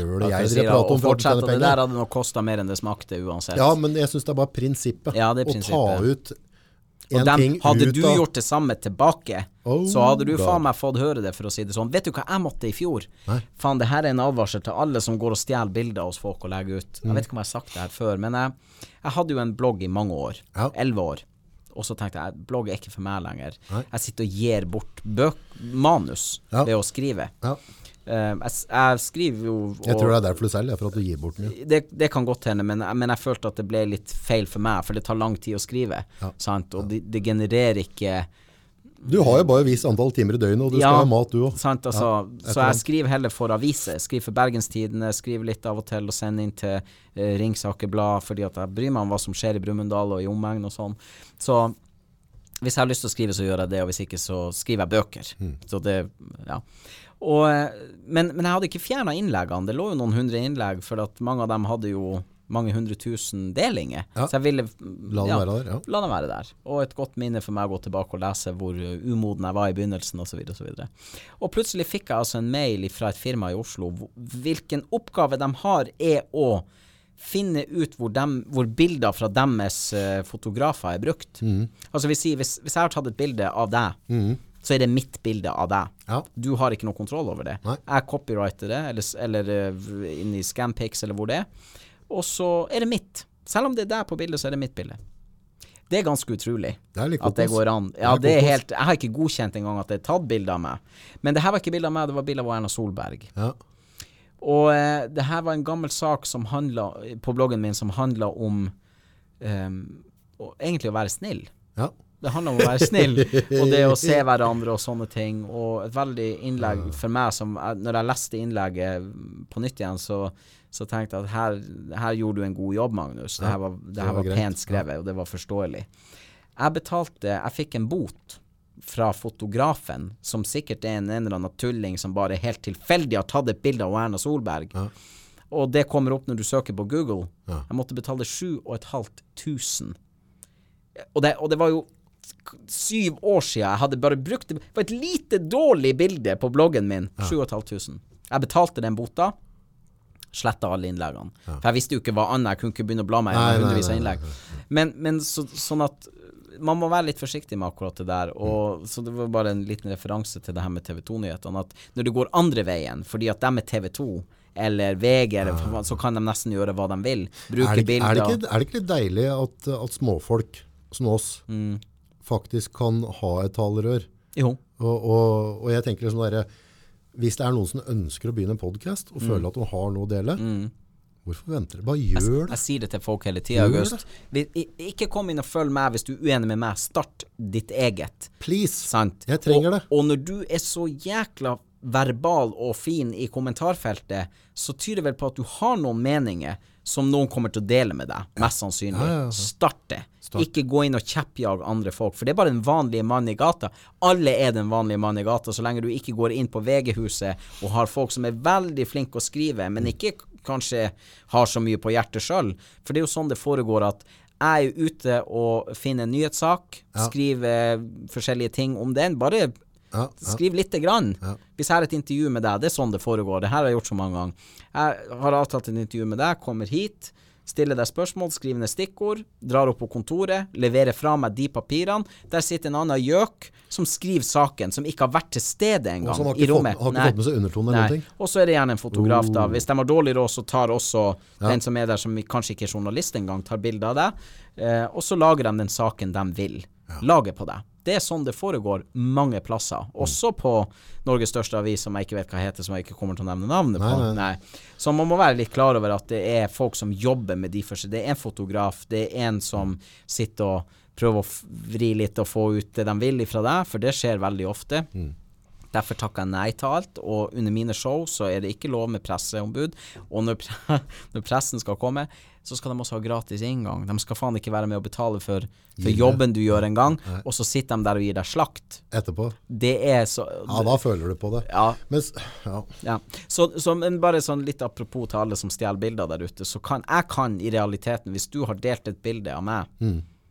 S1: rølet jeg
S2: sier,
S1: prater om for de
S2: fortsette, det der hadde nok kosta mer enn det smakte uansett.
S1: Ja, men jeg syns det er bare prinsippet.
S2: Ja, det er
S1: Å ta ut En
S2: Og dem,
S1: ting
S2: hadde
S1: ut
S2: du gjort det samme tilbake,
S1: Oh,
S2: så hadde du faen meg fått høre det, for å si det sånn. Vet du hva jeg måtte i fjor? Faen, det her er en advarsel til alle som går og stjeler bilder hos folk og legger ut.
S1: Mm.
S2: Jeg vet ikke om jeg har sagt det her før, men jeg, jeg hadde jo en blogg i mange år.
S1: Ja.
S2: Elleve år. Og så tenkte jeg blogg er ikke for meg lenger.
S1: Nei.
S2: Jeg sitter og gir bort bøk, manus
S1: Ja.
S2: ved å skrive.
S1: Ja.
S2: Uh, jeg, jeg skriver jo og,
S1: Jeg tror det er derfor du selger, for at du gir bort mye.
S2: det, det kan godt hende, men, men jeg følte at det ble litt feil for meg, for det tar lang tid å skrive.
S1: Ja.
S2: Sant? Og det, det genererer ikke
S1: Du har jo bare et visst antall timer i døgnet, og du skal ha mat du òg.
S2: Altså,
S1: ja,
S2: så jeg skriver heller for aviser. Skriver for Bergenstidene, skriver litt av og til og sender inn til uh, Ringsaker Blad, fordi at jeg bryr meg om hva som skjer i Brumunddal og i omegn og sånn. Så hvis jeg har lyst til å skrive, så gjør jeg det, og hvis ikke, så skriver jeg bøker.
S1: Mm.
S2: Så det, ja. Og, eh, men, men jeg hadde ikke fjerna innleggene. Det lå jo noen hundre innlegg, for at mange av dem hadde jo mange hundre tusen delinger.
S1: Ja.
S2: Så jeg ville
S1: La den være der, ja.
S2: La den være der. Og et godt minne for meg å gå tilbake og lese hvor umoden jeg var i begynnelsen osv. Og, så videre. og plutselig fikk jeg altså en mail fra et firma i Oslo. Hvilken oppgave de har, er å finne ut hvor, dem, hvor bilder fra deres uh, fotografer er brukt.
S1: Mm.
S2: Altså hvis, hvis, hvis jeg har tatt et bilde av deg, så er det mitt bilde av deg.
S1: Ja.
S2: Du har ikke noe kontroll over det.
S1: Nei.
S2: Jeg copyrighter det, eller, eller uh, inn i Scampix, eller hvor det er. Og så er det mitt. Selv om det er deg på bildet, så er det mitt bilde. Det er ganske utrolig
S1: Det er
S2: at det går an. Ja,
S1: Det er
S2: helt Jeg har ikke godkjent engang at det er tatt bilde av meg. Men det her var ikke bilde av meg, det var bilde av Erna Solberg.
S1: Ja.
S2: Og eh, det her var en gammel sak som handla på bloggen min som handla om um, egentlig å være snill.
S1: ja.
S2: Det handler om å være snill, og det å se hverandre og sånne ting. Og et veldig innlegg for meg som Når jeg leste innlegget på nytt igjen, så, så tenkte jeg at her, her gjorde du en god jobb, Magnus. Det her var, det her
S1: var
S2: var pent skrevet, og det var forståelig. Jeg betalte Jeg fikk en bot fra fotografen, som sikkert er en, en eller annen tulling som bare helt tilfeldig har tatt et bilde av Erna Solberg.
S1: Ja.
S2: Og det kommer opp når du søker på Google.
S1: Ja.
S2: Jeg måtte betale 7500. Og det, og det var jo syv år siden jeg hadde bare brukt det. Var et lite dårlig bilde på bloggen min. 7500. Jeg betalte den bota. Sletta alle innleggene. For jeg visste jo ikke hva annet. Jeg kunne ikke begynne å bla meg gjennom hundrevis av innlegg. Men, men så, sånn at man må være litt forsiktig med akkurat det der. Og, Så det var bare en liten referanse til det her med TV 2-nyhetene. At når det går andre veien, fordi at de er TV 2 eller VG, eller, så kan de nesten gjøre hva de vil. Bruke
S1: Er, det,
S2: bilder.
S1: er, det ikke, er det ikke litt deilig at, at småfolk som oss
S2: Mm.
S1: faktisk kan ha et talerør?
S2: Jo.
S1: Og, og, og jeg tenker liksom derre Hvis det er noen som ønsker å begynne en podkast og
S2: Mm.
S1: føler at de har noe å dele, hvorfor venter dere? Bare gjør det.
S2: Jeg sier det til folk hele tida, August. Ikke kom inn og følg meg hvis du er uenig med meg. Start ditt eget.
S1: Please.
S2: Sant?
S1: Jeg trenger
S2: og,
S1: det.
S2: Og når du er så jækla verbal og fin i kommentarfeltet, så tyder det vel på at du har noen meninger som noen kommer til å dele med deg. Mest sannsynlig.
S1: Ja, ja, ja.
S2: Start det. Ikke gå inn og kjeppjage andre folk, for det er bare den vanlige mannen i gata. Alle er den vanlige mannen i gata, så lenge du ikke går inn på VG-huset og har folk som er veldig flinke å skrive, men ikke kanskje har så mye på hjertet sjøl. For det er jo sånn det foregår at jeg er ute og finner en nyhetssak, skriver forskjellige ting om den. Bare
S1: Ja, ja.
S2: Skriv lite grann. Hvis jeg har et intervju med deg, det er sånn det foregår. Det her har jeg gjort så mange ganger. Jeg har avtalt et intervju med deg, kommer hit, stiller deg spørsmål, skriver ned stikkord, drar opp på kontoret, leverer fra meg de papirene. Der sitter en annen gjøk som skriver saken, som ikke har vært til stede engang i
S1: rommet. fått, har ikke fått med seg undertonen eller noen.
S2: Og så er det gjerne en fotograf, da. Hvis de har dårlig råd, så tar også
S1: Ja.
S2: den som er der, som kanskje ikke er journalist engang, tar bilde av deg. Eh, og så lager de den saken de vil lage på deg. Det er sånn det foregår mange plasser. Også på Norges største avis, som jeg ikke vet hva heter, som jeg ikke kommer til å nevne navnet på.
S1: Nei, nei.
S2: Nei. Så man må være litt klar over at det er folk som jobber med de første. Det er en fotograf, det er en som sitter og prøver å vri litt og få ut det de vil ifra deg, for det skjer veldig ofte. Derfor takker jeg nei til alt, og under mine show så er det ikke lov med presseombud. Og når, pre når pressen skal komme, så skal de også ha gratis inngang. De skal faen ikke være med å betale for, for jobben du gjør en gang, og så sitter de der og gir deg slakt.
S1: Etterpå.
S2: Det er så
S1: Ja, da føler du på det.
S2: Ja,
S1: Mens, ja.
S2: ja. Så, så men bare sånn litt apropos til alle som stjeler bilder der ute, så kan jeg kan i realiteten, hvis du har delt et bilde av meg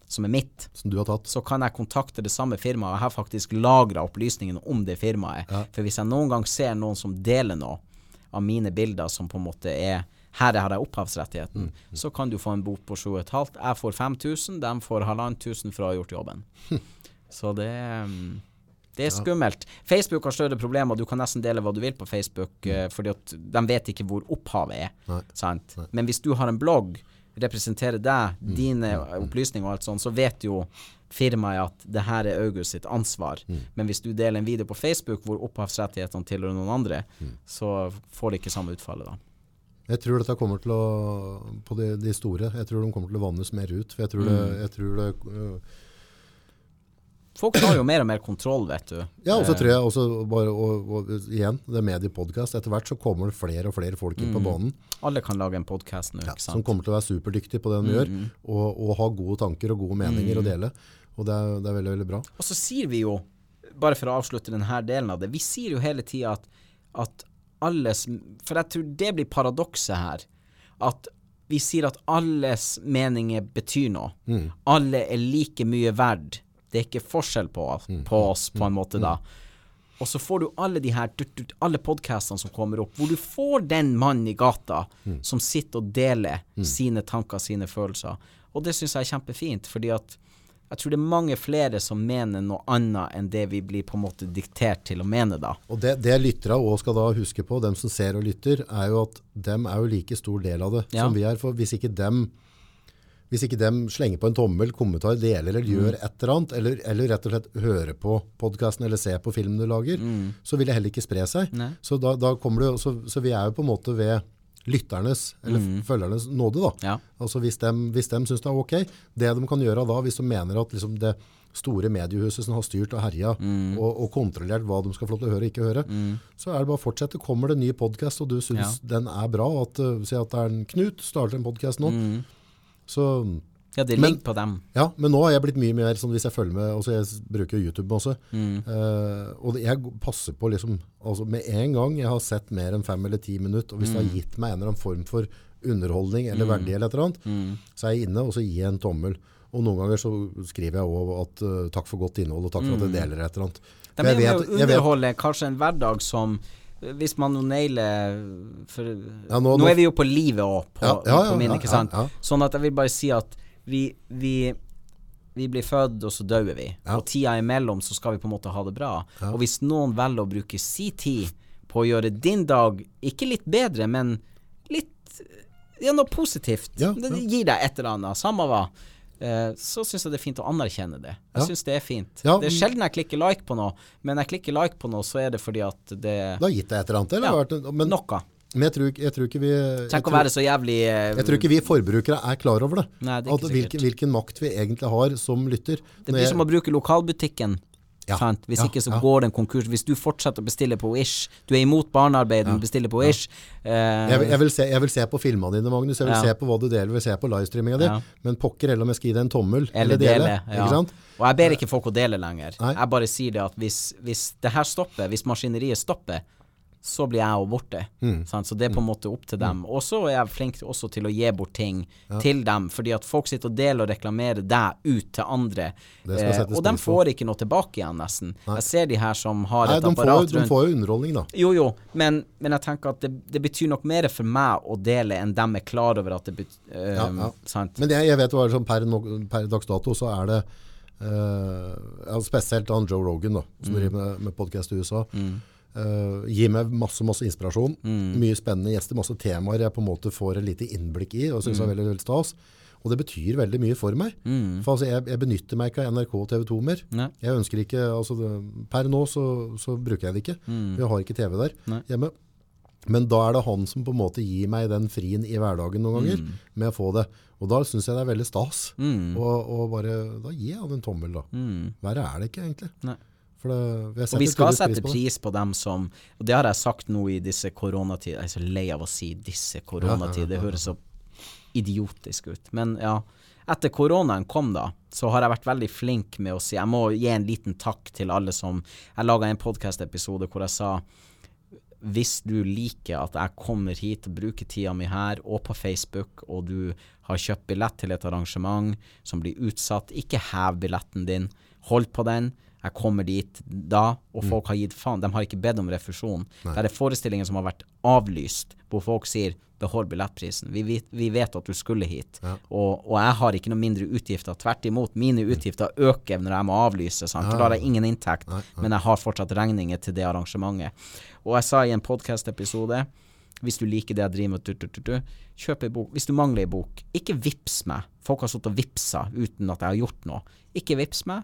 S2: som er mitt,
S1: Som du har tatt.
S2: så kan jeg kontakte det samme firmaet. Jeg har faktisk lagra opplysningene om det firmaet. For hvis jeg noen gang ser noen som deler noe av mine bilder som på en måte er her har jeg opphavsrettigheten,
S1: Mm,
S2: så kan du få en bot på 7,5. Jeg får 5000, de får 1500 for å ha gjort jobben. Så det mm, det er skummelt. Facebook har større problemer. Du kan nesten dele hva du vil på Facebook, mm. fordi at de vet ikke hvor opphavet er.
S1: Nei.
S2: Sant? Men hvis du har en blogg, representerer deg,
S1: Mm.
S2: dine opplysninger og alt sånt, så vet jo firmaet at det her er August sitt ansvar.
S1: Mm.
S2: Men hvis du deler en video på Facebook hvor opphavsrettighetene tilhører noen andre,
S1: Mm.
S2: så får det ikke samme utfallet da.
S1: Jeg tror dette kommer til å, på de, de store, jeg tror de kommer til å vannes mer ut. For jeg tror det,
S2: Mm.
S1: jeg tror det øh,
S2: Folk har jo mer og mer kontroll, vet du.
S1: Ja, og så
S2: Eh,
S1: tror jeg også bare, og, og, igjen, det er mediepodcast. Etter hvert så kommer det flere og flere folk inn på banen
S2: Alle kan lage en podkast nå,
S1: ja,
S2: ikke
S1: som kommer til å være superdyktige på det de gjør, og, og ha gode tanker og gode meninger å dele. Og det er, det er veldig, veldig bra.
S2: Og så sier vi jo, bare for å avslutte denne delen av det, vi sier jo hele tida at, at alles For jeg tror det blir paradokset her. At vi sier at alles meninger betyr noe. Alle er like mye verd. Det er ikke forskjell på, på oss, på en måte, da. Og så får du alle de her alle podkastene som kommer opp, hvor du får den mannen i gata som sitter og deler sine tanker, sine følelser. Og det syns jeg er kjempefint, fordi at jeg tror det er mange flere som mener noe annet enn det vi blir på en måte diktert til å mene, da.
S1: Og det, det lyttere også skal da huske på, dem som ser og lytter, er jo at dem er jo like stor del av det
S2: Ja.
S1: som vi er. For hvis ikke dem hvis ikke dem slenger på en tommel, kommentar, deler eller gjør et eller annet, eller, eller rett og slett hører på podkasten eller ser på filmen du lager, så vil det heller ikke spre seg.
S2: Nei.
S1: Så, da, da du, så, så vi er jo på en måte ved lytternes, eller følgernes nåde. da.
S2: Ja.
S1: Altså hvis de, hvis de syns det er ok, det de kan gjøre da, hvis de mener at liksom det store mediehuset som har styrt og herja og, og kontrollert hva de skal få lov til å høre og ikke høre, så er det bare å fortsette. Kommer det en ny podkast og du syns den er bra, at, uh, si at det er en Knut starter en podkast nå, så
S2: Ja, det
S1: Men-
S2: ligger på dem.
S1: ja, men nå har jeg blitt mye mer sånn hvis jeg følger med, altså jeg bruker YouTube også,
S2: Mm.
S1: Uh, og jeg passer på liksom, altså med en gang jeg har sett mer enn fem eller ti minutter, og hvis det
S2: Mm.
S1: har gitt meg en eller annen form for underholdning eller verdi eller et eller annet,
S2: Mm.
S1: så er jeg inne og så gir jeg en tommel. Og noen ganger så skriver jeg også at uh, takk for godt innhold, og takk for at
S2: Mm.
S1: jeg deler et eller annet.
S2: De
S1: jeg vet- jeg vet-
S2: underholde kanskje en hverdag som hvis man nå nailer for,
S1: Ja, nå-
S2: nå, er vi jo på livet òg, på,
S1: Ja, ja, ja,
S2: på min, ikke sant?
S1: ja, ja.
S2: Sånn at jeg vil bare si at vi, vi, vi blir født, og så dør vi.
S1: Ja.
S2: Og tida imellom så skal vi på en måte ha det bra. Og hvis noen velger å bruke si tid på å gjøre din dag ikke litt bedre, men litt ja, noe positivt,
S1: Ja,
S2: det gir deg et eller annet, samme hva, så syns jeg det er fint å anerkjenne det. Jeg
S1: Ja.
S2: synes det er fint.
S1: Ja,
S2: det er sjelden jeg klikker like på noe, men jeg klikker like på noe, så er det fordi at det
S1: Det har gitt deg et eller annet, eller?
S2: Ja,
S1: vært men,
S2: Noe.
S1: men jeg tror, jeg tror ikke vi... Jeg
S2: Trenger å være så jævlig uh,
S1: jeg tror ikke vi forbrukere er klar over det.
S2: Nei, det er
S1: at hvilken, hvilken makt vi egentlig har som lytter.
S2: Det blir som å bruke lokalbutikken.
S1: Ja?
S2: Hvis
S1: ja,
S2: ikke så
S1: ja.
S2: går det en konkurs. Hvis du fortsetter å bestille på Wish, du er imot barnearbeid, men bestiller på Wish eh,
S1: Jeg, jeg, vil se, jeg vil se på filmene dine, Magnus. Jeg vil se på hva du deler, jeg vil se på livestreaminga di. Men pokker heller om jeg skal gi deg en tommel
S2: Eller dele.
S1: dele
S2: Ja. Og jeg ber ikke folk å dele lenger.
S1: Nei.
S2: Jeg bare sier det at hvis, hvis det her stopper, hvis maskineriet stopper, så blir jeg jo borte.
S1: Mm.
S2: Sant? Så det er på en måte opp til dem. Og så er jeg flink også til å gi bort ting til dem, fordi at folk sitter og deler og reklamerer deg ut til andre. Eh, og de får ikke noe tilbake igjen, nesten. Jeg ser de her som har
S1: Nei,
S2: et
S1: de får,
S2: apparat
S1: de får jo underholdning, da.
S2: Jo, jo, men, men jeg tenker at det, det betyr nok mer for meg å dele enn dem er klar over at det betyr
S1: Ja, ja.
S2: Sant?
S1: Men jeg, jeg vet hva som per, no, per dags dato så er det eh, ja, Spesielt han Joe Rogan, da, som
S2: Mm.
S1: driver med, med podkast i USA. Eh, gir meg masse masse inspirasjon.
S2: Mm.
S1: Mye spennende gjester, masse temaer jeg på en måte får et lite innblikk i og synes
S2: Mm.
S1: er veldig, veldig stas. Og det betyr veldig mye for meg. For altså, jeg, jeg benytter meg ikke av NRK og TV 2 mer.
S2: Nei.
S1: Jeg ønsker ikke, altså Per nå så, så bruker jeg det ikke. Jeg har ikke TV der
S2: Nei.
S1: hjemme. Men da er det han som på en måte gir meg den frien i hverdagen noen ganger, med å få det. Og da syns jeg det er veldig stas. Og, og bare, da gir jeg han en tommel, da. Verre er det ikke, egentlig.
S2: Nei.
S1: For det, vi
S2: Og vi skal sette
S1: på
S2: pris på dem som Og det har jeg sagt nå i disse koronatider. Jeg er så lei av å si 'disse koronatider'. Det høres så idiotisk ut. Men ja. Etter koronaen kom, da, så har jeg vært veldig flink med å si Jeg må gi en liten takk til alle som Jeg laga en podkast-episode hvor jeg sa hvis du liker at jeg kommer hit og bruker tida mi her og på Facebook, og du har kjøpt billett til et arrangement som blir utsatt, ikke hev billetten din. Hold på den. Jeg kommer dit da, og
S1: Mm.
S2: folk har gitt faen. De har ikke bedt om refusjon. Det er forestillinger som har vært avlyst, hvor folk sier behold billettprisen. Vi, vet- vi vet at du skulle hit. Og, og jeg har ikke noe mindre utgifter. Tvert imot, mine utgifter øker når jeg må avlyse. Sant? For da har jeg ingen inntekt, men jeg har fortsatt regninger til det arrangementet. Og jeg sa i en podkast-episode hvis du liker det jeg driver med, du, du, du, du, kjøp ei bok. Hvis du mangler ei bok, ikke vips meg. Folk har sittet og vipsa uten at jeg har gjort noe. Ikke vips meg,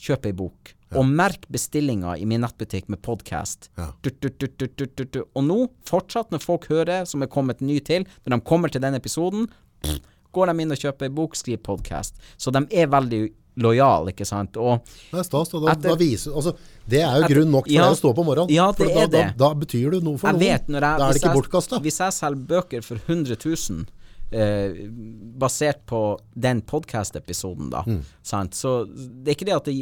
S2: kjøp ei bok. Og merk bestillinga i min nettbutikk med podkast.
S1: Ja.
S2: Og nå, fortsatt, når folk hører som er kommet ny til, når de kommer til den episoden, pff, går de inn og kjøper ei bok, skriver podkast. Så de er veldig lojale, ikke sant. Og
S1: Det er stas. Da, da, viser, altså, det er jo
S2: Etter-
S1: grunn nok for
S2: Ja.
S1: deg å stå på morgenen.
S2: Ja,
S1: for
S2: det
S1: da,
S2: er det.
S1: Da, da betyr du noe for
S2: jeg
S1: noen.
S2: vet jeg,
S1: da er det ikke bortkasta.
S2: Hvis jeg selger bøker for 100 000 eh, basert på den podkast-episoden, da,
S1: Mm.
S2: sant? så det er ikke det at det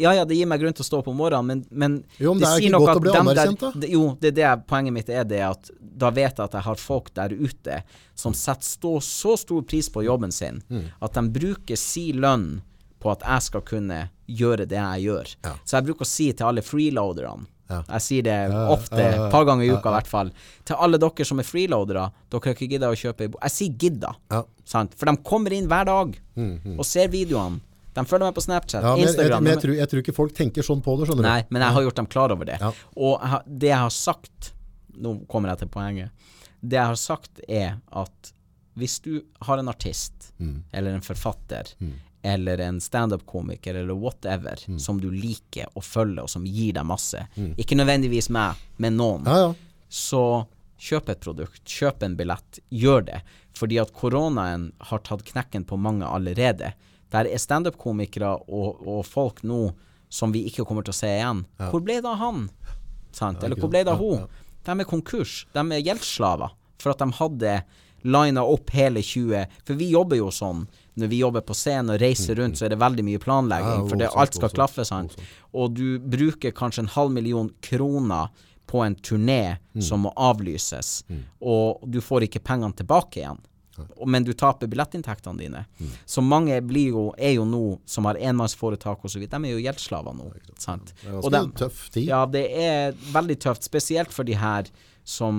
S2: Ja ja, det gir meg grunn til å stå opp om morgenen, men, men
S1: Jo, men det er ikke godt å bli anerkjent, da.
S2: Jo, det det poenget mitt er det at da vet jeg at jeg har folk der ute som setter stå, så stor pris på jobben sin
S1: Mm.
S2: at de bruker si lønn på at jeg skal kunne gjøre det jeg gjør.
S1: Ja.
S2: Så jeg bruker å si til alle freeloaderne
S1: Ja.
S2: Jeg sier det
S1: ofte,
S2: ofte,
S1: ja, ja,
S2: et par ganger i uka i hvert fall. Til alle dere som er freeloadere, dere har ikke gidda å kjøpe. Jeg sier gidda. For de kommer inn hver dag og ser videoene. De følger meg på Snapchat,
S1: men
S2: Instagram.
S1: men jeg, tror, jeg tror ikke folk tenker sånn på det, skjønner du.
S2: Nei, men jeg har gjort dem klar over det. Og jeg det jeg har sagt Nå kommer jeg til poenget. Det jeg har sagt, er at hvis du har en artist,
S1: Mm.
S2: eller en forfatter, eller en standup-komiker, eller whatever,
S1: Mm.
S2: som du liker å følge, og som gir deg masse, ikke nødvendigvis meg, men noen,
S1: Ja, ja.
S2: så kjøp et produkt, kjøp en billett, gjør det. Fordi at koronaen har tatt knekken på mange allerede. Der er standup-komikere og, og folk nå som vi ikke kommer til å se igjen. Hvor ble det av han? Sant? Eller hvor ble det av
S1: Ja,
S2: hun?
S1: ja.
S2: De er konkurs. De er gjeldsslaver. For at de hadde lina opp hele 20 For vi jobber jo sånn. Når vi jobber på scenen og reiser rundt, så er det veldig mye planlegging. For det, alt skal klaffe, sant. Og du bruker kanskje en halv million kroner på en turné som må avlyses, og du får ikke pengene tilbake igjen. Men du taper billettinntektene dine. Så mange blir jo, er jo nå, som har enmannsforetak osv., de er jo gjeldsslaver nå. Sant?
S1: Det er ganske tøff tid.
S2: ja, det er veldig tøft, spesielt for de her som,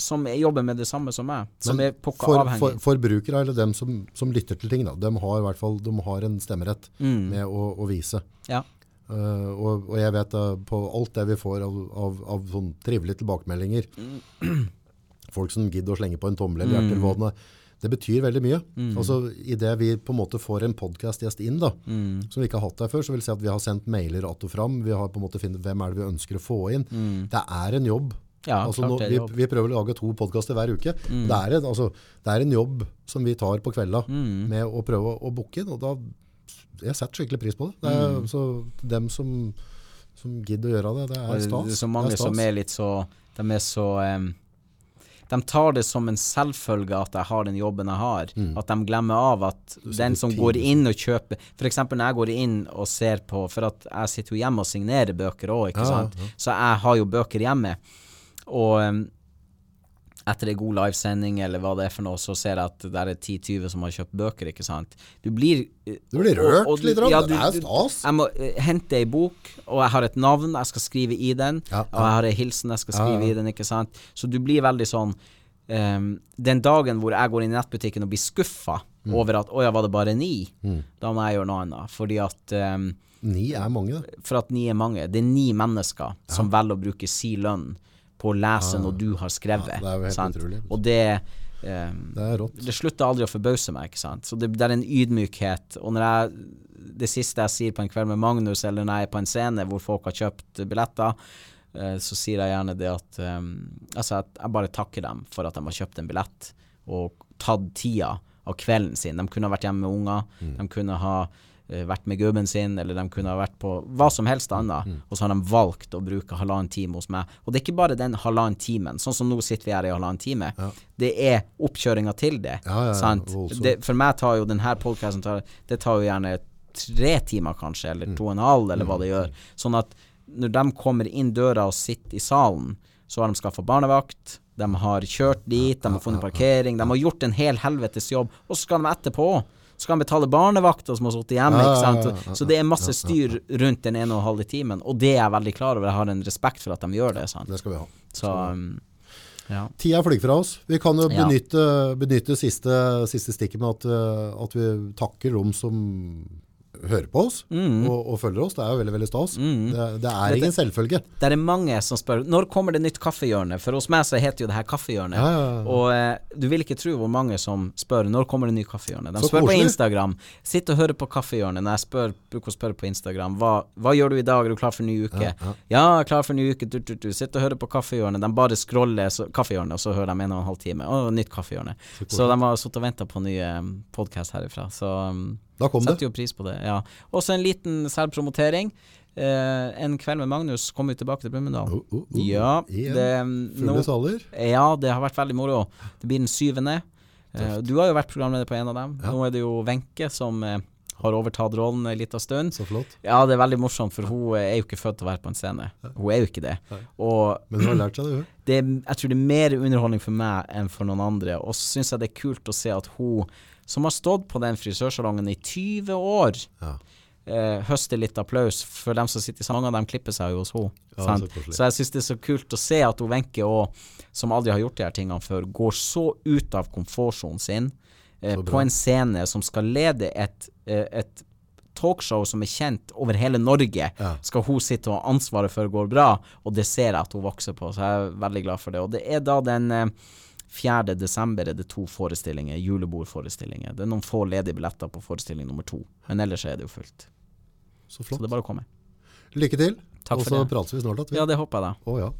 S2: som jobber med det samme som meg, som
S1: Men
S2: er pukka
S1: for,
S2: avhengig.
S1: for, forbrukere, eller dem som, som lytter til ting, da, de har i hvert fall de har en stemmerett
S2: Mm.
S1: med å, å vise.
S2: ja.
S1: Uh, og, og jeg vet uh, på alt det vi får av, av, av sånn trivelige tilbakemeldinger, folk som gidder å slenge på en tommel eller hjerte eller hva det betyr veldig mye. Altså, I det vi på en måte får en podcastgjest inn, da, som vi ikke har hatt der før, så vil det si at vi har sendt mailer att og fram. Vi har på en måte funnet hvem er det vi ønsker å få inn. Det er en jobb.
S2: Ja,
S1: altså,
S2: klart
S1: nå, vi, vi prøver å lage to podkaster hver uke. Det, er en, altså, det er en jobb som vi tar på kvelda med å prøve å, booke inn. Og da jeg setter skikkelig pris på det. det er, så dem som, som gidder å gjøre det, det
S2: er
S1: er
S2: det
S1: stas.
S2: er så mange
S1: er
S2: som er litt så De er så um, De tar det som en selvfølge at jeg har den jobben jeg har. At de glemmer av at den som går inn og kjøper F.eks. når jeg går inn og ser på For at jeg sitter jo hjemme og signerer bøker òg, ikke
S1: Ja,
S2: sant. Så jeg har jo bøker hjemme. Og um, etter en god livesending eller hva det er for noe, så ser jeg at det er 10-20 som har kjøpt bøker, ikke sant. Du blir
S1: Du blir rørt litt, grann. Det er stas.
S2: Jeg må uh, hente ei bok, og jeg har et navn jeg skal skrive i den,
S1: Ja,
S2: og jeg har ei hilsen jeg skal skrive i den, ikke sant. Så du blir veldig sånn um, Den dagen hvor jeg går inn i nettbutikken og blir skuffa
S1: Mm.
S2: over at 'å ja, var det bare ni', da må jeg gjøre noe annet. Fordi at um,
S1: Ni er mange.
S2: For at ni er mange. Det er ni mennesker som velger å bruke si lønn på å lese noe du har skrevet.
S1: Ja, det er jo helt
S2: sant?
S1: utrolig.
S2: Og det um,
S1: Det er rått.
S2: det slutter aldri å forbause meg, ikke sant. Så det, det er en ydmykhet. Og når jeg Det siste jeg sier på en kveld med Magnus, eller når jeg er på en scene hvor folk har kjøpt billetter, eh, så sier jeg gjerne det at um, Altså, at jeg bare takker dem for at de har kjøpt en billett og tatt tida av kvelden sin. De kunne ha vært hjemme med unger, de kunne ha vært med gubben sin, eller de kunne ha vært på hva som helst annet, og så har de valgt å bruke halvannen time hos meg. Og det er ikke bare den halvannen timen, sånn som nå sitter vi her i halvannen time. Det er oppkjøringa til det.
S1: Ja, ja, ja,
S2: sant? Det, for meg tar jo denne podkasten Det tar jo gjerne tre timer, kanskje, eller to og en halv, eller hva det gjør. Sånn at når de kommer inn døra og sitter i salen, så har de skaffa barnevakt, de har kjørt dit, de har funnet parkering, de har gjort en hel helvetes jobb, og så skal de etterpå skal han betale barnevakta som har sittet hjemme, ikke sant.
S1: ja, ja,
S2: Så det er masse styr rundt den ene og en halve timen, og det er jeg veldig klar over. Jeg har en respekt for at de gjør det, sant.
S1: Det skal vi ha.
S2: Så um, ja.
S1: Tida flyr fra oss. Vi kan jo benytte, benytte siste, siste stikket med at, eh, at vi takker dem som hører på oss
S2: Mm.
S1: og, og følger oss. Det er jo veldig veldig stas. Det, det er ingen selvfølge.
S2: Det er mange som spør når kommer det nytt kaffehjørne. For hos meg så heter jo det her Kaffehjørnet.
S1: Ja, ja, ja.
S2: Og eh, du vil ikke tro hvor mange som spør når kommer det nytt kaffehjørne. De
S1: Så
S2: spør på. Instagram. Sitt og hører på Kaffehjørnet. Når jeg spør, bruker å spørre på Instagram hva, hva gjør du i dag, er du klar for en ny uke? Ja, klar for en ny uke. Du, du, du. Sitt og hører på Kaffehjørnet. De bare scroller så, Kaffehjørnet, og så hører de en og en halv time. Å, nytt Kaffehjørne. Så, de har sittet og venta på ny eh, podkast herifra. Så um,
S1: Da kom det.
S2: setter jo pris på det. Ja. Også en liten selvpromotering. Eh, en kveld med Magnus kom vi tilbake til Brumunddal.
S1: Oh, oh, oh.
S2: Ja, det,
S1: Fulle saler.
S2: ja, det har vært veldig moro. Det blir den syvende. Eh, du har jo vært programleder på en av dem.
S1: Ja.
S2: Nå er det jo Wenche som eh, har overtatt rollen en liten stund.
S1: Så flott.
S2: Ja, det er veldig morsomt, for hun eh, er jo ikke født til å være på en scene. Hun er jo ikke det. Og
S1: Men hun har lært seg det, hun.
S2: det, jeg tror det er mer underholdning for meg enn for noen andre. Og så syns jeg det er kult å se at hun, som har stått på den frisørsalongen i 20 år,
S1: Ja.
S2: eh, høster litt applaus for dem som sitter i Mange av dem klipper seg jo hos henne.
S1: Ja, så
S2: så jeg syns det er så kult å se at Wenche som aldri har gjort de her tingene før, går så ut av komfortsonen sin eh, på en scene som skal lede et, eh, et talkshow som er kjent over hele Norge,
S1: Ja.
S2: skal hun sitte og ha ansvaret for går bra, og det ser jeg at hun vokser på, så jeg er veldig glad for det. Og det er da den eh, 4. desember er det to forestillinger, julebordforestillinger. Det er noen få ledige billetter på forestilling nummer to, men ellers er det jo fullt.
S1: Så
S2: Så det er bare å komme.
S1: Lykke til.
S2: Takk
S1: Og så prates vi snart igjen.
S2: Ja, det håper jeg da.
S1: Å ja.